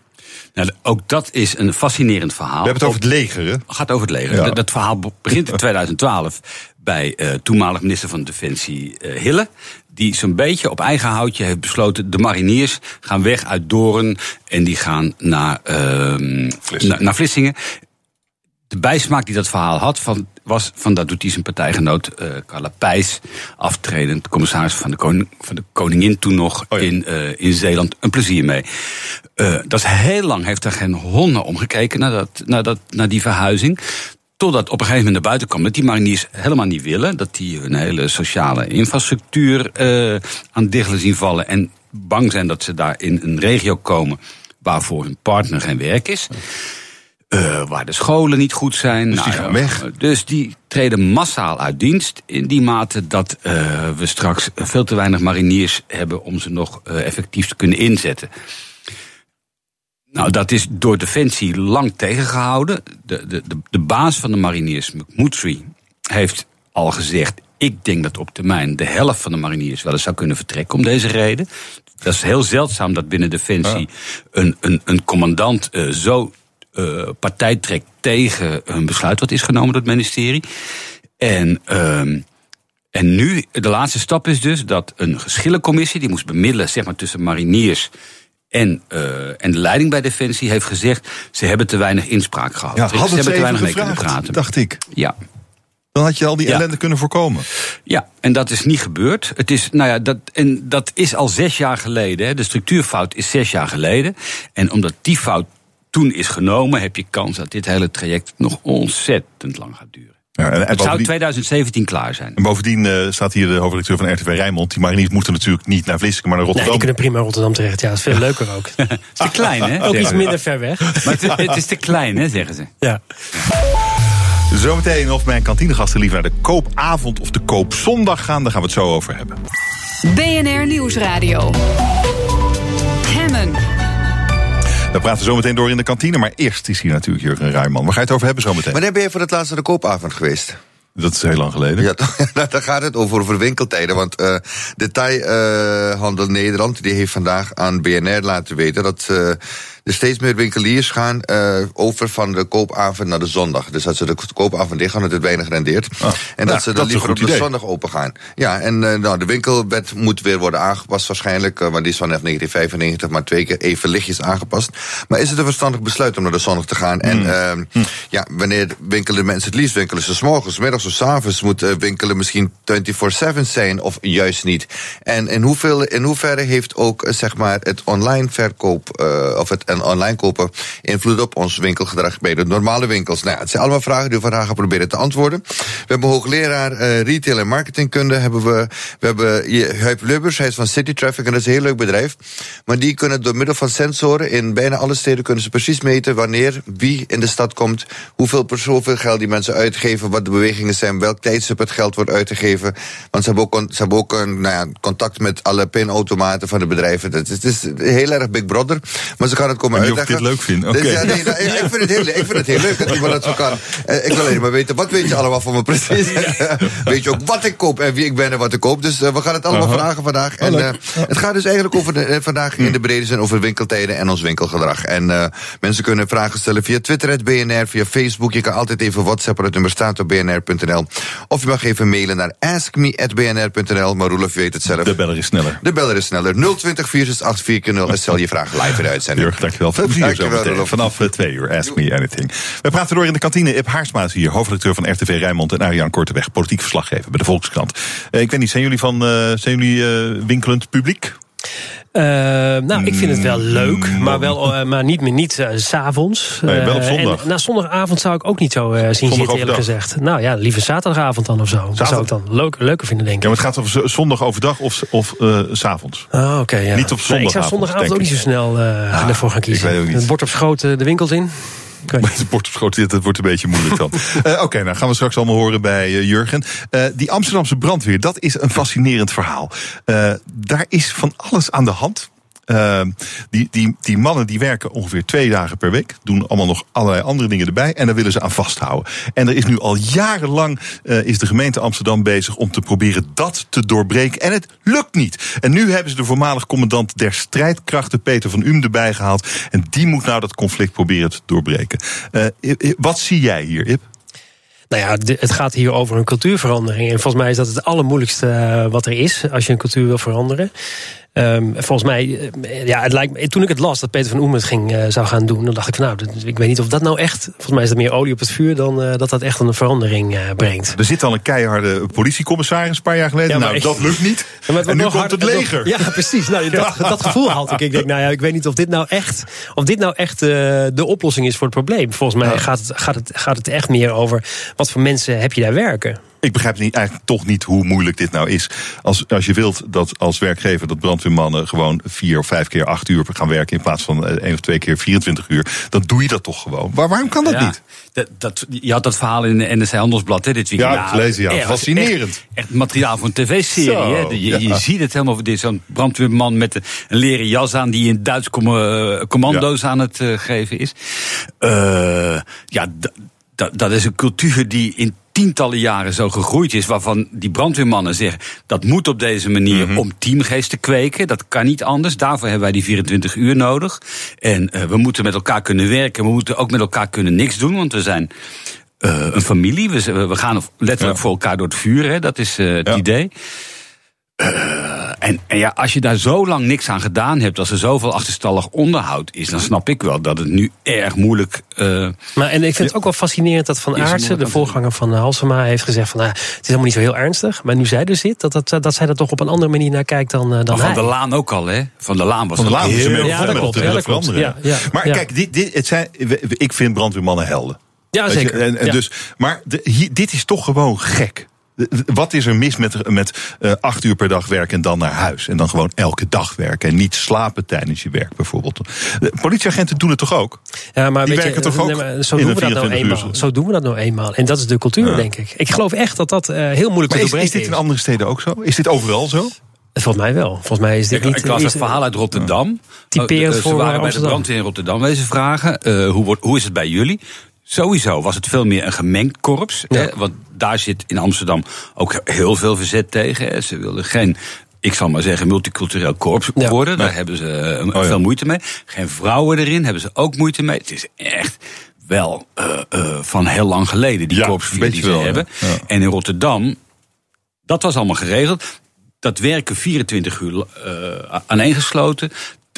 Nou, ook dat is een fascinerend verhaal. We hebben het over het leger, hè? Het gaat over het leger. Ja. Dat, dat verhaal be- begint in (laughs) 2012 bij toenmalig minister van Defensie Hille. Die zo'n beetje op eigen houtje heeft besloten... de mariniers gaan weg uit Doorn en die gaan naar, ehm, Vlissingen. na- naar Vlissingen. De bijsmaak die dat verhaal had, van, was van dat doet hij zijn partijgenoot eh Carla Pijs, aftredend commissaris van de, koning, van de koningin toen nog Oh ja. in, eh, in Zeeland, een plezier mee. Eh, dat is heel lang, heeft er geen honden omgekeken naar, dat, naar, dat, naar die verhuizing. Totdat op een gegeven moment naar buiten kwam dat die mariniers helemaal niet willen. Dat die hun hele sociale infrastructuur eh, aan diggelen zien vallen. En bang zijn dat ze daar in een regio komen waarvoor hun partner geen werk is. Eh, waar de scholen niet goed zijn. Dus die gaan weg. Dus die treden massaal uit dienst. In die mate dat eh, we straks veel te weinig mariniers hebben om ze nog eh, effectief te kunnen inzetten. Nou, dat is door Defensie lang tegengehouden. De, de, de, de baas van de mariniers, McMurtry, heeft al gezegd... ik denk dat op termijn de helft van de mariniers wel eens zou kunnen vertrekken om deze reden. Dat is heel zeldzaam dat binnen Defensie een, een, een commandant eh, zo eh, partij trekt tegen een besluit wat is genomen door het ministerie. En... ehm en nu, de laatste stap is dus dat een geschillencommissie... die moest bemiddelen zeg maar, tussen mariniers en, eh, en de leiding bij Defensie... heeft gezegd, ze hebben te weinig inspraak gehad. Ja, ze hebben te weinig mee kunnen praten. dacht ik. Ja. Dan had je al die Ja. ellende kunnen voorkomen. Ja, en dat is niet gebeurd. Het is, nou ja, dat, en dat is al zes jaar geleden. Hè. De structuurfout is zes jaar geleden. En omdat die fout toen is genomen, heb je kans dat dit hele traject nog ontzettend lang gaat duren. Ja, en, en Het zou bovendien, 2017 klaar zijn. en bovendien eh, staat hier de hoofdredacteur van RTV Rijnmond. Die mariniers moeten natuurlijk niet naar Vlissingen, maar naar Nee, Rotterdam. die kunnen prima Rotterdam terecht. Ja, dat is veel leuker ook. (laughs) Het is te klein, hè? (laughs) Ook iets minder ver weg. (laughs) Maar het, is- het is te klein, hè, zeggen ze. Ja. Zometeen of mijn kantinegasten liever naar de koopavond of de koopzondag gaan. Daar gaan we het zo over hebben. BNR Nieuwsradio. We praten zometeen door in de kantine. Maar eerst is hier natuurlijk Jurgen Ruijman. Waar ga je het over hebben zometeen? Wanneer ben je voor het laatst naar de koopavond geweest? Dat is heel lang geleden. Ja, (laughs) daar gaat het over, over winkeltijden. Want eh Detailhandel Nederland die heeft vandaag aan BNR laten weten dat eh, er steeds meer winkeliers gaan eh, over van de koopavond naar de zondag. Dus dat ze de koopavond dicht gaan, dat het weinig rendeert. en nou, dat ze dat dan liever op de zondag open gaan. Ja, en eh, nou, de winkelwet moet weer worden aangepast waarschijnlijk. eh, want die is vanaf 1995 maar twee keer even lichtjes aangepast. Maar is het een verstandig besluit om naar de zondag te gaan? En ehm, ja, wanneer winkelen mensen het liefst? Winkelen ze 's morgens, middags of 's avonds? Moet winkelen misschien 24-7 zijn of juist niet? En in, hoeveel, in hoeverre heeft ook zeg maar, het online verkoop of het online kopen invloed op ons winkelgedrag bij de normale winkels? Nou, het zijn allemaal vragen die we vandaag gaan proberen te antwoorden. We hebben hoogleraar eh, retail en marketingkunde. Hebben we, we hebben Huip Lubbers, hij is van City Traffic en dat is een heel leuk bedrijf. Maar die kunnen door middel van sensoren in bijna alle steden kunnen ze precies meten wanneer wie in de stad komt, hoeveel, hoeveel geld die mensen uitgeven, wat de bewegingen zijn, welk tijdstip het geld wordt uitgegeven. Want ze hebben ook, ze hebben ook een, nou ja, contact met alle pinautomaten van de bedrijven. Het is, het is heel erg Big Brother. Maar ze gaan het komen En of uitleggen. ik dit leuk vind. Dus Oké. ja, nee, nou, ik, ik vind het heel, ik vind het heel leuk dat iemand dat zo kan. Eh, ik wil alleen maar weten, wat weet je allemaal van me precies? (laughs) weet je ook wat ik koop en wie ik ben en wat ik koop. Dus eh, we gaan het allemaal vragen vandaag. En leuk. eh, het gaat dus eigenlijk over de, vandaag in de brede zin over winkeltijden en ons winkelgedrag. En eh, mensen kunnen vragen stellen via Twitter, het BNR, via Facebook. Je kan altijd even WhatsAppen, het nummer staat op bnr.nl. Of je mag even mailen naar askme.bnr.nl. Maar Roelof weet het zelf. De beller is sneller. De beller is sneller. 020 468 en stel je vraag live in de uitzending. Dankjewel. Veel plezier. Rolf. Vanaf eh, twee uur. Ask me anything. We praten door in de kantine. Ip Haarsma is hier, hoofdredacteur van RTV Rijnmond. En Arjan Korteweg, politiek verslaggever bij de Volkskrant. Eh, ik weet niet, zijn jullie van eh, zijn jullie winkelend publiek? Eh, nou, ik vind het wel leuk, maar, wel, eh, maar niet meer niet s s'avonds. Nee, wel op zondag. en na zondagavond zou ik ook niet zo zien zitten, eerlijk gezegd. Nou ja, liever zaterdagavond dan of zo. Dat zou ik dan leuk, leuker vinden, denk ik. Ja, maar het gaat over zondag overdag of, of eh, s avonds. Oh, oké, ja. Niet op Nee, ik zondagavond, zou zondagavond ook niet ik. zo snel eh ervoor gaan kiezen. weet ook niet. Het bord op schoot de winkels in. Niet. Met het bord op schoot zitten, dat wordt een beetje moeilijk dan. (laughs) Eh, Oké, nou gaan we straks allemaal horen bij eh, Jurgen. Eh, die Amsterdamse brandweer, dat is een fascinerend verhaal. Daar is van alles aan de hand. Eh, die, die, die mannen die werken ongeveer twee dagen per week. Doen allemaal nog allerlei andere dingen erbij. En daar willen ze aan vasthouden. En er is nu al jarenlang uh, is de gemeente Amsterdam bezig om te proberen dat te doorbreken. En het lukt niet. En nu hebben ze de voormalig commandant der strijdkrachten, Peter van Um, erbij gehaald. En die moet nou dat conflict proberen te doorbreken. Uh, wat zie jij hier, Ip? Nou ja, het gaat hier over een cultuurverandering. En volgens mij is dat het allermoeilijkste wat er is als je een cultuur wil veranderen. Um, volgens mij, eh, ja, het lijkt, toen ik het las dat Peter van Oem het ging, uh, zou gaan doen, dan dacht ik van nou, ik weet niet of dat nou echt, volgens mij is dat meer olie op het vuur dan uh, dat dat echt een verandering brengt. Er zit al een keiharde politiecommissaris een paar jaar geleden. Ja, nou, ik, dat lukt niet. (laughs) Ja, en nu komt hard, het leger. ja, precies. Nou, (laughs) dat, dat, gevoel had ik. Ik denk, nou ja, ik weet niet of dit nou echt, of dit nou echt de oplossing is voor het probleem. Volgens mij gaat, het, gaat, het, gaat het echt meer over wat voor mensen heb je daar werken. Ik begrijp niet, eigenlijk toch niet hoe moeilijk dit nou is. Als, als je wilt dat als werkgever dat brandweermannen gewoon vier of vijf keer acht uur gaan werken in plaats van één of twee keer 24 uur, dan doe je dat toch gewoon. Maar waarom kan dat ja, niet? Dat, dat, je had dat verhaal in de NRC Handelsblad hè, dit weekend. Ja, lezen, ja. Fascinerend. Echt, echt, materiaal voor een tv-serie. Je, ja. je, ziet het helemaal. Dit zo'n brandweerman met een leren jas aan die in Duits commando's aan het uh, geven is. Uh, ja, dat is een cultuur die in tientallen jaren zo gegroeid is, waarvan die brandweermannen zeggen dat moet op deze manier mm -hmm. om teamgeest te kweken. Dat kan niet anders. Daarvoor hebben wij die 24 uur nodig. En uh, we moeten met elkaar kunnen werken. We moeten ook met elkaar kunnen niks doen, want we zijn. Uh, een familie, we, we gaan letterlijk ja. voor elkaar door het vuur, hè? dat is uh, het ja. idee. Uh, en, en, ja, als je daar zo lang niks aan gedaan hebt, als er zoveel achterstallig onderhoud is, dan snap ik wel dat het nu erg moeilijk. Uh, maar en ik vind het ook wel fascinerend dat Van Aartsen, de voorganger van Halsema, heeft gezegd van nou, het is helemaal niet zo heel ernstig. Maar nu zij er zit, dat, dat, dat zij er toch op een andere manier naar kijkt dan, uh, dan maar Van de Laan ook al, hè? Van de Laan was van de Laan heel, heel, ja, dat klopt, ja, dat klopt. Ja, ja, maar ja. kijk, dit, dit, het zijn, ik vind brandweermannen helden. Ja, zeker. Je, en, en ja. Dus, maar de, hier, dit is toch gewoon gek. Wat is er mis met, met uh, acht uur per dag werken en dan naar huis? En dan gewoon elke dag werken en niet slapen tijdens je werk bijvoorbeeld. Politieagenten doen het toch ook? Ja, maar Die weet werken je, toch ook nee, zo, doen we dat nou eenmaal. zo doen we dat nou eenmaal. En dat is de cultuur, ja. denk ik. Ik geloof echt dat dat uh, heel moeilijk maar te is, doorbreken is dit in andere steden ook zo? Is dit overal zo? Volgens mij wel. Volgens mij is dit ik, niet... Ik las een verhaal uit Rotterdam. Typerend uh, voor Ze waren bij de brandweer in Rotterdam wezen vragen. Uh, hoe, wordt, hoe is het bij jullie? Sowieso was het veel meer een gemengd korps. Ja. Hè, want daar zit in Amsterdam ook heel veel verzet tegen. Hè. Ze wilden geen ik zal maar zeggen, multicultureel korps Ja. worden. Daar hebben ze uh, Oh, ja. veel moeite mee. Geen vrouwen erin, hebben ze ook moeite mee. Het is echt wel uh, uh, van heel lang geleden, die Ja, korpsvier die ze wel, hebben. En in Rotterdam, dat was allemaal geregeld. Dat werken 24 uur uh, aaneengesloten.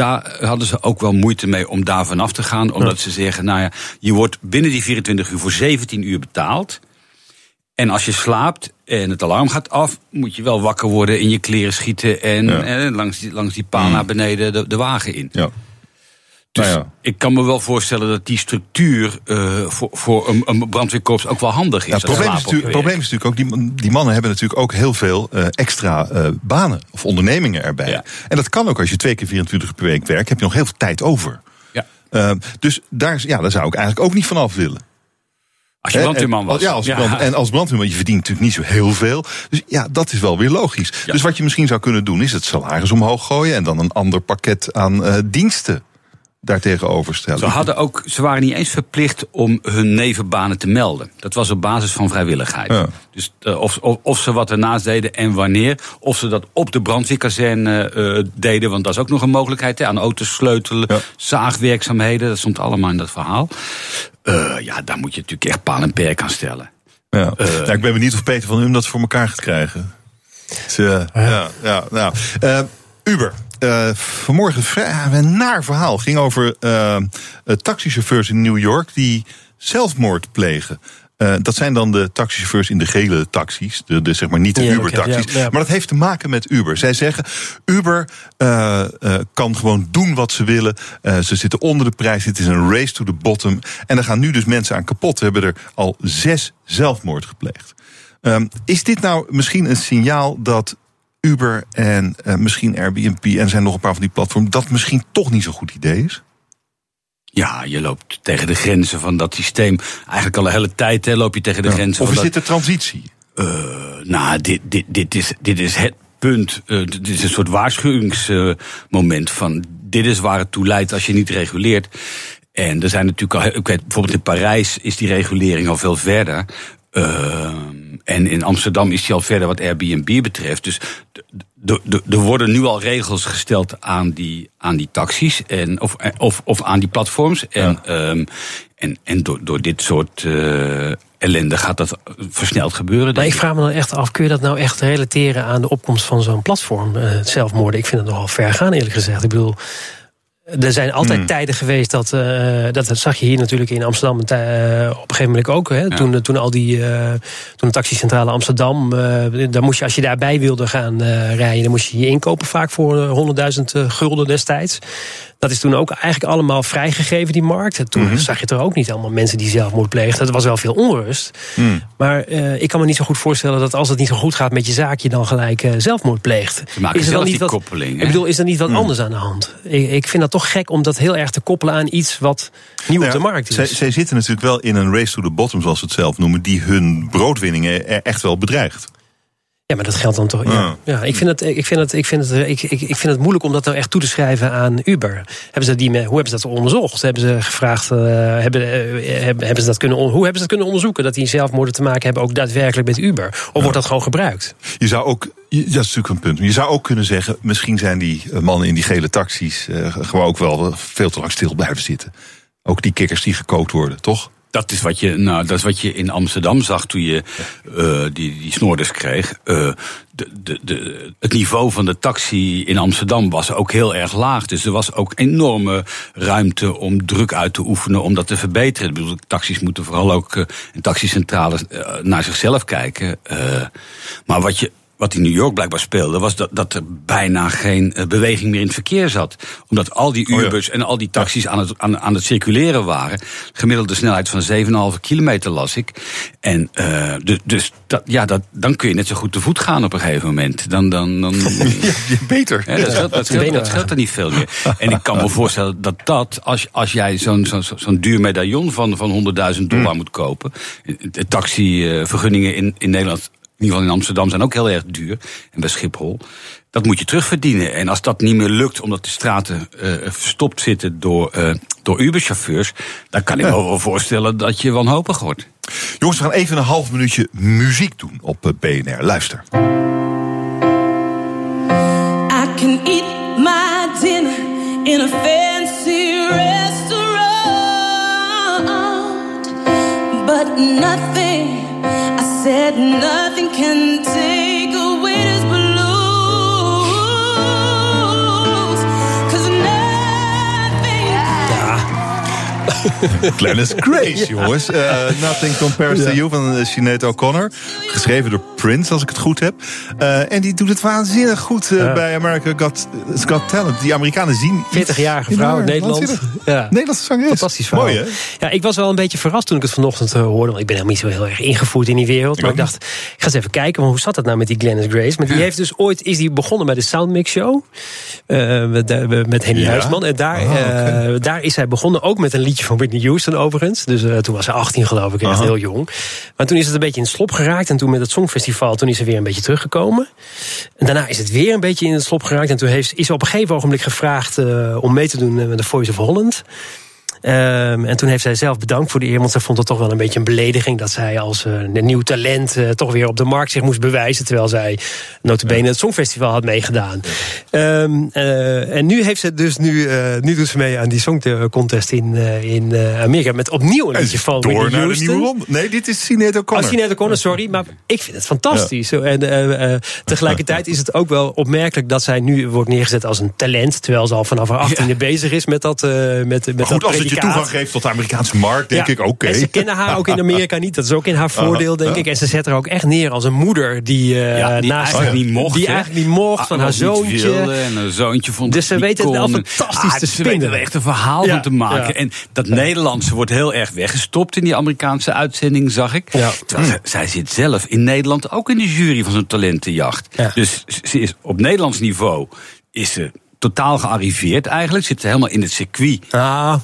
Daar hadden ze ook wel moeite mee om daar vanaf te gaan. Omdat ze zeggen, nou ja, je wordt binnen die 24 uur voor 17 uur betaald. En als je slaapt en het alarm gaat af, moet je wel wakker worden, in je kleren schieten en Ja. langs, die, langs die paal naar beneden de, de wagen in. Ja. Dus Nou ja. ik kan me wel voorstellen dat die structuur uh, voor, voor een, een brandweerkorps ook wel handig is. Ja, het probleem is, natuurlijk, op het probleem is natuurlijk ook, die, die mannen hebben natuurlijk ook heel veel uh, extra uh, banen of ondernemingen erbij. Ja. En dat kan ook als je twee keer 24 uur per week werkt, heb je nog heel veel tijd over. Ja. Uh, dus daar, ja, daar zou ik eigenlijk ook niet vanaf willen. Als je brandweerman was. Ja, als Ja. brand- en als brandweerman, je verdient natuurlijk niet zo heel veel. Dus ja, dat is wel weer logisch. Ja. Dus wat je misschien zou kunnen doen, is het salaris omhoog gooien en dan een ander pakket aan uh, diensten daartegenover stellen. Ze, hadden ook, ze waren niet eens verplicht om hun nevenbanen te melden. Dat was op basis van vrijwilligheid. Ja. Dus uh, of, of, of ze wat ernaast deden en wanneer. Of ze dat op de brandweerkazerne uh, deden. Want dat is ook nog een mogelijkheid. Hè, aan auto's sleutelen, Ja. zaagwerkzaamheden. Dat stond allemaal in dat verhaal. Uh, ja, daar moet je natuurlijk echt paal en perk aan stellen. Ja. Eh. nou, ik ben benieuwd of Peter van Um dat voor elkaar gaat krijgen. Dus, uh, ja, ja, nou. Uh, Uber. Uh, vanmorgen vrij- een naar verhaal. ging over uh, taxichauffeurs in New York die zelfmoord plegen. Uh, dat zijn dan de taxichauffeurs in de gele taxis. De, de zeg maar niet de Uber-taxis. Maar dat heeft te maken met Uber. Zij zeggen: Uber uh, uh, kan gewoon doen wat ze willen. Ze zitten onder de prijs. Het is een race to the bottom. En er gaan nu dus mensen aan kapot. We hebben er al zes zelfmoord gepleegd. Um, is dit nou misschien een signaal dat Uber en uh, misschien Airbnb en zijn nog een paar van die platforms dat misschien toch niet zo'n goed idee is? Ja, je loopt tegen de grenzen van dat systeem. Eigenlijk al de hele tijd hè, loop je tegen de Ja. grenzen Of van is dat... dit de transitie? Uh, nou, dit, dit, dit, is, dit is het punt. Uh, dit is een soort waarschuwingsmoment van dit is waar het toe leidt als je niet reguleert. En er zijn natuurlijk al, ik weet, bijvoorbeeld in Parijs is die regulering al veel verder. Uh, en in Amsterdam is die al verder wat Airbnb betreft. Dus er worden nu al regels gesteld aan die, aan die taxis en, of, of, of aan die platforms. En, ja. um, en, en door, door dit soort uh, ellende gaat dat versneld gebeuren. Maar ik vraag me dan echt af, kun je dat nou echt relateren aan de opkomst van zo'n platform, uh, zelfmoorden? Ik vind het nogal ver gaan, eerlijk gezegd. Ik bedoel. Er zijn altijd Hmm. tijden geweest dat, uh, dat. Dat zag je hier natuurlijk in Amsterdam uh, op een gegeven moment ook. Hè, ja. toen, toen al die. Uh, toen de taxicentrale Amsterdam. Daar moest je, als je daarbij wilde gaan rijden. dan moest je je inkopen vaak voor 100.000 gulden destijds. Dat is toen ook eigenlijk allemaal vrijgegeven, die markt. Toen mm-hmm. zag je er ook niet allemaal mensen die zelfmoord pleegden. Er was wel veel onrust. Mm. Maar uh, ik kan me niet zo goed voorstellen dat als het niet zo goed gaat met je zaak, je dan gelijk uh, zelfmoord pleegt. Is er dan niet wat, koppeling, ik bedoel, is er niet wat mm. anders aan de hand? Ik, ik, vind dat toch gek om dat heel erg te koppelen aan iets wat nieuw nou op de markt is. Zij, zij zitten natuurlijk wel in een race to the bottom, zoals ze het zelf noemen, die hun broodwinningen echt wel bedreigt. Ja, maar dat geldt dan toch. Ja, ja ik, vind het, ik, vind het, ik, vind het, ik, ik, ik vind het moeilijk om dat nou echt toe te schrijven aan Uber. Hebben ze die, hoe hebben ze dat onderzocht? Hebben ze gevraagd, uh, hebben, uh, hebben ze dat kunnen, hoe hebben ze dat kunnen onderzoeken? Dat die zelfmoorden te maken hebben ook daadwerkelijk met Uber? Of ja. wordt dat gewoon gebruikt? Je zou ook, dat is natuurlijk een punt. Je zou ook kunnen zeggen, misschien zijn die mannen in die gele taxis uh, gewoon ook wel veel te lang stil blijven zitten. Ook die kikkers die gekookt worden, toch? Dat is wat je, nou, dat is wat je in Amsterdam zag toen je uh, die, die snoorders kreeg. Uh, de, de, de, het niveau van de taxi in Amsterdam was ook heel erg laag. Dus er was ook enorme ruimte om druk uit te oefenen om dat te verbeteren. Ik bedoel, taxis moeten vooral ook uh, in taxicentrales naar zichzelf kijken. maar wat je wat in New York blijkbaar speelde, was dat, dat er bijna geen uh, beweging meer in het verkeer zat. Omdat al die Ubers oh ja. en al die taxis aan het, aan, aan het circuleren waren. Gemiddelde snelheid van 7,5 kilometer las ik. En uh, dus, dus dat, ja, dat, dan kun je net zo goed te voet gaan op een gegeven moment. Dan, dan, dan, (laughs) ja, beter. Ja, dat, scheelt, dat, scheelt, dat scheelt er niet veel meer. En ik kan me (laughs) voorstellen dat dat, als, als jij zo'n zo'n zo'n duur medaillon van, van 100.000 dollar mm. moet kopen. Taxivergunningen in, in Nederland ieder geval in Amsterdam zijn ook heel erg duur. En bij Schiphol. Dat moet je terugverdienen. En als dat niet meer lukt omdat de straten uh, verstopt zitten door, uh, door Uber-chauffeurs. dan kan ik me wel voorstellen dat je wanhopig wordt. Jongens, we gaan even een half minuutje muziek doen op eh, BNR. Luister. I can eat my dinner in a fancy restaurant. But nothing. Said nothing can take (laughs) Glennis Grace, jongens. Uh, nothing Compares ja. to You van Sinead O'Connor. Geschreven door Prince, als ik het goed heb. Uh, en die doet het waanzinnig goed uh, ja. bij America Got, Got Talent. Die Amerikanen zien... 40-jarige vrouw in Nederland. Ja. Nederlandse zangeres. Fantastisch verhaal. Mooi, hè? Ja, ik was wel een beetje verrast toen ik het vanochtend hoorde. Want ik ben helemaal niet zo heel erg ingevoerd in die wereld. Maar ik dacht, ik ga eens even kijken. Hoe zat het nou met die Glennis Grace? Maar die heeft dus ooit... Is die begonnen bij de Soundmix Show. met, met Henny Huisman. En daar, oh, okay. daar is hij begonnen. Ook met een liedje van Whitney Houston overigens. Dus uh, toen was ze 18 geloof ik, echt Aha. heel jong. Maar toen is het een beetje in het slop geraakt. En toen met het Songfestival, toen is ze weer een beetje teruggekomen. En daarna is het weer een beetje in het slop geraakt. En toen heeft, is ze op een gegeven ogenblik gevraagd uh, om mee te doen met de Voice of Holland. Um, en toen heeft zij zelf bedankt voor de eer, want ze vond het toch wel een beetje een belediging dat zij als uh, een nieuw talent uh, toch weer op de markt zich moest bewijzen, terwijl zij notabene het Songfestival had meegedaan. Um, uh, en nu heeft ze dus nu, nu doet ze mee aan die songcontest in, in Amerika met opnieuw een liedje van Door naar Houston. de nieuwe ronde. Nee, dit is Sinead O'Connor. Oh, Sinead O'Connor, sorry, maar ik vind het fantastisch. Ja. En tegelijkertijd is het ook wel opmerkelijk dat zij nu wordt neergezet als een talent, terwijl ze al vanaf haar achttiende ja. bezig is met dat. met, met goed, dat als je toegang geeft tot de Amerikaanse markt, denk ja. ik, oké. Okay. En ze kennen haar ook in (laughs) Amerika niet. Dat is ook in haar voordeel, denk uh, ik. En ze zet er ook echt neer als een moeder die, uh, ja, die naast eigenlijk niet mocht. Die eigenlijk niet mocht van haar zoontje. En haar zoontje vond Dus ze weten het wel fantastisch ah, te spinnen. Ze weten er echt een verhaal ja, van te maken. En dat Nederlandse wordt heel erg weggestopt in die Amerikaanse uitzending, zag ik. Terwijl hm. zij zit zelf in Nederland ook in de jury van zo'n talentenjacht. Dus ze is op Nederlands niveau is ze totaal gearriveerd eigenlijk. Zit helemaal in het circuit. Ah.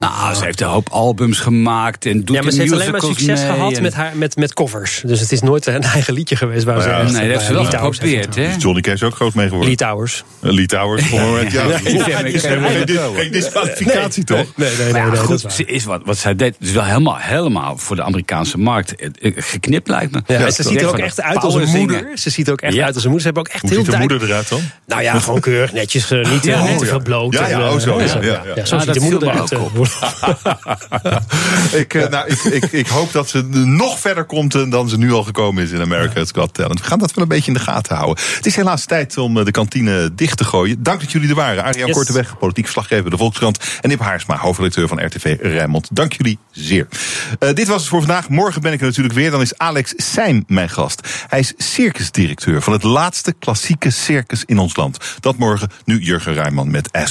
Nou, ze heeft een hoop albums gemaakt en doet Ja, maar ze heeft alleen maar succes mee gehad en- met, haar, met, met covers. Dus het is nooit een (laughs) eigen liedje geweest waar ze... Ja, echt nee, dat heeft ze wel geprobeerd, heeft- hè? Is Johnny Cash ook groot mee geworden? Lee Towers. Eh, Lee Towers, een moment, (laughs) ja. Ik wel. Geen disqualificatie, toch? Nee, nee, nee. Goed, is ze is wat, wat zij deed. is wel helemaal, helemaal voor de Amerikaanse markt eh, eh, geknipt, lijkt me. Ja, ze ziet er ook echt uit als een moeder. Ze ziet er ook echt uit als een moeder. Ze hebben ook echt Hoe heel ziet de moeder eruit dan? Nou ja, (laughs) gewoon keurig, netjes. niet, te veel bloot. Ja, ja, en, oh, zo, ja, zo, Ja, ziet de moeder eruit. (laughs) eh. ik, nou, ik, ik, ik hoop dat ze nog verder komt eh, dan ze nu al gekomen is in America's Got Talent. We gaan dat wel een beetje in de gaten houden. Het is helaas tijd om eh, de kantine dicht te gooien. Dank dat jullie er waren. Arjan Yes. Korteweg, politiek verslaggever de Volkskrant. En Nip Haarsma, hoofdredacteur van RTV Rijnmond. Dank jullie zeer. Dit was het voor vandaag. Morgen ben ik er natuurlijk weer. Dan is Alex Seim mijn gast. Hij is circusdirecteur van het laatste klassieke circus in ons land. Dat morgen, nu Jurgen Rijman met As